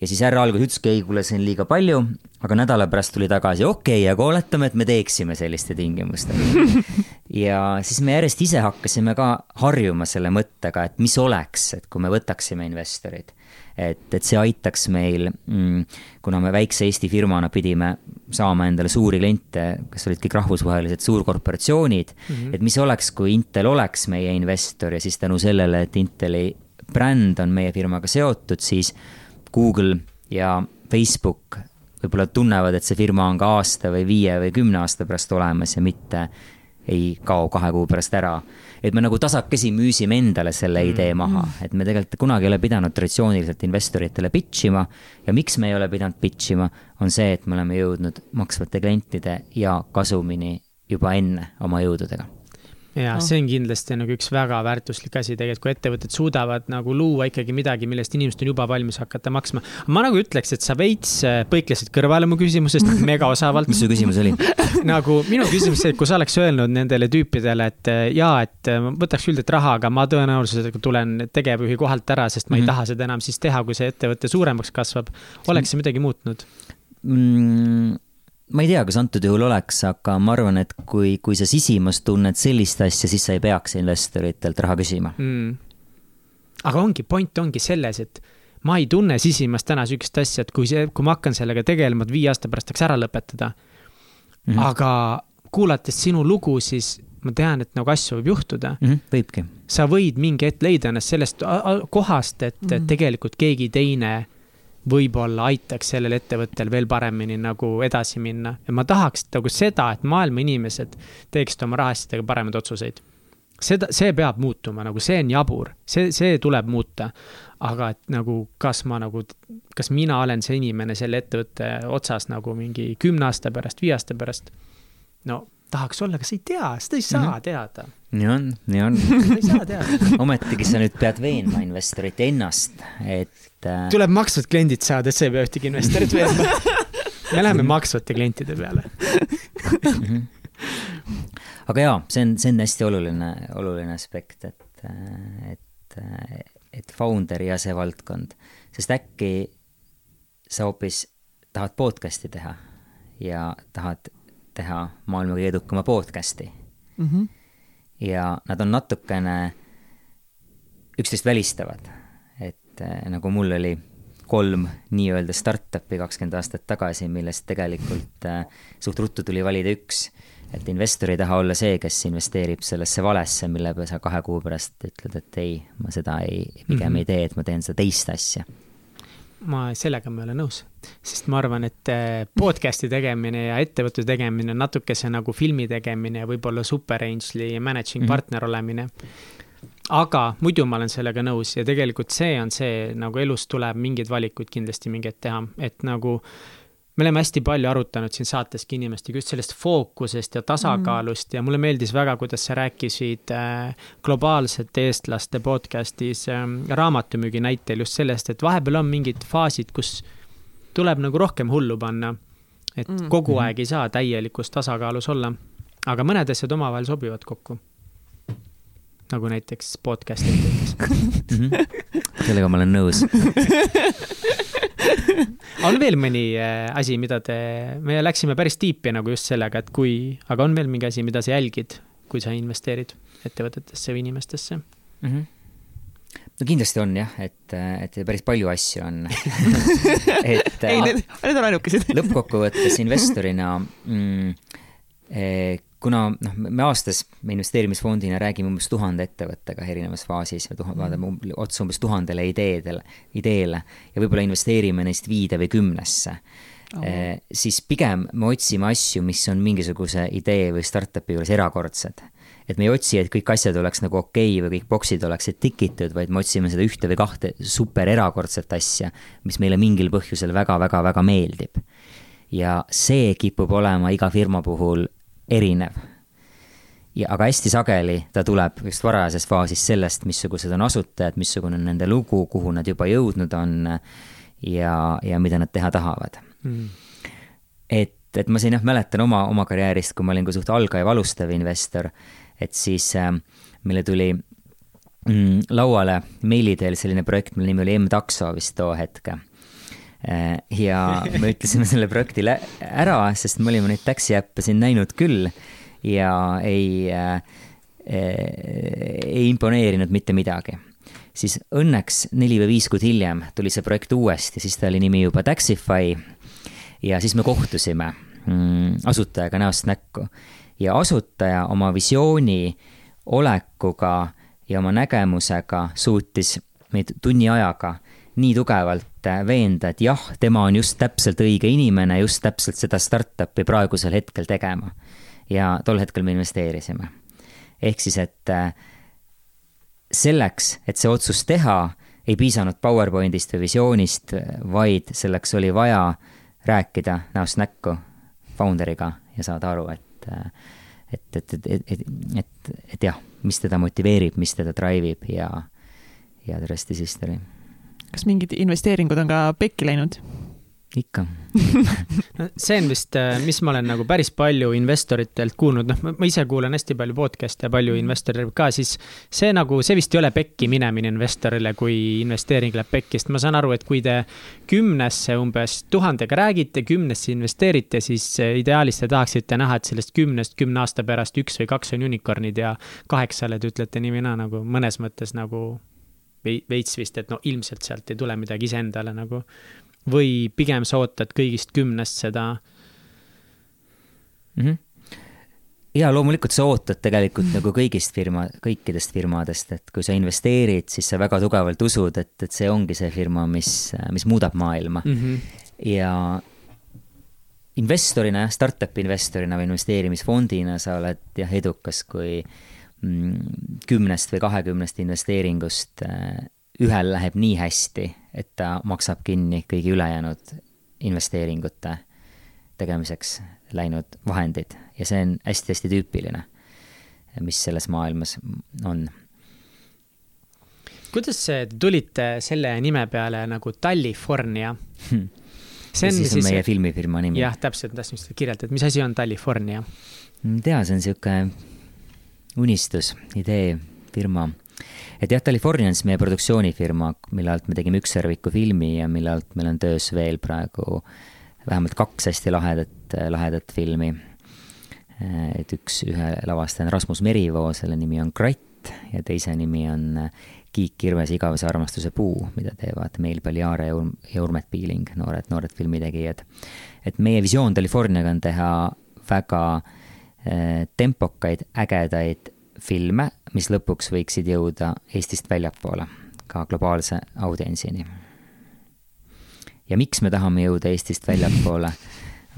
Speaker 3: ja siis härra alguses ütleski, ei kuule, see on liiga palju, aga nädala pärast tuli tagasi, okei okay,, aga oletame, et me teeksime selliste tingimustega. [LAUGHS] ja siis me järjest ise hakkasime ka harjuma selle mõttega, et mis oleks, et kui me võtaksime investorid et, et see aitaks meil mm,, kuna me väikse Eesti firmana pidime saama endale suuri kliente, kes olid kõik rahvusvahelised suurkorporatsioonid mm, -hmm. et mis oleks, kui Intel oleks meie investor ja siis tänu sellele, et Inteli bränd on meie firmaga seotud, siis Google ja Facebook võib-olla tunnevad, et see firma on ka aasta või viie või kümne aasta pärast olemas ja mitte ei kao kahe kuu pärast ära. et me nagu tasakesi müüsime endale selle mm. idee maha, et me tegelikult kunagi ei ole pidanud traditsiooniliselt investoritele pitch ima. ja miks me ei ole pidanud pitch ima, on see, et me oleme jõudnud maksvate klientide ja kasumini juba enne oma jõududega
Speaker 2: ja no. see on kindlasti nagu üks väga väärtuslik asi tegelikult, kui ettevõtted suudavad nagu luua ikkagi midagi, millest inimesed on juba valmis hakata maksma. ma nagu ütleks, et sa veits äh, põiklesid kõrvale mu küsimusest [LAUGHS] mega osavalt.
Speaker 3: mis su küsimus oli [LAUGHS]
Speaker 2: nagu minu küsimus see, et kui sa oleks öelnud nendele tüüpidele, et äh, jaa, et äh, võtaks üldiselt raha, aga ma tõenäoliselt tulen tegevjuhi kohalt ära, sest ma mm -hmm. ei taha seda enam siis teha, kui see ettevõte suuremaks kasvab. oleks see midagi muutnud
Speaker 3: mm.? Ma ei tea, kas antud juhul oleks, aga ma arvan, et kui, kui sa sisimas tunned sellist asja, siis sa ei peaks investoritelt raha küsima mm..
Speaker 2: aga ongi, point ongi selles, et ma ei tunne sisimas täna sihukest asja, et kui see, kui ma hakkan sellega tegelema, et viie aasta pärast tahaks ära lõpetada mm. -hmm. aga kuulates sinu lugu, siis ma tean, et nagu asju võib juhtuda
Speaker 3: mm. -hmm, võibki.
Speaker 2: sa võid mingi hetk leida ennast sellest kohast, et mm -hmm. tegelikult keegi teine võib-olla aitaks sellel ettevõttel veel paremini nagu edasi minna. ja ma tahaks nagu seda, et maailma inimesed teeksid oma rahaasjadega paremaid otsuseid. seda, see peab muutuma, nagu see on jabur, see, see tuleb muuta. aga et nagu, kas ma nagu, kas mina olen see inimene selle ettevõtte otsas nagu mingi kümne aasta pärast, viie aasta pärast? no tahaks olla, kas ei tea, seda ei saa mm -hmm. teada.
Speaker 3: Nii on, nii on. [LAUGHS]
Speaker 2: ei saa teada.
Speaker 3: ometigi sa nüüd pead veenma investorit ennast, et
Speaker 2: äh.... tuleb maksvad kliendid saada, et sa ei pea ühtegi investorit veenma me läheme maksvate klientide peale.
Speaker 3: -hmm. aga jaa, see on, see on hästi oluline, oluline aspekt, et, et, et founder ja see valdkond, sest äkki sa hoopis tahad podcast'i teha ja tahad teha maailma kõige edukama podcast'i mm. -hmm. Ja nad on natukene üksteist välistavad. et äh, nagu mul oli kolm nii-öelda startup'i kakskümmend aastat tagasi, millest tegelikult äh, suht ruttu tuli valida üks. et investor ei taha olla see, kes investeerib sellesse valesse, mille sa kahe kuu pärast ütled, et ei, ma seda ei, pigem mm -hmm. ei tee, et ma teen seda teist asja
Speaker 2: ma sellega ma ei ole nõus, sest ma arvan, et äh, podcast'i tegemine ja ettevõtte tegemine on natukese nagu filmi tegemine ja võib-olla super angel'i managing -hmm. partner olemine. aga muidu ma olen sellega nõus ja tegelikult see on see, nagu elus tuleb mingeid valikuid kindlasti mingeid teha, et nagu me oleme hästi palju arutanud siin saateski inimestega just sellest fookusest ja tasakaalust mm. ja mulle meeldis väga, kuidas sa rääkisid äh, globaalsete eestlaste podcast'is äh, raamatumüügi näitel just sellest, et vahepeal on mingid faasid, kus tuleb nagu rohkem hullu panna. et mm. kogu aeg ei saa täielikus tasakaalus olla, aga mõned asjad omavahel sobivad kokku. nagu näiteks podcast'id näiteks
Speaker 3: mm. -hmm. sellega ma olen nõus [LAUGHS] [LAUGHS]
Speaker 2: on veel mõni äh, asi, mida te, me läksime päris tiipi nagu just sellega, et kui, aga on veel mingi asi, mida sa jälgid, kui sa investeerid ettevõtetesse või inimestesse? Mm? -hmm
Speaker 3: no kindlasti on jah, et, et päris palju asju on. [LAUGHS]
Speaker 1: Et ei, need, need on ainukesed.
Speaker 3: lõppkokkuvõttes investorina mm, eh, kuna noh, me aastas me investeerimisfondina räägime umbes tuhande ettevõttega erinevas faasis või tuhat, vaatame otsa umbes tuhandele ideedele, ideele ja võib-olla investeerime neist viide või kümnesse. oh., siis pigem me otsime asju, mis on mingisuguse idee või startup'i juures erakordsed. et me ei otsi, et kõik asjad oleks nagu okei okay või kõik boksid oleksid tikitud, vaid me otsime seda ühte või kahte super erakordset asja, mis meile mingil põhjusel väga-väga-väga meeldib. ja see kipub olema iga firma puhul erinev. Ja aga hästi sageli ta tuleb just varajases faasis sellest, missugused on asutajad, missugune on nende lugu, kuhu nad juba jõudnud on ja, ja mida nad teha tahavad. Mm.. et, et ma siin jah mäletan oma, oma karjäärist, kui ma olin ka suht algaja alustav investor, et siis äh, meile tuli mm, lauale meili teel selline projekt, mille nimi oli M-takso vist too hetk ja me [LAUGHS] ütlesime selle projektile ära, sest me olime neid taxi äppe siin näinud küll ja ei äh,, ei imponeerinud mitte midagi. siis õnneks neli või viis kuud hiljem tuli see projekt uuesti, siis ta oli nimi juba Taxify ja siis me kohtusime mm, asutajaga näost näkku ja asutaja oma visiooni olekuga ja oma nägemusega suutis meid tunni ajaga nii tugevalt veenda, et jah, tema on just täpselt õige inimene just täpselt seda startup'i praegusel hetkel tegema ja tol hetkel me investeerisime. ehk siis, et äh, selleks, et see otsus teha, ei piisanud PowerPointist või visioonist, vaid selleks oli vaja rääkida näost näkku founder'iga ja saada aru, et, äh, et, et, et, et, et, et, et jah, mis teda motiveerib, mis teda drive ib ja, ja the rest is history.
Speaker 1: Kas mingid investeeringud on ka pekki läinud?
Speaker 3: ikka [LAUGHS]
Speaker 2: no see on vist, äh, mis ma olen nagu päris palju investoritelt kuulnud, noh, ma ise kuulan hästi palju podcast'e ja palju investoreid ka, siis see nagu, see vist ei ole pekki minemine investorile, kui investeering läheb pekki, sest ma saan aru, et kui te kümnesse umbes tuhandega räägite, kümnesse investeerite, siis ideaalis te tahaksite näha, et sellest kümnest kümne aasta pärast üks või kaks on unicorn'id ja kaheksale te ütlete nii või naa nagu mõnes mõttes nagu veits vist, et no ilmselt sealt ei tule midagi iseendale nagu või pigem sa ootad kõigist kümnest seda
Speaker 3: mm? -hmm. ja loomulikult sa ootad tegelikult nagu kõigist firma, kõikidest firmadest, et kui sa investeerid, siis sa väga tugevalt usud, et, et see ongi see firma, mis, mis muudab maailma mm. -hmm. ja investorina, startup'i investorina või investeerimisfondina sa oled jah, edukas, kui mm, kümnest või kahekümnest investeeringust äh, ühel läheb nii hästi, et ta maksab kinni kõigi ülejäänud investeeringute tegemiseks läinud vahendid ja see on hästi-hästi tüüpiline, mis selles maailmas on.
Speaker 2: kuidas te tulite selle nime peale nagu California hmm.?
Speaker 3: see on siis, siis meie filmifirma nimi.
Speaker 2: jah, täpselt, tahtsin just kirjeldada, et mis asi on California?
Speaker 3: tea, see on niisugune unistus, idee, firma et jah, California on siis meie produktsioonifirma, mille alt me tegime ükssarviku filmi ja mille alt meil on töös veel praegu vähemalt kaks hästi lahedat, lahedat filmi. et üks, ühe lavastaja on Rasmus Merivoo, selle nimi on Kratt ja teise nimi on Kiik Kirves igavese armastuse puu, mida teevad Meil Paljare ja Urm-, ja Urmet Piiling, noored, noored filmitegijad. et meie visioon Californiaga on teha väga äh, tempokaid, ägedaid filme, mis lõpuks võiksid jõuda Eestist väljapoole, ka globaalse audientsini. ja miks me tahame jõuda Eestist väljapoole,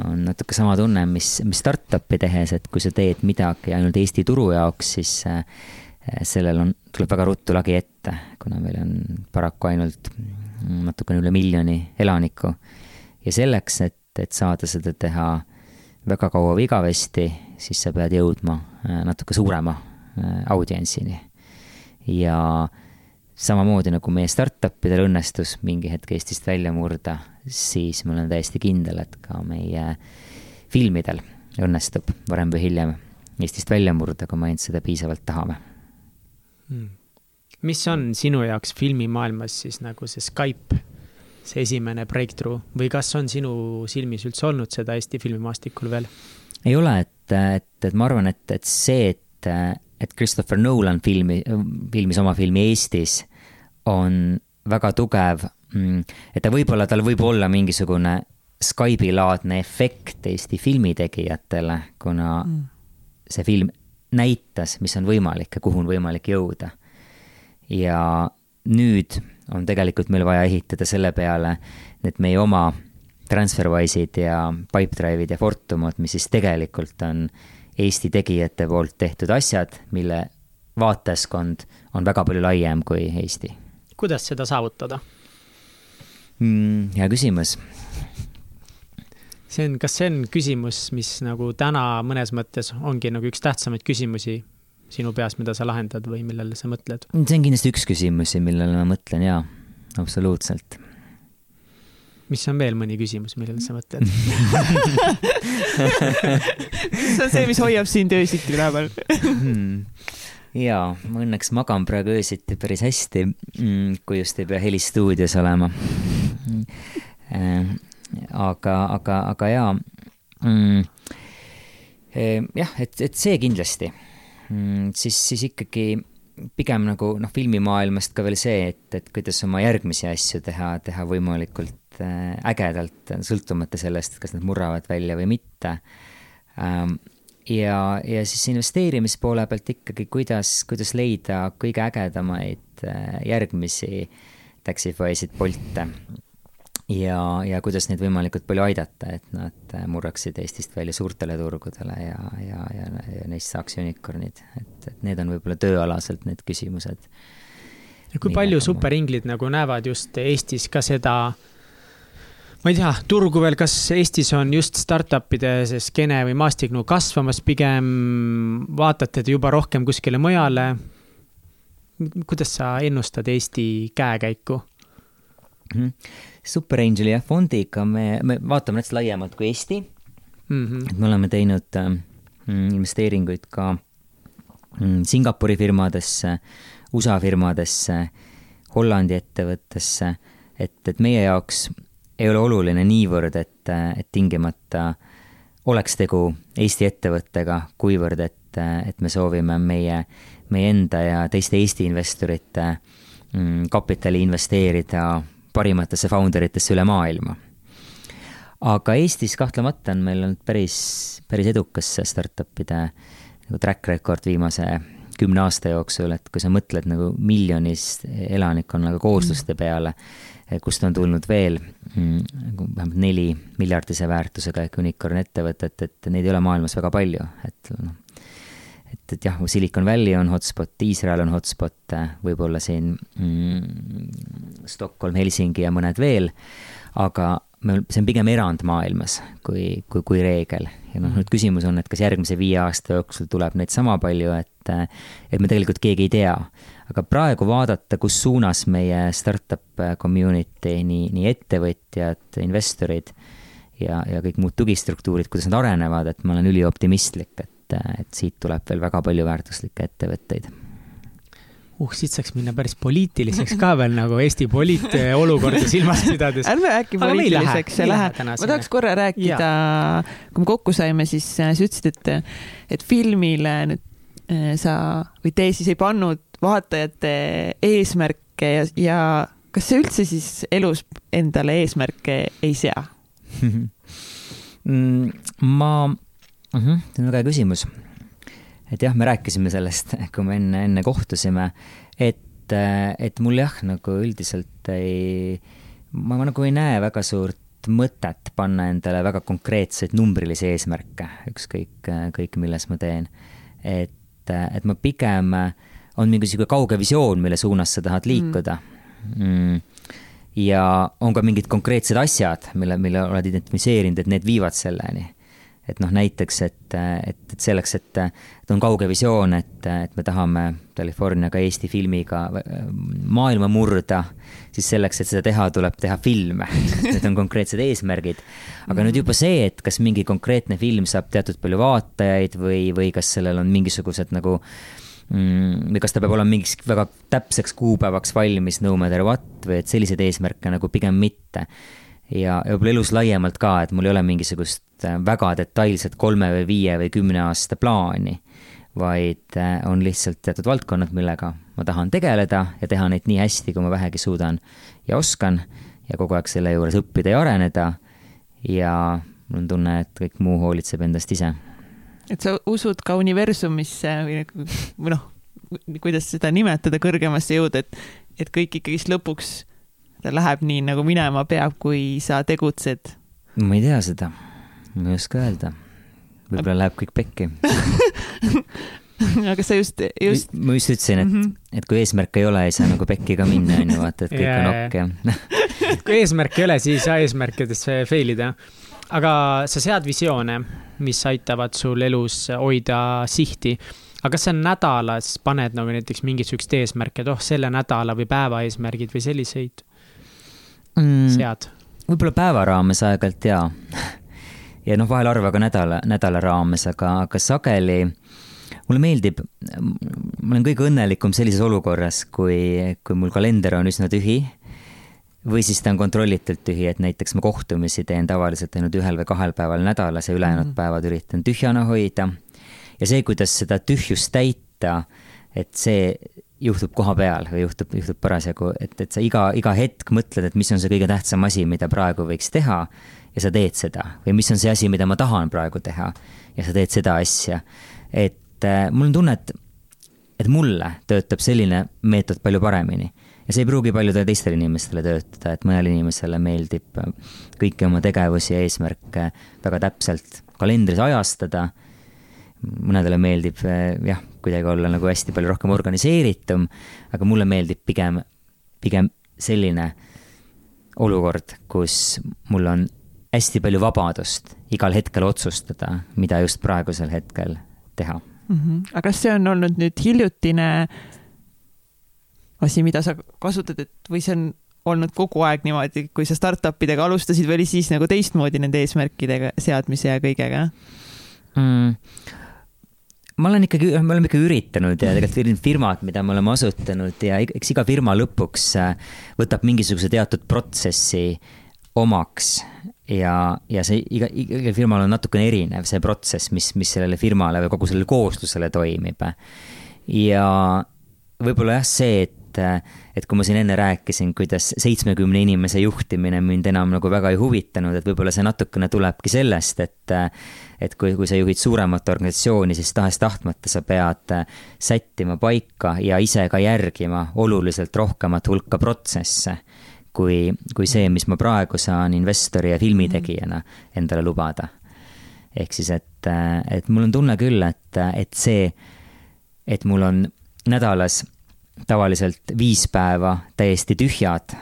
Speaker 3: on natuke sama tunne, mis, mis startup'i tehes, et kui sa teed midagi ainult Eesti turu jaoks, siis äh, sellel on, tuleb väga ruttu lagi ette, kuna meil on paraku ainult natukene üle miljoni elaniku. ja selleks, et, et saada seda teha väga kaua või igavesti, siis sa pead jõudma äh, natuke suurema Äh, audientsini. ja samamoodi nagu meie startup idel õnnestus mingi hetk Eestist välja murda, siis ma olen täiesti kindel, et ka meie filmidel õnnestub varem või hiljem Eestist välja murda, kui me ainult seda piisavalt tahame
Speaker 2: hmm.. mis on sinu jaoks filmimaailmas siis nagu see Skype, see esimene breakthrough või kas on sinu silmis üldse olnud seda Eesti filmimaastikul veel?
Speaker 3: ei ole, et, et, et ma arvan, et, et see, et et Christopher Nolan filmi, filmis oma filmi Eestis, on väga tugev, mm, et ta võib-olla, tal võib olla mingisugune Skype'i laadne efekt Eesti filmitegijatele, kuna mm. see film näitas, mis on võimalik ja kuhu on võimalik jõuda. ja nüüd on tegelikult meil vaja ehitada selle peale need meie oma Transferwise'id ja Pipedrive'id ja Fortumod, mis siis tegelikult on Eesti tegijate poolt tehtud asjad, mille vaatajaskond on väga palju laiem kui Eesti.
Speaker 2: kuidas seda saavutada
Speaker 3: mm,? hea küsimus.
Speaker 2: see on, kas see on küsimus, mis nagu täna mõnes mõttes ongi nagu üks tähtsamaid küsimusi sinu peas, mida sa lahendad või millele sa mõtled?
Speaker 3: see on kindlasti üks küsimusi, millele ma mõtlen jaa, absoluutselt
Speaker 2: mis on veel mõni küsimus, millele sa mõtled [LAUGHS]
Speaker 1: mis on see, mis hoiab sind öösiti üleval
Speaker 3: hmm. jaa, ma õnneks magan praegu öösiti päris hästi, mm, kui just ei pea helistuudios olema. Äh, aga, aga, aga jaa mm,. Eh, jah, et, et see kindlasti, mm, siis, siis ikkagi pigem nagu noh, filmimaailmast ka veel see, et, et kuidas oma järgmisi asju teha, teha võimalikult ägedalt, sõltumata sellest, kas nad murravad välja või mitte. Ähm, ja, ja siis investeerimispoole pealt ikkagi, kuidas, kuidas leida kõige ägedamaid äh, järgmisi Taxify'sid, Bolte ja, ja kuidas neid võimalikult palju aidata, et nad äh, murraksid Eestist välja suurtele turgudele ja, ja, ja, ja neist saaks unicorn'id, et, et need on võib-olla tööalaselt need küsimused.
Speaker 2: ja kui Nii palju superinglid nagu näevad just Eestis ka seda äh, ma ei tea, turgu veel, kas Eestis on just startup'ide see skeene või maastik nagu kasvamas, pigem vaatate te juba rohkem kuskile mujale? kuidas sa ennustad Eesti käekäiku
Speaker 3: mm? -hmm. Super Angeli jah, fondiga me, me vaatame näiteks laiemalt kui Eesti mm. -hmm. et me oleme teinud äh, investeeringuid ka mm, Singapuri firmadesse, USA firmadesse, Hollandi ettevõttesse, et, et meie jaoks ei ole oluline niivõrd, et, et tingimata oleks tegu Eesti ettevõttega, kuivõrd et, et me soovime meie, meie enda ja teiste Eesti investorite mm, kapitali investeerida parimatesse founder itesse üle maailma. aga Eestis kahtlemata on meil olnud päris, päris edukas see startup'ide nagu track record viimase kümne aasta jooksul, et kui sa mõtled nagu miljonist elanikkonnaga koosluste peale mm., kust on tulnud veel mm, nagu vähemalt neli miljardise väärtusega ehk unicorn ettevõtet, et neid ei ole maailmas väga palju, et noh, et, et jah, Silicon Valley on hotspot, Iisrael on hotspot, eh, võib-olla siin mm, Stockholm, Helsingi ja mõned veel, aga me, see on pigem erand maailmas kui, kui, kui reegel. ja noh, nüüd küsimus on, et kas järgmise viie aasta jooksul tuleb neid sama palju, et, et me tegelikult keegi ei tea aga praegu vaadata, kus suunas meie startup community, nii, nii ettevõtjad, investorid ja, ja kõik muud tugistruktuurid, kuidas nad arenevad, et ma olen ülioptimistlik, et, et siit tuleb veel väga palju väärtuslikke ettevõtteid
Speaker 2: uh, siit saaks minna päris poliitiliseks ka veel nagu Eesti poliitolukorda silmas pidades.
Speaker 1: ärme äkki poliitiliseks ei lähe. ma tahaks korra rääkida, kui me kokku saime, siis sa ütlesid, et, et filmile nüüd äh, sa või te siis ei pannud vaatajate eesmärke ja, ja kas sa üldse siis elus endale eesmärke ei sea [LAUGHS]
Speaker 3: mm, ma mhm, -huh, see on väga hea küsimus. et jah, me rääkisime sellest, kui me enne, enne kohtusime, et, et mul jah, nagu üldiselt ei, ma nagu ei näe väga suurt mõtet panna endale väga konkreetseid numbrilisi eesmärke, ükskõik, kõik, milles ma teen. et, et ma pigem on mingi sihuke kauge visioon, mille suunas sa tahad liikuda mm.. Mm. ja on ka mingid konkreetsed asjad, mille, mille oled identifitseerinud, et need viivad selleni. Et noh, näiteks, et, et, et selleks, et, et on kauge visioon, et, et me tahame Californiaga Eesti filmiga maailma murda, siis selleks, et seda teha, tuleb teha filme. [LAUGHS] Need on konkreetsed eesmärgid. aga mm. nüüd juba see, et kas mingi konkreetne film saab teatud palju vaatajaid või, või kas sellel on mingisugused nagu äh, Mm, või kas ta peab olema mingiks väga täpseks kuupäevaks valmis, no matter what, või et selliseid eesmärke nagu pigem mitte. Ja, ja võib-olla elus laiemalt ka, et mul ei ole mingisugust äh, väga detailset kolme või viie või kümne aasta plaani, vaid äh, on lihtsalt teatud valdkonnad, millega ma tahan tegeleda ja teha neid nii hästi, kui ma vähegi suudan ja oskan ja kogu aeg selle juures õppida ja areneda. ja mul on tunne, et kõik muu hoolitseb endast ise
Speaker 1: et sa usud ka universumisse või nagu, noh, kuidas seda nimetada, kõrgemasse jõudu, et, et kõik ikkagist lõpuks läheb nii, nagu minema peab, kui sa tegutsed
Speaker 3: ma ei tea seda, ma ei oska öelda. võib-olla läheb kõik pekki [LAUGHS]
Speaker 1: aga sa just, just.
Speaker 3: ma just ütlesin, et mm, -hmm. et kui eesmärk ei ole, ei saa nagu pekki ka minna, on ju, vaata, et kõik yeah, on okk ja [LAUGHS]
Speaker 2: kui eesmärki ei ole, siis ei saa eesmärkidesse fail ida. aga sa sead visioone, mis aitavad sul elus hoida sihti. aga kas sa nädalas paned nagu näiteks mingisugust eesmärki, et oh, selle nädala või päeva eesmärgid või selliseid mm, sead?
Speaker 3: võib-olla päeva raames aeg-ajalt jaa [LAUGHS] ja noh, vahel harva ka nädala, nädala raames, aga, aga sageli mulle meeldib, ma olen kõige õnnelikum sellises olukorras, kui, kui mul kalender on üsna tühi või siis ta on kontrollitult tühi, et näiteks ma kohtumisi teen tavaliselt ainult ühel või kahel päeval nädalas ja ülejäänud mm -hmm. päevad üritan tühjana hoida. ja see, kuidas seda tühjust täita, et see juhtub koha peal või juhtub, juhtub parasjagu, et, et sa iga, iga hetk mõtled, et mis on see kõige tähtsam asi, mida praegu võiks teha ja sa teed seda või mis on see asi, mida ma tahan praegu teha ja sa teed seda asja. et äh, mul on tunne, et, et mulle töötab selline meetod palju paremini ja see ei pruugi paljudele teistele inimestele töötada, et mõnele inimesele meeldib kõiki oma tegevusi ja eesmärke väga täpselt kalendris ajastada. Mõnedele meeldib äh, jah, kuidagi olla nagu hästi palju rohkem organiseeritum, aga mulle meeldib pigem, pigem selline olukord, kus mul on hästi palju vabadust igal hetkel otsustada, mida just praegusel hetkel teha
Speaker 1: mm. -hmm. aga kas see on olnud nüüd hiljutine asi, mida sa kasutad, et või see on olnud kogu aeg niimoodi, kui sa startup idega alustasid või oli siis nagu teistmoodi nende eesmärkidega seadmise ja kõigega
Speaker 3: mm.? Ma olen ikkagi, me oleme ikka üritanud ja tegelikult firmad, mida me oleme asutanud ja eks iga firma lõpuks äh, võtab mingisuguse teatud protsessi omaks ja, ja see iga, igal firmal on natukene erinev see protsess, mis, mis sellele firmale või kogu sellele kooslusele toimib. ja võib-olla jah, see, et, et kui ma siin enne rääkisin, kuidas seitsmekümne inimese juhtimine mind enam nagu väga ei huvitanud, et võib-olla see natukene tulebki sellest, et et kui, kui sa juhid suuremat organisatsiooni, siis tahes-tahtmata sa pead sättima paika ja ise ka järgima oluliselt rohkemat hulka protsesse kui, kui see, mis ma praegu saan investori ja filmitegijana endale lubada. ehk siis, et, et mul on tunne küll, et, et see, et mul on nädalas tavaliselt viis päeva täiesti tühjad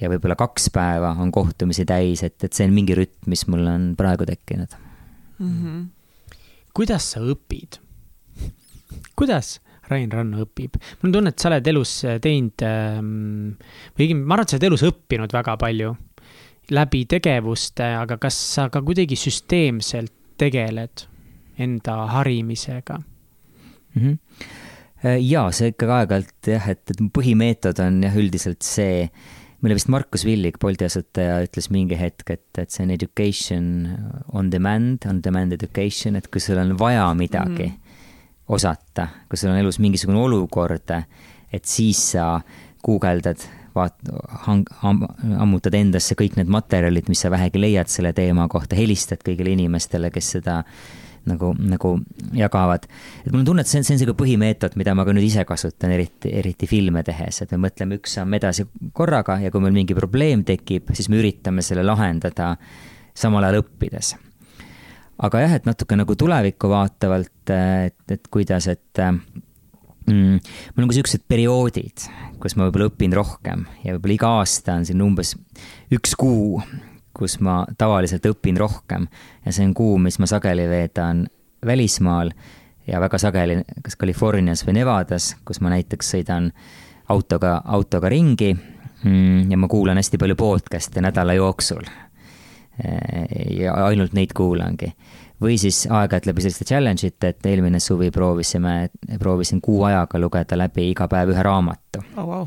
Speaker 3: ja võib-olla kaks päeva on kohtumisi täis, et, et see on mingi rütm, mis mul on praegu tekkinud mm.
Speaker 2: -hmm. kuidas sa õpid? kuidas Rain Ranna õpib. mul on tunne, et sa oled elus äh, teinud ähm, või õigemini, ma arvan, et sa oled elus õppinud väga palju läbi tegevuste, aga kas sa ka kuidagi süsteemselt tegeled enda harimisega
Speaker 3: mm? -hmm. ja see ikkagi aeg-ajalt jah, et, et põhimeetod on jah, üldiselt see, mille vist Markus Villig, Bolti asutaja, ütles mingi hetk, et, et see on education on demand, on demand education, et kui sul on vaja midagi mm, osata, kui sul on elus mingisugune olukord, et siis sa guugeldad, vaat-, hang-, ammutad endasse kõik need materjalid, mis sa vähegi leiad selle teema kohta, helistad kõigile inimestele, kes seda nagu, nagu jagavad. et mul on tunne, et see on, see on sihuke põhimeetod, mida ma ka nüüd ise kasutan, eriti, eriti filme tehes, et me mõtleme üks samm edasi korraga ja kui meil mingi probleem tekib, siis me üritame selle lahendada samal ajal õppides aga jah, et natuke nagu tulevikku vaatavalt, et, et kuidas, et mm, mul on ka siuksed perioodid, kus ma võib-olla õpin rohkem ja võib-olla iga aasta on siin umbes üks kuu, kus ma tavaliselt õpin rohkem ja see on kuu, mis ma sageli veedan välismaal ja väga sageli kas Californias või Nevadas, kus ma näiteks sõidan autoga, autoga ringi mm, ja ma kuulan hästi palju podcast'e nädala jooksul ja ainult neid kuulangi. või siis aeg-ajalt läbi selliste challenge ite, et eelmine suvi proovisime, proovisin kuu ajaga lugeda läbi iga päev ühe raamatu
Speaker 1: oh,. Wow.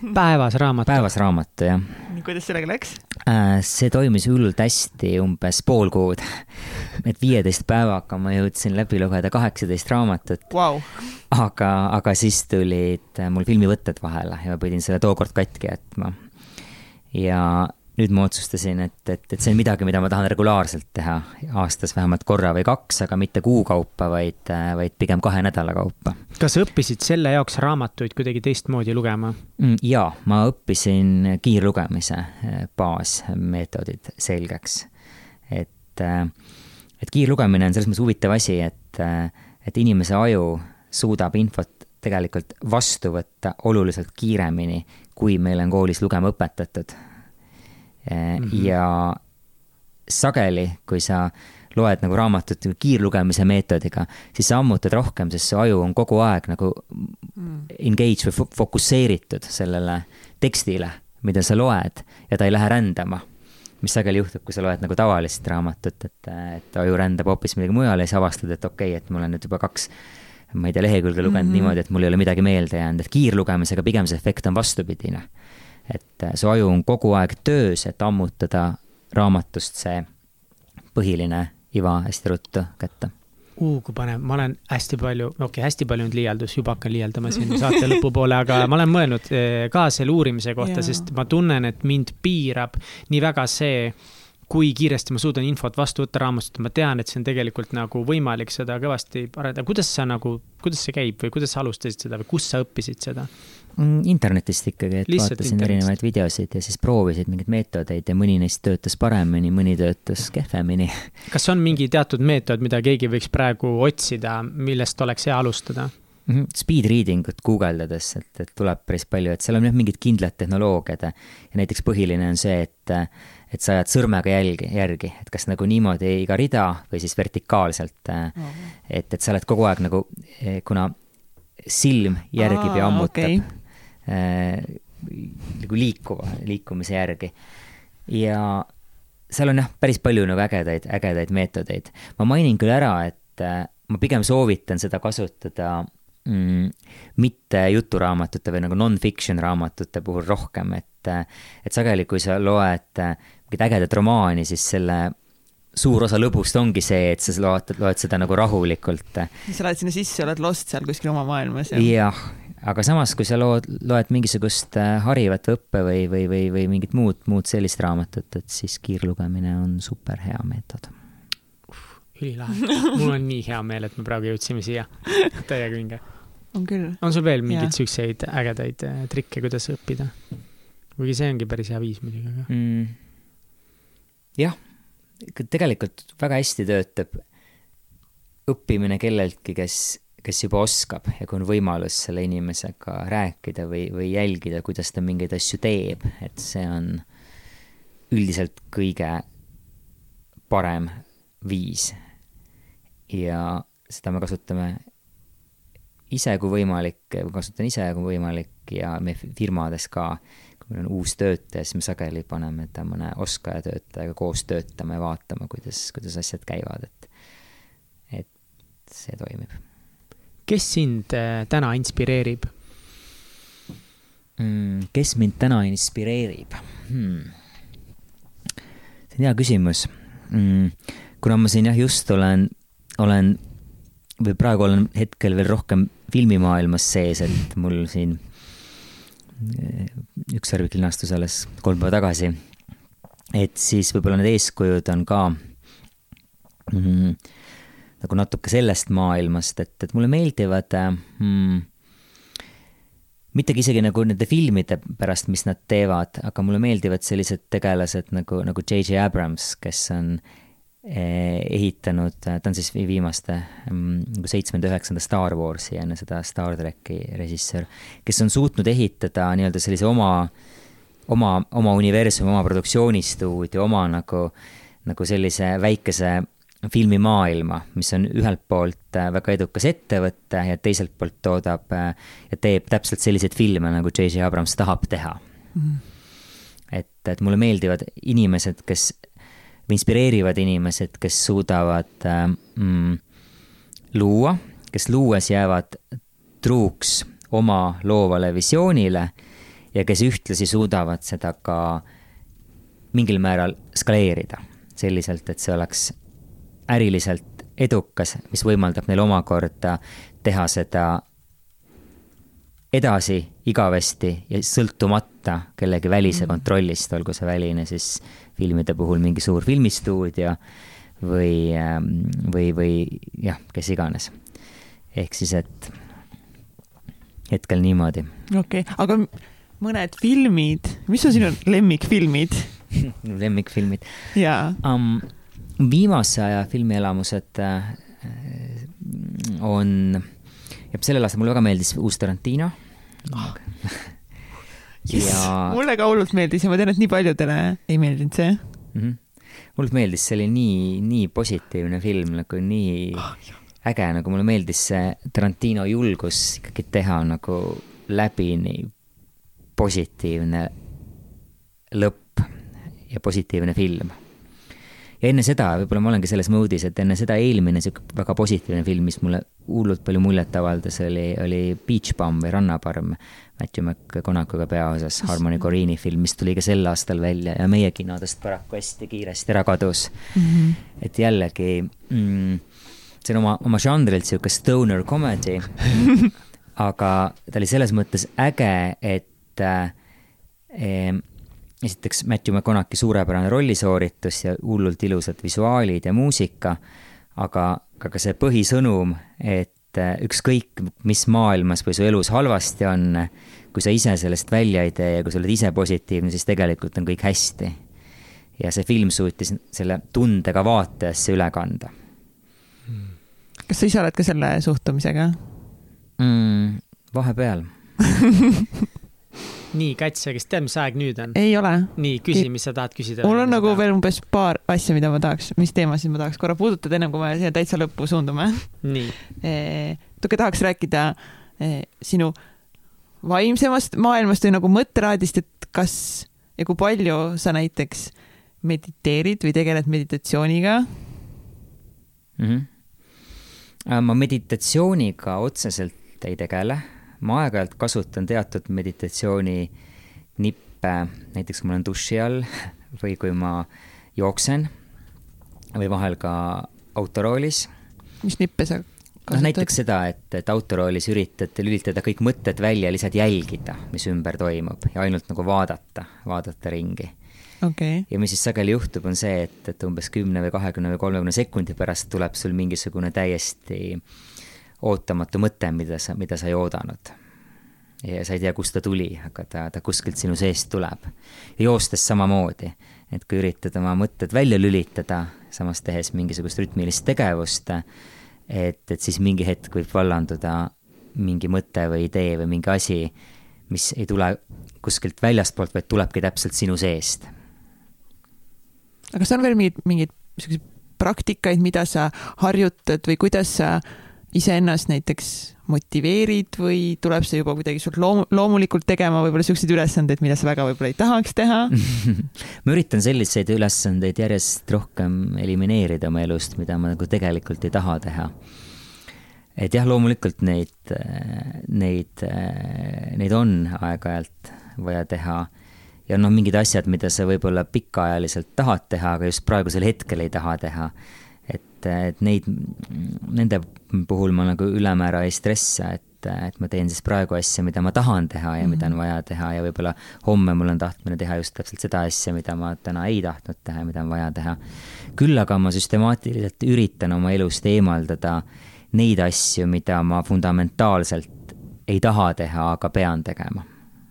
Speaker 1: [LAUGHS]
Speaker 2: päevas raamatu?
Speaker 3: päevas raamatu, jah.
Speaker 1: kuidas sellega läks?
Speaker 3: Äh, see toimis hullult hästi, umbes pool kuud. et viieteist päevaga ma jõudsin läbi lugeda kaheksateist raamatut
Speaker 1: wow..
Speaker 3: aga, aga siis tulid mul filmivõtted vahele ja ma pidin selle tookord katki jätma. ja nüüd ma otsustasin, et, et, et see on midagi, mida ma tahan regulaarselt teha aastas vähemalt korra või kaks, aga mitte kuu kaupa, vaid, vaid pigem kahe nädala kaupa.
Speaker 2: kas sa õppisid selle jaoks raamatuid kuidagi teistmoodi lugema?
Speaker 3: Mm, jaa, ma õppisin kiirlugemise eh, baasmeetodid selgeks. et, eh, et kiirlugemine on selles mõttes huvitav asi, et, eh, et inimese aju suudab infot tegelikult vastu võtta oluliselt kiiremini, kui meil on koolis lugema õpetatud mm. -hmm. ja sageli, kui sa loed nagu raamatut kiirlugemise meetodiga, siis sa ammutad rohkem, sest su aju on kogu aeg nagu mm. engage või fokusseeritud sellele tekstile, mida sa loed ja ta ei lähe rändama. mis sageli juhtub, kui sa loed nagu tavalist raamatut, et, et aju rändab hoopis midagi mujale ja siis avastad, et okei okay,, et mul on nüüd juba kaks ma ei tea, lehekülge lugenud mm -hmm. niimoodi, et mul ei ole midagi meelde jäänud, et kiirlugemisega pigem see efekt on vastupidine et äh, su aju on kogu aeg töös, et ammutada raamatust see põhiline iva hästi ruttu kätte.
Speaker 2: Uh, kui paneb, ma olen hästi palju, okei okay,, hästi palju nüüd liialdus, juba hakkan liialdama siin [LAUGHS] saate lõpupoole, aga ma olen mõelnud eh, ka selle uurimise kohta, sest ma tunnen, et mind piirab nii väga see, kui kiiresti ma suudan infot vastu võtta raamatust, ma tean, et see on tegelikult nagu võimalik seda kõvasti arendada, kuidas sa nagu, kuidas see käib või kuidas sa alustasid seda või kus sa õppisid seda?
Speaker 3: Mm, internetist ikkagi, et Lihtsalt vaatasin internetist. erinevaid videosid ja siis proovisid mingeid meetodeid ja mõni neist töötas paremini, mõni töötas kehvemini.
Speaker 2: kas on mingi teatud meetod, mida keegi võiks praegu otsida, millest oleks hea alustada?
Speaker 3: Mhm, speed reading ut guugeldades, et, et tuleb päris palju, et seal on jah mingid kindlad tehnoloogiad ja näiteks põhiline on see, et, et sa ajad sõrmega jälgi, järgi, et kas nagu niimoodi iga rida või siis vertikaalselt oh.. et, et sa oled kogu aeg nagu, kuna silm järgib Aa, ja ammutab okay nagu liikuva, liikumise järgi. ja seal on jah, päris palju nagu ägedaid, ägedaid meetodeid. ma mainin küll ära, et äh, ma pigem soovitan seda kasutada mm, mitte juturaamatute või nagu non-fiction raamatute puhul rohkem, et, äh, et sageli, kui sa loed mingit ägedat romaani, siis selle suur osa lõbust ongi see, et sa loed, loed seda nagu rahulikult.
Speaker 1: sa lähed sinna sisse, oled lost seal kuskil oma maailmas.
Speaker 3: jah, aga samas, kui sa lood, loed mingisugust äh, harivat õppe või, või, või, või mingit muud, muud sellist raamatut, et siis kiirlugemine on super hea meetod.
Speaker 2: ülilahe, [LAUGHS] mul on nii hea meel, et me praegu jõudsime siia, [LAUGHS] täiega vinge.
Speaker 1: on küll.
Speaker 2: on sul veel mingeid siukseid ägedaid äh, trikke, kuidas õppida? kuigi see ongi päris hea viis muidugi, aga mm..
Speaker 3: jah, tegelikult väga hästi töötab õppimine kelleltki, kes kes juba oskab ja kui on võimalus selle inimesega rääkida või, või jälgida, kuidas ta mingeid asju teeb, et see on üldiselt kõige parem viis. ja seda me kasutame ise, kui võimalik, kasutan ise, kui võimalik ja me firmades ka, kui meil on uus töötaja, siis me sageli paneme ta mõne oskaja töötajaga koos töötama ja vaatama, kuidas, kuidas asjad käivad, et, et see toimib
Speaker 2: kes sind äh, täna inspireerib
Speaker 3: mm,? kes mind täna inspireerib hmm.? see on hea küsimus mm,. kuna ma siin jah, just olen, olen või praegu olen hetkel veel rohkem filmimaailmas sees, et mul siin äh, üks sarvik linastus alles kolm päeva tagasi. et siis võib-olla need eeskujud on ka mm, nagu natuke sellest maailmast, et, et mulle meeldivad mm, mittegi isegi nagu nende filmide pärast, mis nad teevad, aga mulle meeldivad sellised tegelased nagu, nagu J.J. Abrams, kes on eh, ehitanud, ta on siis viimaste mm, nagu seitsmenda, üheksanda Star Warsi enne seda Star tracki režissöör, kes on suutnud ehitada nii-öelda sellise oma, oma, oma universumi, oma produktsioonistuudio, oma nagu, nagu sellise väikese filmimaailma, mis on ühelt poolt äh, väga edukas ettevõte ja teiselt poolt toodab äh, ja teeb täpselt selliseid filme, nagu J.J. Abrams tahab teha mm. -hmm. et, et mulle meeldivad inimesed, kes, või inspireerivad inimesed, kes suudavad äh, mm, luua, kes luues jäävad truuks oma loovale visioonile ja kes ühtlasi suudavad seda ka mingil määral skaleerida selliselt, et see oleks äriliselt edukas, mis võimaldab neil omakorda teha seda edasi igavesti ja sõltumata kellegi välise mm. kontrollist, olgu see väline siis filmide puhul mingi suur filmistuudio või, ähm, või, või jah, kes iganes. ehk siis, et hetkel niimoodi.
Speaker 1: okei okay., aga mõned filmid, mis on sinu lemmikfilmid [LAUGHS]
Speaker 3: lemmikfilmid?
Speaker 1: jaa
Speaker 3: um,. Viimase aja filmielamused äh, on ja sellel aastal mulle väga meeldis uus Tarantino [LAUGHS] oh.
Speaker 1: Yes. ja. mulle ka hullult meeldis ja ma tean, et nii paljudele ei meeldinud see mm.
Speaker 3: -hmm. mulle meeldis, see oli nii, nii positiivne film, nagu nii oh, äge, nagu mulle meeldis see Tarantino julgus ikkagi teha nagu läbini positiivne lõpp ja positiivne film ja enne seda, võib-olla ma olengi selles moodis, et enne seda eelmine sihuke väga positiivne film, mis mulle hullult palju muljet avaldas, oli, oli Beach Bum või Rannaparm. Matthew McConaughey'ga peaosas, Harmony Corinne'i film, mis tuli ka sel aastal välja ja meie kinodest paraku hästi kiiresti ära kadus mm. -hmm. et jällegi mm, see on oma, oma žanrilt sihuke stoner comedy [LAUGHS] aga ta oli selles mõttes äge, et äh, esiteks Matthew McConaughey suurepärane rollisooritus ja hullult ilusad visuaalid ja muusika, aga, aga see põhisõnum, et äh, ükskõik, mis maailmas või su elus halvasti on, kui sa ise sellest välja ei tee ja kui sa oled ise positiivne, siis tegelikult on kõik hästi. ja see film suutis selle tunde ka vaatajasse üle kanda.
Speaker 1: kas sa ise oled ka selle suhtumisega
Speaker 3: mm,? vahepeal [LAUGHS]
Speaker 2: nii, Katja, kas tead, mis aeg nüüd on?
Speaker 1: ei ole.
Speaker 2: nii, küsi, mis sa tahad küsida.
Speaker 1: mul on nagu veel umbes paar asja, mida ma tahaks, mis teemasid ma tahaks korra puudutada, ennem kui me siia täitsa lõppu suundume.
Speaker 2: nii [LAUGHS]
Speaker 1: natuke tahaks rääkida eh, sinu vaimsemast maailmast või nagu mõttelaadist, et kas ja kui palju sa näiteks mediteerid või tegeled meditatsiooniga
Speaker 3: mm? -hmm. ma meditatsiooniga otseselt ei tegele ma aeg-ajalt kasutan teatud meditatsiooni nippe, näiteks kui ma olen duši all [LAUGHS] või kui ma jooksen või vahel ka autoroolis.
Speaker 1: mis nippe sa kasutad?
Speaker 3: noh, näiteks seda, et, et autoroolis üritad lülitada kõik mõtted välja, lihtsalt jälgida, mis ümber toimub ja ainult nagu vaadata, vaadata ringi
Speaker 1: okay..
Speaker 3: ja mis siis sageli juhtub, on see, et, et umbes kümne või kahekümne või kolmekümne sekundi pärast tuleb sul mingisugune täiesti äh, ootamatu mõte, mida sa, mida sa ei oodanud. ja sa ei tea, kust ta tuli, aga ta, ta kuskilt sinu seest tuleb. joostes samamoodi, et kui üritad oma mõtted välja lülitada, samas tehes mingisugust rütmilist tegevust, et, et siis mingi hetk võib vallanduda mingi mõte või idee või mingi asi, mis ei tule kuskilt väljastpoolt, vaid tulebki täpselt sinu seest.
Speaker 1: aga kas on veel mingeid, mingeid niisuguseid praktikaid, mida sa harjutad või kuidas sa iseennast näiteks motiveerid või tuleb see juba kuidagi sul loom-, loomulikult tegema võib-olla niisuguseid ülesandeid, mida sa väga võib-olla ei tahaks teha [LAUGHS]
Speaker 3: ma üritan selliseid ülesandeid järjest rohkem elimineerida oma elust, mida ma nagu tegelikult ei taha teha. et jah, loomulikult neid, neid, neid on aeg-ajalt vaja teha ja noh, mingid asjad, mida sa võib-olla pikaajaliselt tahad teha, aga just praegusel hetkel ei taha teha et, et neid, nende puhul ma nagu ülemäära ei stressa, et, et ma teen siis praegu asja, mida ma tahan teha ja mm -hmm. mida on mhm. vaja teha ja võib-olla homme mul on tahtmine teha just täpselt seda asja, mida ma täna ei tahtnud teha ja mida on vaja teha. küll aga ma süstemaatiliselt üritan oma elust eemaldada neid asju, mida ma fundamentaalselt ei taha teha, aga pean tegema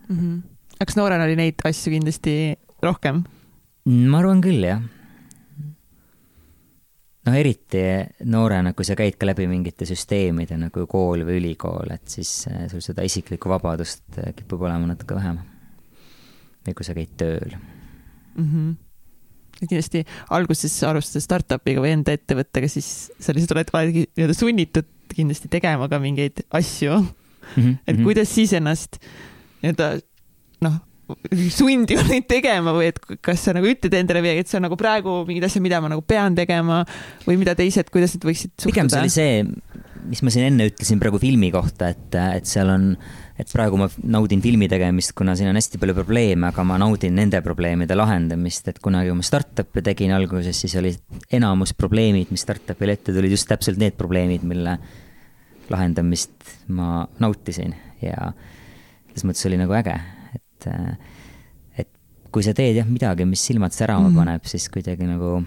Speaker 1: mm. -hmm. kas noorena oli neid asju kindlasti rohkem?
Speaker 3: ma arvan küll, jah noh, eriti noorena, kui sa käid ka läbi mingite süsteemide nagu kool või ülikool, et siis äh, sul seda isiklikku vabadust äh, kipub olema natuke vähem. või kui sa käid tööl
Speaker 1: mm. -hmm kindlasti alguses alustades startup'iga või enda ettevõttega, siis sa lihtsalt oled vahel nii-öelda sunnitud kindlasti tegema ka mingeid asju mm. -hmm. et mhm. kuidas siis ennast nii-öelda noh, sundivad [LAUGHS] neid tegema või et kas sa nagu ütled endale midagi, et see on nagu praegu mingid asjad, mida ma nagu pean tegema või mida teised, kuidas nad võiksid suhtuda?
Speaker 3: pigem see oli see, mis ma siin enne ütlesin praegu filmi kohta, et, et seal on, et praegu ma naudin filmi tegemist, kuna siin on hästi palju probleeme, aga ma naudin nende probleemide lahendamist, et kunagi, kui ma startup'e tegin alguses, siis oli enamus probleemid, mis startup'il ette tulid, just täpselt need probleemid, mille lahendamist ma nautisin ja selles mõttes oli nagu äge, et, et kui sa teed jah midagi, mis silmad särama mm -hmm. paneb, siis kuidagi nagu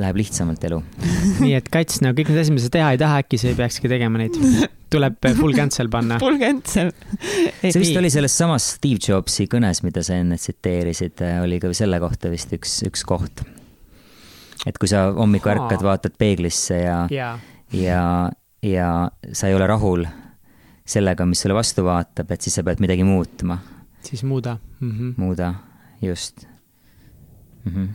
Speaker 3: läheb lihtsamalt elu [LAUGHS]
Speaker 2: nii et Kats, no kõik need asjad, mida sa teha ei taha, äkki sa ei peakski tegema neid? tuleb full cancel panna [LAUGHS]
Speaker 1: Full cancel
Speaker 3: see vist oli selles samas Steve Jobsi kõnes, mida sa enne tsiteerisid, oli ka selle kohta vist üks, üks koht. et kui sa hommikul ärkad, vaatad peeglisse ja, ja, ja, ja sa ei ole rahul sellega, mis sulle vastu vaatab, et siis sa pead midagi muutma.
Speaker 2: siis muuda mm.
Speaker 3: -hmm. muuda, just
Speaker 1: mm. -hmm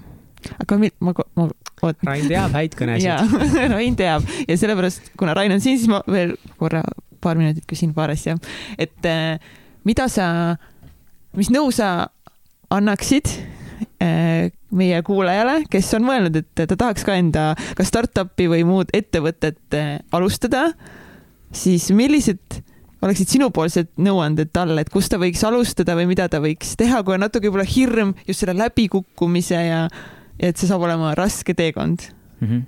Speaker 1: aga ma, ma, ma
Speaker 2: oot. Rain teab häid kõnesid.
Speaker 1: jaa, [LAUGHS] Rain teab ja sellepärast, kuna Rain on siin, siis ma veel korra paar minutit küsin paar asja. et äh, mida sa, mis nõu sa annaksid äh, meie kuulajale, kes on mõelnud, et ta tahaks ka enda kas startup'i või muud ettevõtet äh, alustada, siis millised oleksid sinupoolsed nõuanded talle, et kust ta võiks alustada või mida ta võiks teha, kui on natuke võib-olla hirm just selle läbikukkumise ja, ja et see saab olema raske teekond mm? -hmm.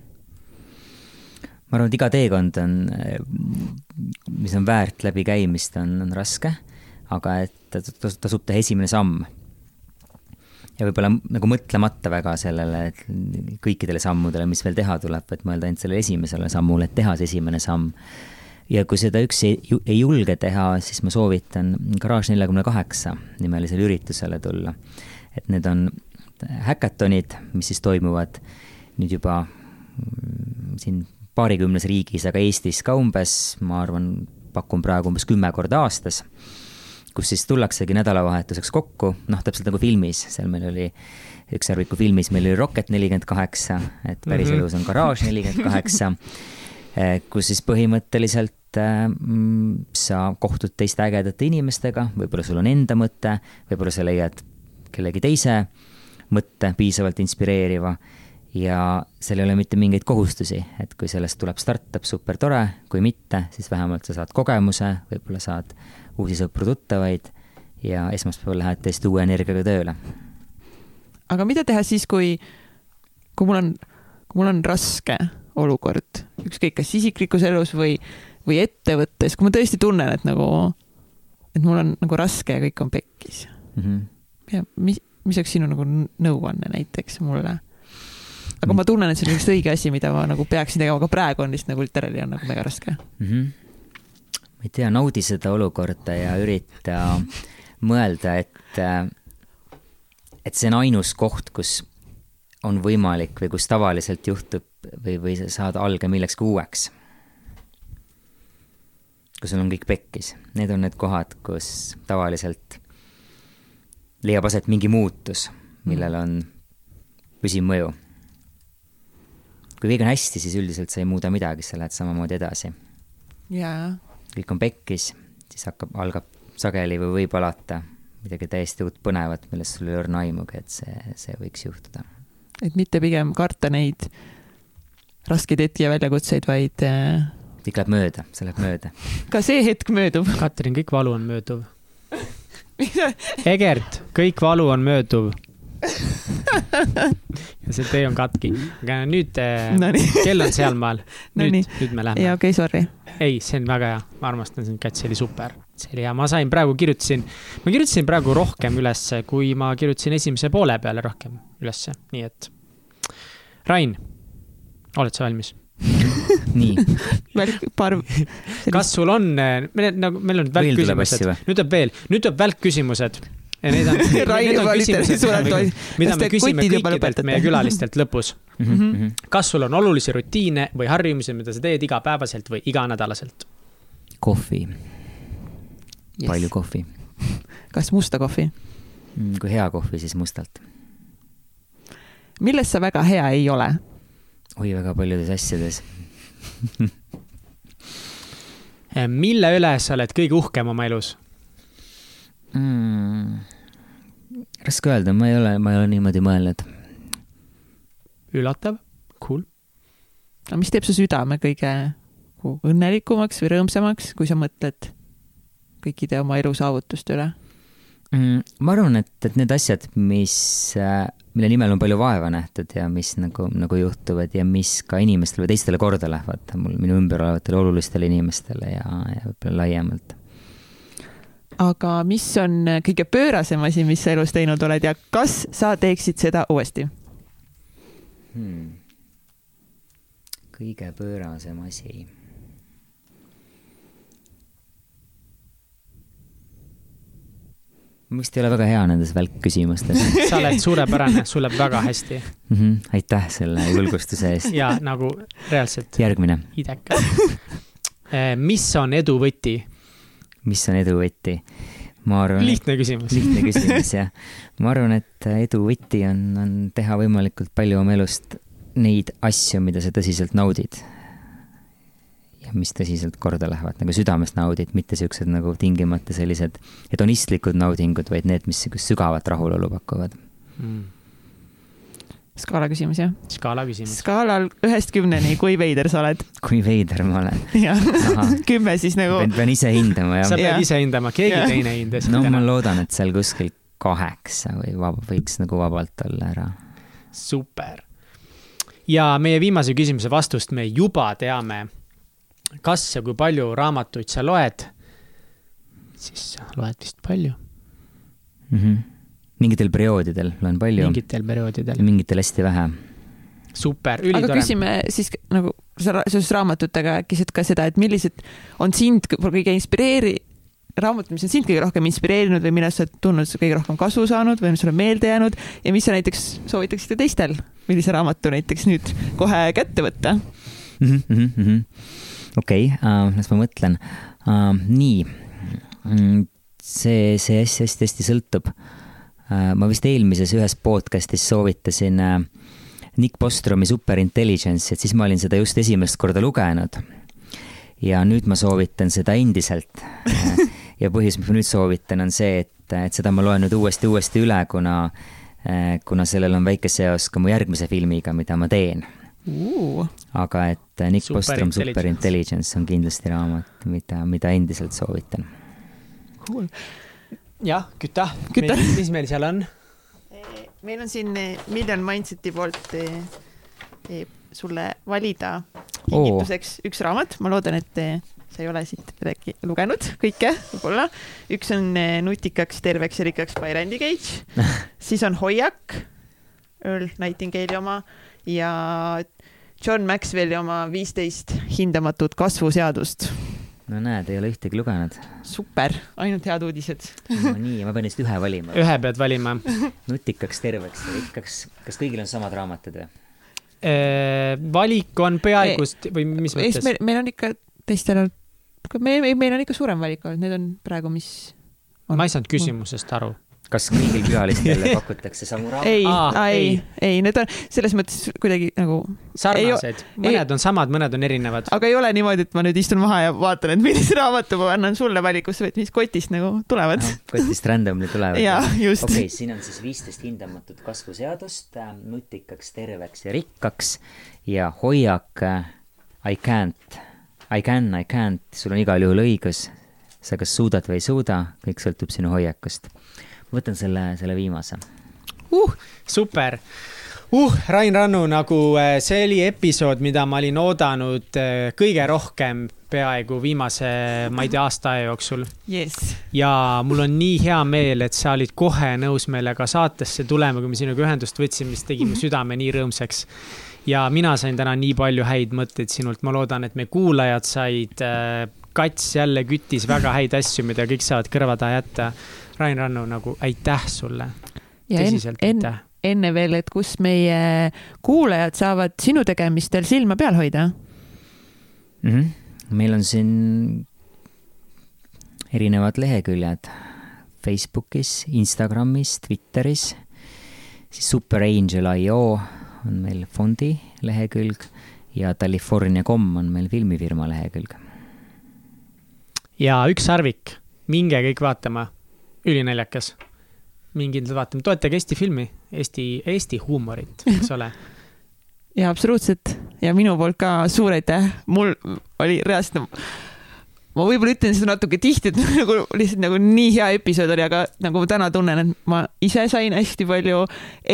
Speaker 3: ma arvan, et iga teekond on, mis on väärt läbikäimist, on, on raske, aga et tasub teha esimene samm. ja võib-olla nagu mõtlemata väga sellele, et kõikidele sammudele, mis veel teha tuleb, et mõelda ainult sellele esimesele sammule, et teha see esimene samm ja kui seda üksi ei, ei julge teha, siis ma soovitan Garage neljakümne kaheksa nimelisele üritusele tulla. et need on häkatonid, mis siis toimuvad nüüd juba mm, siin paarikümnes riigis, aga Eestis ka umbes, ma arvan, pakun praegu umbes kümme korda aastas, kus siis tullaksegi nädalavahetuseks kokku, noh, täpselt nagu filmis, seal meil oli ükssarviku filmis meil oli Rocket nelikümmend kaheksa, et päriselus on Garage nelikümmend kaheksa, [LAUGHS] eh, kus siis põhimõtteliselt sa kohtud teiste ägedate inimestega, võib-olla sul on enda mõte, võib-olla sa leiad kellegi teise mõtte piisavalt inspireeriva ja seal ei ole mitte mingeid kohustusi, et kui sellest tuleb startup, super tore, kui mitte, siis vähemalt sa saad kogemuse, võib-olla saad uusi sõpru-tuttavaid ja esmaspäeval lähed täiesti uue energiaga tööle.
Speaker 1: aga mida teha siis, kui, kui mul on, kui mul on raske olukord, ükskõik kas isiklikus elus või või ettevõttes, kui ma tõesti tunnen, et nagu, et mul on nagu raske ja kõik on pekkis mm. -hmm. ja mis, mis oleks sinu nagu nõuanne näiteks mulle? aga ma tunnen, et see on üks õige asi, mida ma nagu peaksin tegema, aga praegu on lihtsalt nagu literally on nagu mega raske mm. -hmm.
Speaker 3: ma ei tea, naudi seda olukorda ja ürita mõelda, et, et see on ainus koht, kus on võimalik või kus tavaliselt juhtub või, või sa saad alge millekski uueks kui sul on kõik pekkis. Need on need kohad, kus tavaliselt leiab aset mingi muutus, millel on püsiv mõju. kui kõik on hästi, siis üldiselt sa ei muuda midagi, sa lähed samamoodi edasi.
Speaker 1: jaa.
Speaker 3: kõik on pekkis, siis hakkab, algab sageli või võib alata midagi täiesti uut põnevat, millest sul ei ole õrna aimugi, et see, see võiks juhtuda.
Speaker 1: et mitte pigem karta neid raskeid hetki ja väljakutseid, vaid äh,
Speaker 3: kõik läheb mööda, see läheb mööda.
Speaker 1: ka see hetk möödub.
Speaker 2: Katrin, kõik valu on mööduv Egert, kõik valu on mööduv ja see tee on katki. aga nüüd eh, no, kell on sealmaal. nüüd no, nüüd me läheme.
Speaker 1: jaa, okei okay,, sorry.
Speaker 2: ei, see on väga hea, ma armastan sind, Kat, see oli super. see oli hea, ma sain praegu, kirjutasin, ma kirjutasin praegu rohkem ülesse, kui ma kirjutasin esimese poole peale rohkem ülesse, nii et. Rain, oled sa valmis? [LAUGHS]
Speaker 3: nii.
Speaker 1: paar. [LAUGHS]
Speaker 2: kas sul on, meil nagu, meil on välkküsimused, nüüd tuleb veel, nüüd tuleb välkküsimused. ja need on, [LAUGHS] need on küsimused, mida me küsime kõikidelt meie külalistelt lõpus mm. -hmm. kas sul on olulisi rutiine või harjumusi, mida sa teed igapäevaselt või iganädalaselt?
Speaker 3: kohvi yes.. palju kohvi.
Speaker 1: kas musta kohvi?
Speaker 3: Mm, kui hea kohvi, siis mustalt.
Speaker 1: milles sa väga hea ei ole?
Speaker 3: Oi, väga paljudes asjades
Speaker 2: mille üle sa oled kõige uhkem oma elus
Speaker 3: mm,? raske öelda, ma ei ole, ma ei ole niimoodi mõelnud.
Speaker 2: üllatav, cool.
Speaker 1: no mis teeb su südame kõige õnnelikumaks või rõõmsamaks, kui sa mõtled kõikide oma elu saavutuste üle?
Speaker 3: Ma arvan, et, et need asjad, mis äh, mille nimel on palju vaeva nähtud ja mis nagu, nagu juhtuvad ja mis ka inimestele või teistele korda lähevad, mul, minu ümber olevatele olulistele inimestele ja, ja võib-olla laiemalt.
Speaker 1: aga mis on kõige pöörasem asi, mis sa elus teinud oled ja kas sa teeksid seda uuesti
Speaker 3: hmm.? kõige pöörasem asi ma vist ei ole väga hea nendes välkküsimustes [LAUGHS]
Speaker 2: sa oled suurepärane, sul läheb väga hästi
Speaker 3: mm. -hmm. aitäh selle julgustuse eest. [LAUGHS]
Speaker 2: ja nagu reaalselt.
Speaker 3: järgmine.
Speaker 2: idekas [LAUGHS] eh, mis on edu võti?
Speaker 3: mis on edu võti? ma arvan.
Speaker 2: lihtne küsimus.
Speaker 3: lihtne küsimus jah. ma arvan, et edu võti on, on teha võimalikult palju oma elust neid asju, mida sa tõsiselt naudid mis tõsiselt korda lähevad, nagu südamest naudid, mitte siuksed nagu tingimata sellised hedonistlikud naudingud, vaid need, mis sihukest sügavat rahulolu pakuvad mm.
Speaker 1: skaala küsimus, jah?
Speaker 2: skaala küsimus.
Speaker 1: skaalal ühest kümneni, kui veider sa oled? [LAUGHS]
Speaker 3: kui veider ma olen?
Speaker 1: jah, [LAUGHS] kümme siis nagu.
Speaker 3: pean ise hindama, jah.
Speaker 2: sa pead ise hindama, keegi ja. teine ei hinda.
Speaker 3: no ma loodan, et seal kuskil kaheksa või vaba, võiks nagu vabalt olla ära.
Speaker 2: super. ja meie viimase küsimuse vastust me juba teame kas ja kui palju raamatuid sa loed, siis sa loed vist palju
Speaker 3: mm. -hmm. mingitel perioodidel loen palju.
Speaker 2: mingitel perioodidel.
Speaker 3: mingitel hästi vähe.
Speaker 2: super, ülitore.
Speaker 1: aga küsime siis nagu seoses raamatutega äkki ka seda, et millised on sind kõige inspireeri-, raamatud, mis on sind kõige rohkem inspireerinud või millest sa oled tundnud kõige rohkem kasu saanud või mis sulle meelde jäänud ja mis sa näiteks soovitaksid ka teistel, millise raamatu näiteks nüüd kohe kätte võtta
Speaker 3: mm? -hmm okei okay, uh,, las ma mõtlen uh,. nii mm,, see, see hästi-hästi-hästi sõltub uh,. ma vist eelmises ühes podcast'is soovitasin uh, Nick Bostromi Superintelligence'i, et siis ma olin seda just esimest korda lugenud. ja nüüd ma soovitan seda endiselt uh,. ja põhjus, miks ma nüüd soovitan, on see, et, et seda ma loen nüüd uuesti-uuesti üle, kuna uh, kuna sellel on väike seos ka mu järgmise filmiga, mida ma teen
Speaker 1: uh..
Speaker 3: aga et Nick Super Bostrom Super Intelligence on kindlasti raamat, mida, mida endiselt soovitan
Speaker 2: cool.. jah, küta, küta., mis meil seal on?
Speaker 1: meil on siin eh, Million Mindseti poolt eh, eh, sulle valida kingituseks oh. üks raamat, ma loodan, et sa ei ole siit midagi lugenud kõike, võib-olla. üks on Nutikaks, terveks ja rikkaks by Randy Cage [LAUGHS] siis on Hoiak, Earl Nightingale'i oma ja John Maxwelli oma viisteist hindamatut kasvuseadust.
Speaker 3: no näed, ei ole ühtegi lugenud.
Speaker 1: super, ainult head uudised
Speaker 3: no nii, ma pean vist ühe valima.
Speaker 2: ühe pead valima. [LAUGHS]
Speaker 3: nutikaks, terveks ja rikkaks. kas kõigil on samad raamatud või?
Speaker 2: valik on peaaegu või mis mõttes?
Speaker 1: meil, meil on ikka teistel on, meil, meil on ikka suurem valik olnud, need on praegu, mis
Speaker 2: on. ma ei saanud küsimusest aru
Speaker 3: kas kõigil külalistele [LAUGHS] pakutakse samu raamatuid?
Speaker 1: ei ah,, ei, ei, need on selles mõttes kuidagi nagu.
Speaker 2: sarnased, mõned ei, on samad, mõned on erinevad.
Speaker 1: aga ei ole niimoodi, et ma nüüd istun maha ja vaatan, et millise raamatu ma annan sulle valikusse või et mis kotist nagu tulevad no,.
Speaker 3: kotist randomly tulevad. [LAUGHS]
Speaker 1: jaa, just.
Speaker 3: okei okay,, siin on siis viisteist hindamatut kasvuseadust äh,, nutikaks, terveks ja rikkaks ja hoiak äh, I can't, I can, I can't, sul on igal juhul õigus. sa kas suudad või ei suuda, kõik sõltub sinu hoiakust võtan selle, selle viimase.
Speaker 2: Uh,. super. Uh, Rain Rannu, nagu äh, see oli episood, mida ma olin oodanud äh, kõige rohkem peaaegu viimase, ma ei tea, aasta aja jooksul.
Speaker 1: Yes..
Speaker 2: ja mul on nii hea meel, et sa olid kohe nõus meile ka saatesse tulema, kui me sinuga ühendust võtsime, mis tegi mu südame nii rõõmsaks. ja mina sain täna nii palju häid mõtteid sinult, ma loodan, et me kuulajad said äh, Kats jälle küttis väga häid asju, mida kõik saavad kõrva taha jätta Rain Rannu, nagu aitäh sulle. tõsiselt en, aitäh.
Speaker 1: enne veel, et kus meie kuulajad saavad sinu tegemistel silma peal hoida
Speaker 3: mm? -hmm. meil on siin erinevad leheküljed Facebookis, Instagramis, Twitteris, siis superangel.io on meil fondi lehekülg ja California.com on meil filmifirma lehekülg.
Speaker 2: ja üks Sarvik, minge kõik vaatama ülinaljakas. minge kindlalt vaatama, toetage Eesti filmi, Eesti, Eesti huumorit, eks ole. [LAUGHS]
Speaker 1: Ja absoluutselt. Ja minu poolt ka suur aitäh, mul oli reaalselt ma võib-olla ütlen seda natuke tihti, et [LAUGHS] nagu lihtsalt nagu nii hea episood oli, aga nagu ma täna tunnen, et ma ise sain hästi palju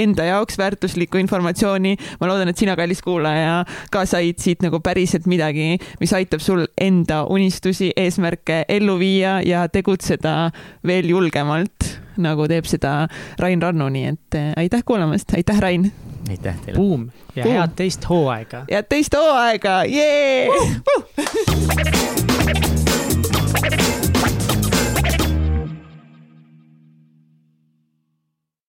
Speaker 1: enda jaoks väärtuslikku informatsiooni. ma loodan, et sina, kallis kuulaja, ka said siit nagu päriselt midagi, mis aitab sul enda unistusi, eesmärke ellu viia ja tegutseda veel julgemalt, nagu teeb seda Rain Rannu, nii et äh, aitäh kuulamast, aitäh, Rain!
Speaker 3: aitäh teile!
Speaker 2: Buum ja Boom. head teist hooaega!
Speaker 1: head teist hooaega, jee! [LAUGHS]